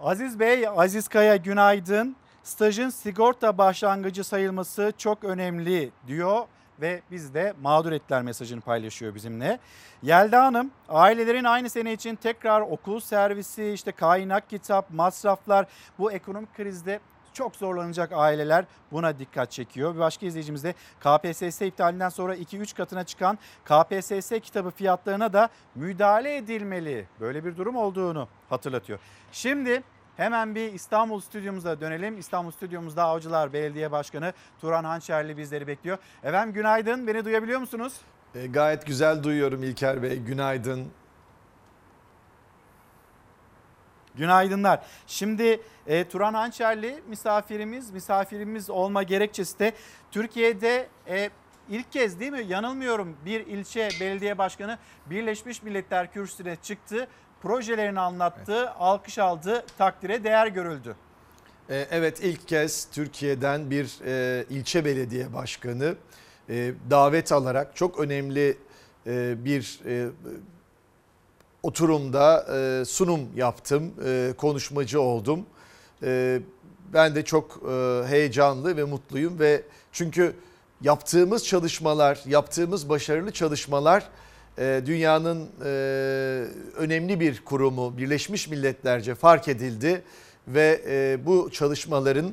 Aziz Bey, Aziz Kaya günaydın. Stajın sigorta başlangıcı sayılması çok önemli diyor. ve biz de mağdur ettiler mesajını paylaşıyor bizimle. Yelda Hanım ailelerin aynı sene için tekrar okul servisi işte kaynak kitap masraflar bu ekonomik krizde çok zorlanacak aileler buna dikkat çekiyor. Bir başka izleyicimiz de KPSS iptalinden sonra 2-3 katına çıkan KPSS kitabı fiyatlarına da müdahale edilmeli. Böyle bir durum olduğunu hatırlatıyor. Şimdi hemen bir İstanbul stüdyomuza dönelim. İstanbul stüdyomuzda Avcılar Belediye Başkanı Turan Hançerli bizleri bekliyor. Efendim günaydın beni duyabiliyor musunuz? E, gayet güzel duyuyorum İlker Bey. Günaydın. Günaydınlar. Şimdi e, Turan Hançerli misafirimiz, misafirimiz olma gerekçesi de Türkiye'de e, ilk kez değil mi yanılmıyorum bir ilçe belediye başkanı Birleşmiş Milletler Kürsüsü'ne çıktı. Projelerini anlattı, alkış aldı, takdire değer görüldü. E, evet ilk kez Türkiye'den bir e, ilçe belediye başkanı e, davet alarak çok önemli e, bir e, oturumda e, sunum yaptım, e, konuşmacı oldum. E, ben de çok e, heyecanlı ve mutluyum ve çünkü yaptığımız çalışmalar, yaptığımız başarılı çalışmalar e, dünyanın e, önemli bir kurumu Birleşmiş Milletlerce fark edildi ve e, bu çalışmaların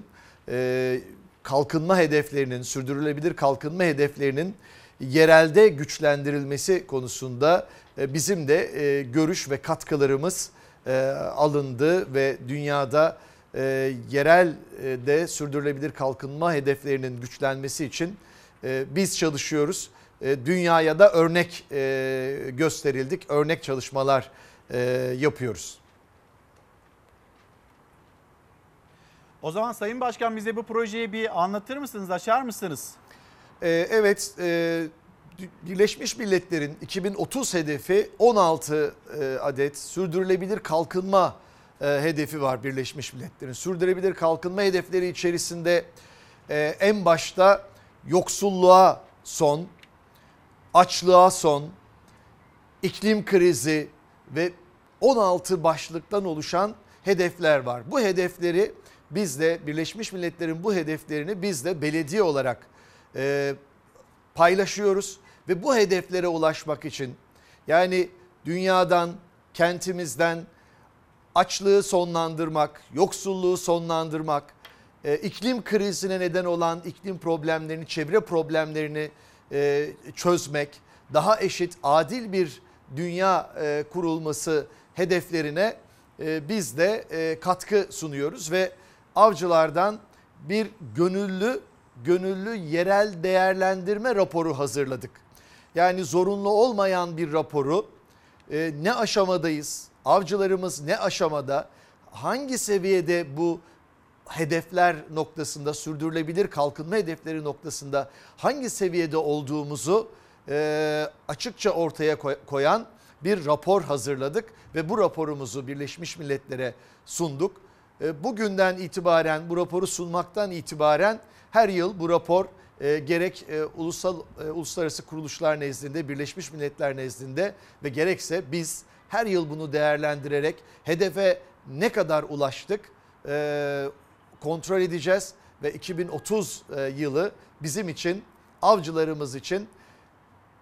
e, kalkınma hedeflerinin, sürdürülebilir kalkınma hedeflerinin yerelde güçlendirilmesi konusunda bizim de e, görüş ve katkılarımız e, alındı ve dünyada yerel de sürdürülebilir kalkınma hedeflerinin güçlenmesi için biz çalışıyoruz. Dünyaya da örnek gösterildik, örnek çalışmalar yapıyoruz. O zaman Sayın Başkan bize bu projeyi bir anlatır mısınız, açar mısınız? Evet, Birleşmiş Milletler'in 2030 hedefi 16 adet sürdürülebilir kalkınma hedefi var Birleşmiş Milletler'in. Sürdürülebilir kalkınma hedefleri içerisinde en başta yoksulluğa son, açlığa son, iklim krizi ve 16 başlıktan oluşan hedefler var. Bu hedefleri biz de Birleşmiş Milletler'in bu hedeflerini biz de belediye olarak paylaşıyoruz ve bu hedeflere ulaşmak için yani dünyadan, kentimizden açlığı sonlandırmak, yoksulluğu sonlandırmak, e, iklim krizine neden olan iklim problemlerini, çevre problemlerini e, çözmek, daha eşit, adil bir dünya e, kurulması hedeflerine biz de katkı sunuyoruz ve avcılardan bir gönüllü gönüllü yerel değerlendirme raporu hazırladık. Yani zorunlu olmayan bir raporu e, ne aşamadayız, avcılarımız ne aşamada, hangi seviyede bu hedefler noktasında sürdürülebilir kalkınma hedefleri noktasında hangi seviyede olduğumuzu e, açıkça ortaya koyan bir rapor hazırladık ve bu raporumuzu Birleşmiş Milletler'e sunduk. E, bugünden itibaren bu raporu sunmaktan itibaren her yıl bu rapor e, gerek e, ulusal e, uluslararası kuruluşlar nezdinde, Birleşmiş Milletler nezdinde ve gerekse biz her yıl bunu değerlendirerek hedefe ne kadar ulaştık e, kontrol edeceğiz ve 2030 e, yılı bizim için avcılarımız için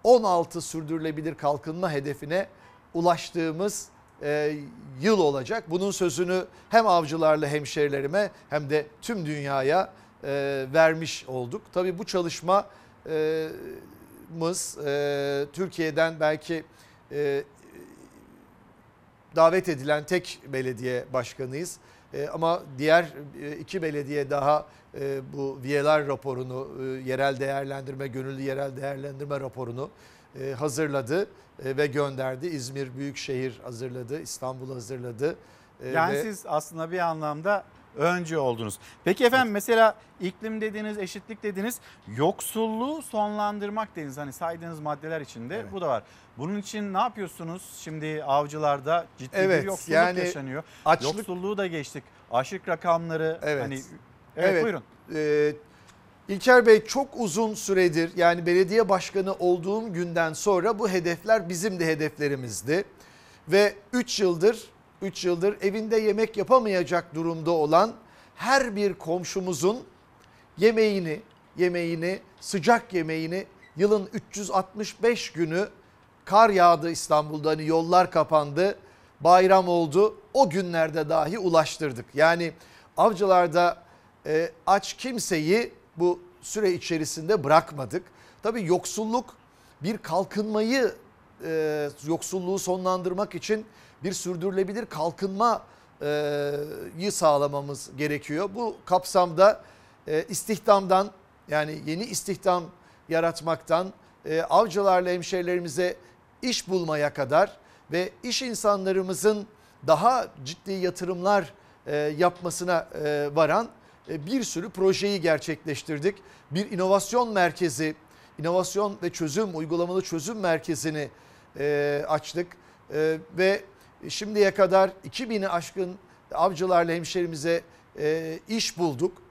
16 sürdürülebilir kalkınma hedefine ulaştığımız e, yıl olacak. Bunun sözünü hem avcılarla hemşerilerime hem de tüm dünyaya e, vermiş olduk. Tabii bu çalışmamız e, Türkiye'den belki e, davet edilen tek belediye başkanıyız. E, ama diğer e, iki belediye daha e, bu VLR raporunu, e, yerel değerlendirme, gönüllü yerel değerlendirme raporunu e, hazırladı e, ve gönderdi. İzmir Büyükşehir hazırladı, İstanbul hazırladı. E, yani ve... siz aslında bir anlamda önce oldunuz. Peki efendim mesela iklim dediniz, eşitlik dediniz, yoksulluğu sonlandırmak dediniz. Hani saydığınız maddeler içinde evet. bu da var. Bunun için ne yapıyorsunuz? Şimdi avcılarda ciddi evet, bir yoksulluk yani yaşanıyor. Açlık... Yoksulluğu da geçtik. Aşık rakamları evet. hani Evet, evet. buyurun. Ee, İlker Bey çok uzun süredir yani belediye başkanı olduğum günden sonra bu hedefler bizim de hedeflerimizdi. Ve 3 yıldır 3 yıldır evinde yemek yapamayacak durumda olan her bir komşumuzun yemeğini, yemeğini, sıcak yemeğini yılın 365 günü kar yağdı İstanbul'da hani yollar kapandı bayram oldu o günlerde dahi ulaştırdık. Yani avcılarda e, aç kimseyi bu süre içerisinde bırakmadık. Tabii yoksulluk bir kalkınmayı e, yoksulluğu sonlandırmak için bir sürdürülebilir kalkınmayı sağlamamız gerekiyor. Bu kapsamda e, istihdamdan yani yeni istihdam yaratmaktan e, avcılarla hemşerilerimize iş bulmaya kadar ve iş insanlarımızın daha ciddi yatırımlar e, yapmasına varan bir sürü projeyi gerçekleştirdik. Bir inovasyon merkezi, inovasyon ve çözüm, uygulamalı çözüm merkezini açtık. Ve şimdiye kadar 2000'i aşkın avcılarla hemşerimize e, iş bulduk.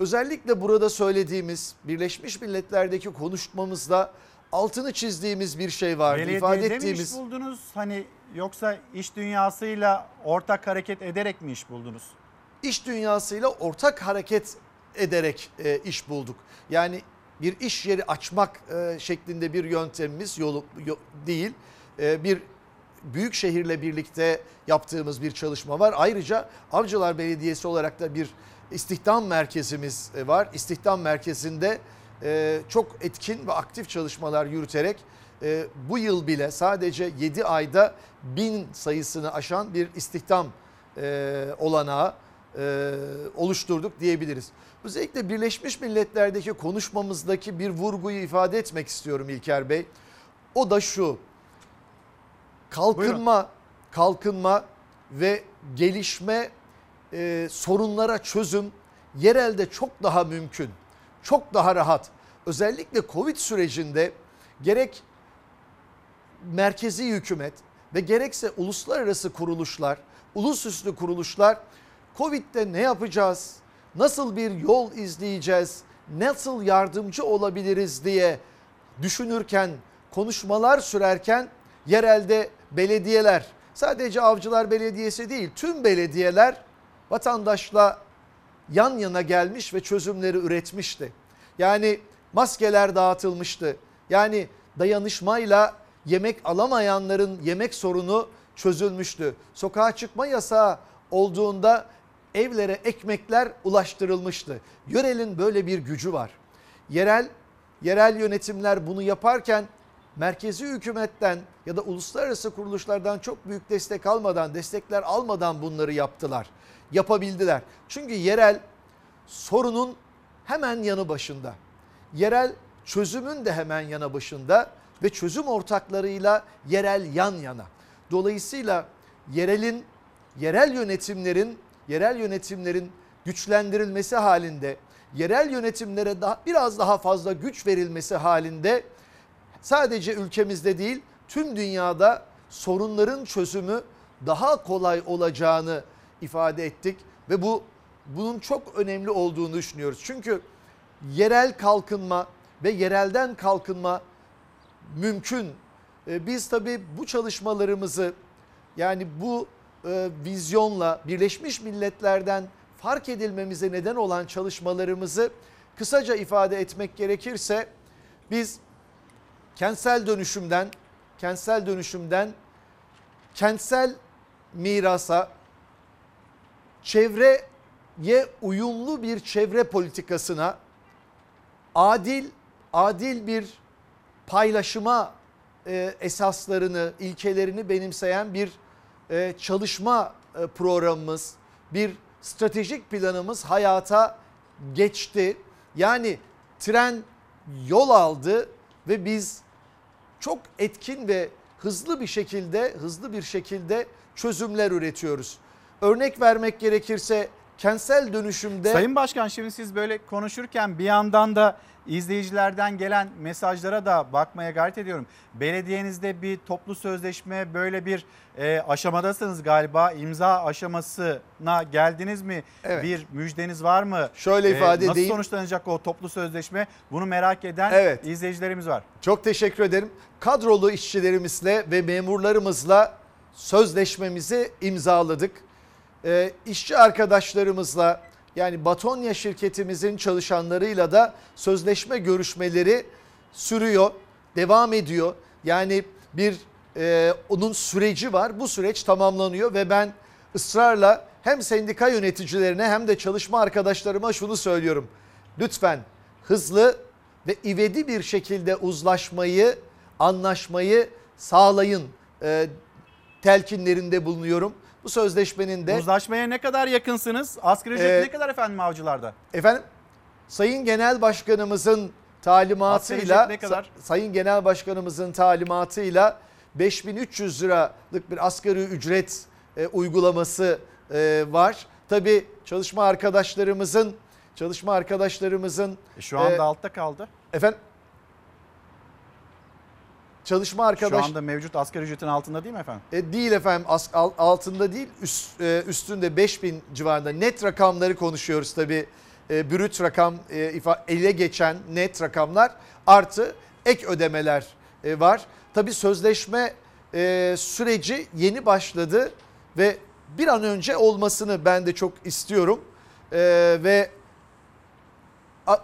Özellikle burada söylediğimiz Birleşmiş Milletler'deki konuşmamızda altını çizdiğimiz bir şey vardı. Belediyede ifade mi iş ettiğimiz buldunuz? Hani yoksa iş dünyasıyla ortak hareket ederek mi iş buldunuz? iş dünyasıyla ortak hareket ederek e, iş bulduk. Yani bir iş yeri açmak e, şeklinde bir yöntemimiz yolu yo- değil. E, bir büyük şehirle birlikte yaptığımız bir çalışma var. Ayrıca Avcılar Belediyesi olarak da bir istihdam merkezimiz e, var. İstihdam merkezinde e, çok etkin ve aktif çalışmalar yürüterek e, bu yıl bile sadece 7 ayda bin sayısını aşan bir istihdam olanağı oluşturduk diyebiliriz. Özellikle Birleşmiş Milletler'deki konuşmamızdaki bir vurguyu ifade etmek istiyorum İlker Bey. O da şu. Kalkınma, kalkınma ve gelişme e, sorunlara çözüm yerelde çok daha mümkün. Çok daha rahat. Özellikle Covid sürecinde gerek merkezi hükümet ve gerekse uluslararası kuruluşlar, ulusüstü kuruluşlar Covid'de ne yapacağız? Nasıl bir yol izleyeceğiz? Nasıl yardımcı olabiliriz diye düşünürken, konuşmalar sürerken yerelde belediyeler, sadece Avcılar Belediyesi değil tüm belediyeler vatandaşla yan yana gelmiş ve çözümleri üretmişti. Yani maskeler dağıtılmıştı. Yani dayanışmayla yemek alamayanların yemek sorunu çözülmüştü. Sokağa çıkma yasağı olduğunda evlere ekmekler ulaştırılmıştı. Yörel'in böyle bir gücü var. Yerel yerel yönetimler bunu yaparken merkezi hükümetten ya da uluslararası kuruluşlardan çok büyük destek almadan, destekler almadan bunları yaptılar. Yapabildiler. Çünkü yerel sorunun hemen yanı başında. Yerel çözümün de hemen yanı başında ve çözüm ortaklarıyla yerel yan yana. Dolayısıyla yerelin yerel yönetimlerin yerel yönetimlerin güçlendirilmesi halinde, yerel yönetimlere daha biraz daha fazla güç verilmesi halinde sadece ülkemizde değil tüm dünyada sorunların çözümü daha kolay olacağını ifade ettik ve bu bunun çok önemli olduğunu düşünüyoruz. Çünkü yerel kalkınma ve yerelden kalkınma mümkün. Ee, biz tabii bu çalışmalarımızı yani bu e, vizyonla Birleşmiş Milletler'den fark edilmemize neden olan çalışmalarımızı kısaca ifade etmek gerekirse biz kentsel dönüşümden kentsel dönüşümden kentsel mirasa çevreye uyumlu bir çevre politikasına adil adil bir paylaşıma e, esaslarını, ilkelerini benimseyen bir e, çalışma e, programımız, bir stratejik planımız hayata geçti. Yani tren yol aldı ve biz çok etkin ve hızlı bir şekilde hızlı bir şekilde çözümler üretiyoruz. Örnek vermek gerekirse kentsel dönüşümde Sayın Başkan şimdi siz böyle konuşurken bir yandan da izleyicilerden gelen mesajlara da bakmaya gayret ediyorum. Belediyenizde bir toplu sözleşme böyle bir e, aşamadasınız galiba. İmza aşamasına geldiniz mi? Evet. Bir müjdeniz var mı? Şöyle ifade nasıl edeyim. Nasıl sonuçlanacak o toplu sözleşme? Bunu merak eden Evet. izleyicilerimiz var. Çok teşekkür ederim. Kadrolu işçilerimizle ve memurlarımızla sözleşmemizi imzaladık. Ee, işçi arkadaşlarımızla yani Batonya şirketimizin çalışanlarıyla da sözleşme görüşmeleri sürüyor, devam ediyor. Yani bir e, onun süreci var. Bu süreç tamamlanıyor ve ben ısrarla hem sendika yöneticilerine hem de çalışma arkadaşlarıma şunu söylüyorum. Lütfen hızlı ve ivedi bir şekilde uzlaşmayı, anlaşmayı sağlayın e, telkinlerinde bulunuyorum. Bu sözleşmenin de... Uzlaşmaya ne kadar yakınsınız? Asgari ücret Ee, ne kadar efendim avcılarda? Efendim Sayın Genel Başkanımızın talimatıyla Asgari ücret ne kadar? Sa- Sayın Genel Başkanımızın talimatıyla 5300 liralık bir asgari ücret e, uygulaması e, var. Tabii çalışma arkadaşlarımızın çalışma arkadaşlarımızın E, şu anda e, altta kaldı. efendim çalışma arkadaş Şu anda mevcut asgari ücretin altında değil mi efendim? e, değil efendim as- al- altında değil üst, e, üstünde 5000 civarında net rakamları konuşuyoruz tabi e, brüt rakam e, ifa- ele geçen net rakamlar artı ek ödemeler e, var. Tabi sözleşme e, süreci yeni başladı ve bir an önce olmasını ben de çok istiyorum E, ve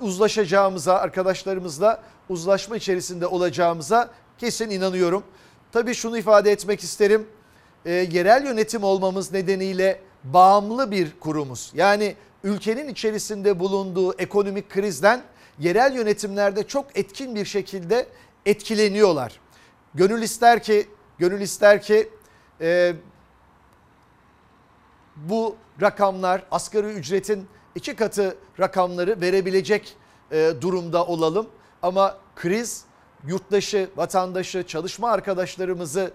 uzlaşacağımıza arkadaşlarımızla uzlaşma içerisinde olacağımıza kesin inanıyorum. Tabii şunu ifade etmek isterim. E, yerel yönetim olmamız nedeniyle bağımlı bir kurumuz. Yani ülkenin içerisinde bulunduğu ekonomik krizden yerel yönetimlerde çok etkin bir şekilde etkileniyorlar. Gönül ister ki gönül ister ki e, bu rakamlar asgari ücretin iki katı rakamları verebilecek e, durumda olalım. Ama kriz yurttaşı, vatandaşı, çalışma arkadaşlarımızı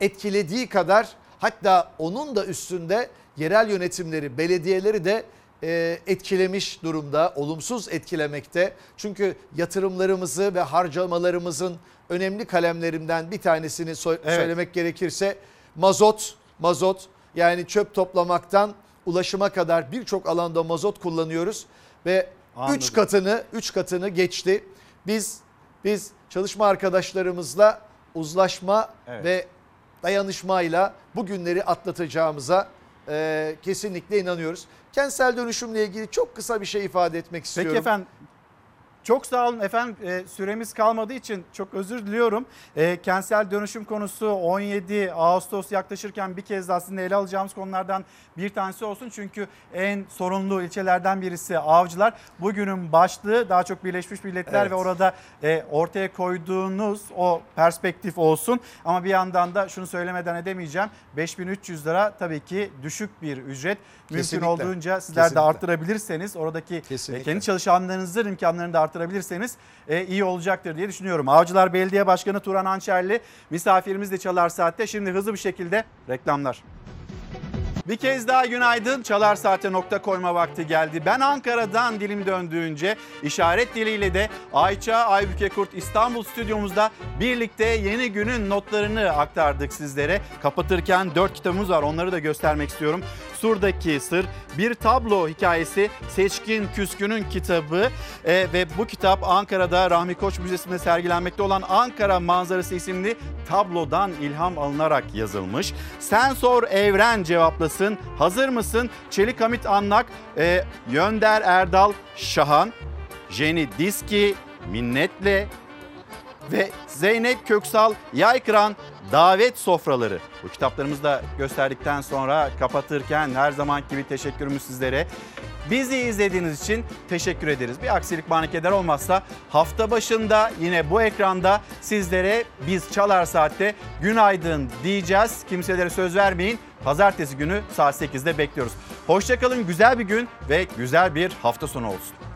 etkilediği kadar hatta onun da üstünde yerel yönetimleri, belediyeleri de e, etkilemiş durumda, olumsuz etkilemekte. Çünkü yatırımlarımızı ve harcamalarımızın önemli kalemlerinden bir tanesini so- Evet. söylemek gerekirse mazot, mazot yani çöp toplamaktan ulaşıma kadar birçok alanda mazot kullanıyoruz ve Anladım. 3 katını 3 katını geçti. Biz biz çalışma arkadaşlarımızla uzlaşma Evet. ve dayanışmayla bu günleri atlatacağımıza e, kesinlikle inanıyoruz. Kentsel dönüşümle ilgili çok kısa bir şey ifade etmek istiyorum. Peki efendim çok sağ olun efendim E, süremiz kalmadığı için çok özür diliyorum. E, kentsel dönüşüm konusu 17 Ağustos yaklaşırken bir kez daha sizinle ele alacağımız konulardan bir tanesi olsun. Çünkü en sorunlu ilçelerden birisi Avcılar. Bugünün başlığı daha çok Birleşmiş Milletler Evet. ve orada e, ortaya koyduğunuz o perspektif olsun. Ama bir yandan da şunu söylemeden edemeyeceğim. 5300 lira tabii ki düşük bir ücret. Mümkün Kesinlikle. olduğunca sizler de Kesinlikle. arttırabilirseniz oradaki e, Kesinlikle. kendi çalışanlarınızın imkanlarını da arttırabilirseniz e, iyi olacaktır diye düşünüyorum. Avcılar Belediye Başkanı Turan Hançerli misafirimiz de Çalar Saat'te. Şimdi hızlı bir şekilde reklamlar. Bir kez daha günaydın. Çalar Saat'e nokta koyma vakti geldi. Ben Ankara'dan dilim döndüğünce işaret diliyle de Ayça Aybüke Kurt İstanbul stüdyomuzda birlikte yeni günün notlarını aktardık sizlere. Kapatırken dört kitabımız var onları da göstermek istiyorum. Sur'daki Sır, bir tablo hikayesi Seçkin Küskün'ün kitabı Ee, ve bu kitap Ankara'da Rahmi Koç Müzesi'nde sergilenmekte olan Ankara Manzarası isimli tablodan ilham alınarak yazılmış. Sen sor evren cevaplasın. Hazır mısın? Çelik Hamit Anlak, e, Yönder Erdal Şahan, Jenny Diski, Minnetle ve Zeynep Köksal Yaykıran Davet Sofraları. Bu kitaplarımızı da gösterdikten sonra kapatırken her zamanki gibi teşekkürümüz sizlere. Bizi izlediğiniz için teşekkür ederiz. Bir aksilik manikeder olmazsa hafta başında yine bu ekranda sizlere biz Çalar Saat'te günaydın diyeceğiz. Kimselere söz vermeyin. Pazartesi günü saat 8'de bekliyoruz. Hoşçakalın, güzel bir gün ve güzel bir hafta sonu olsun.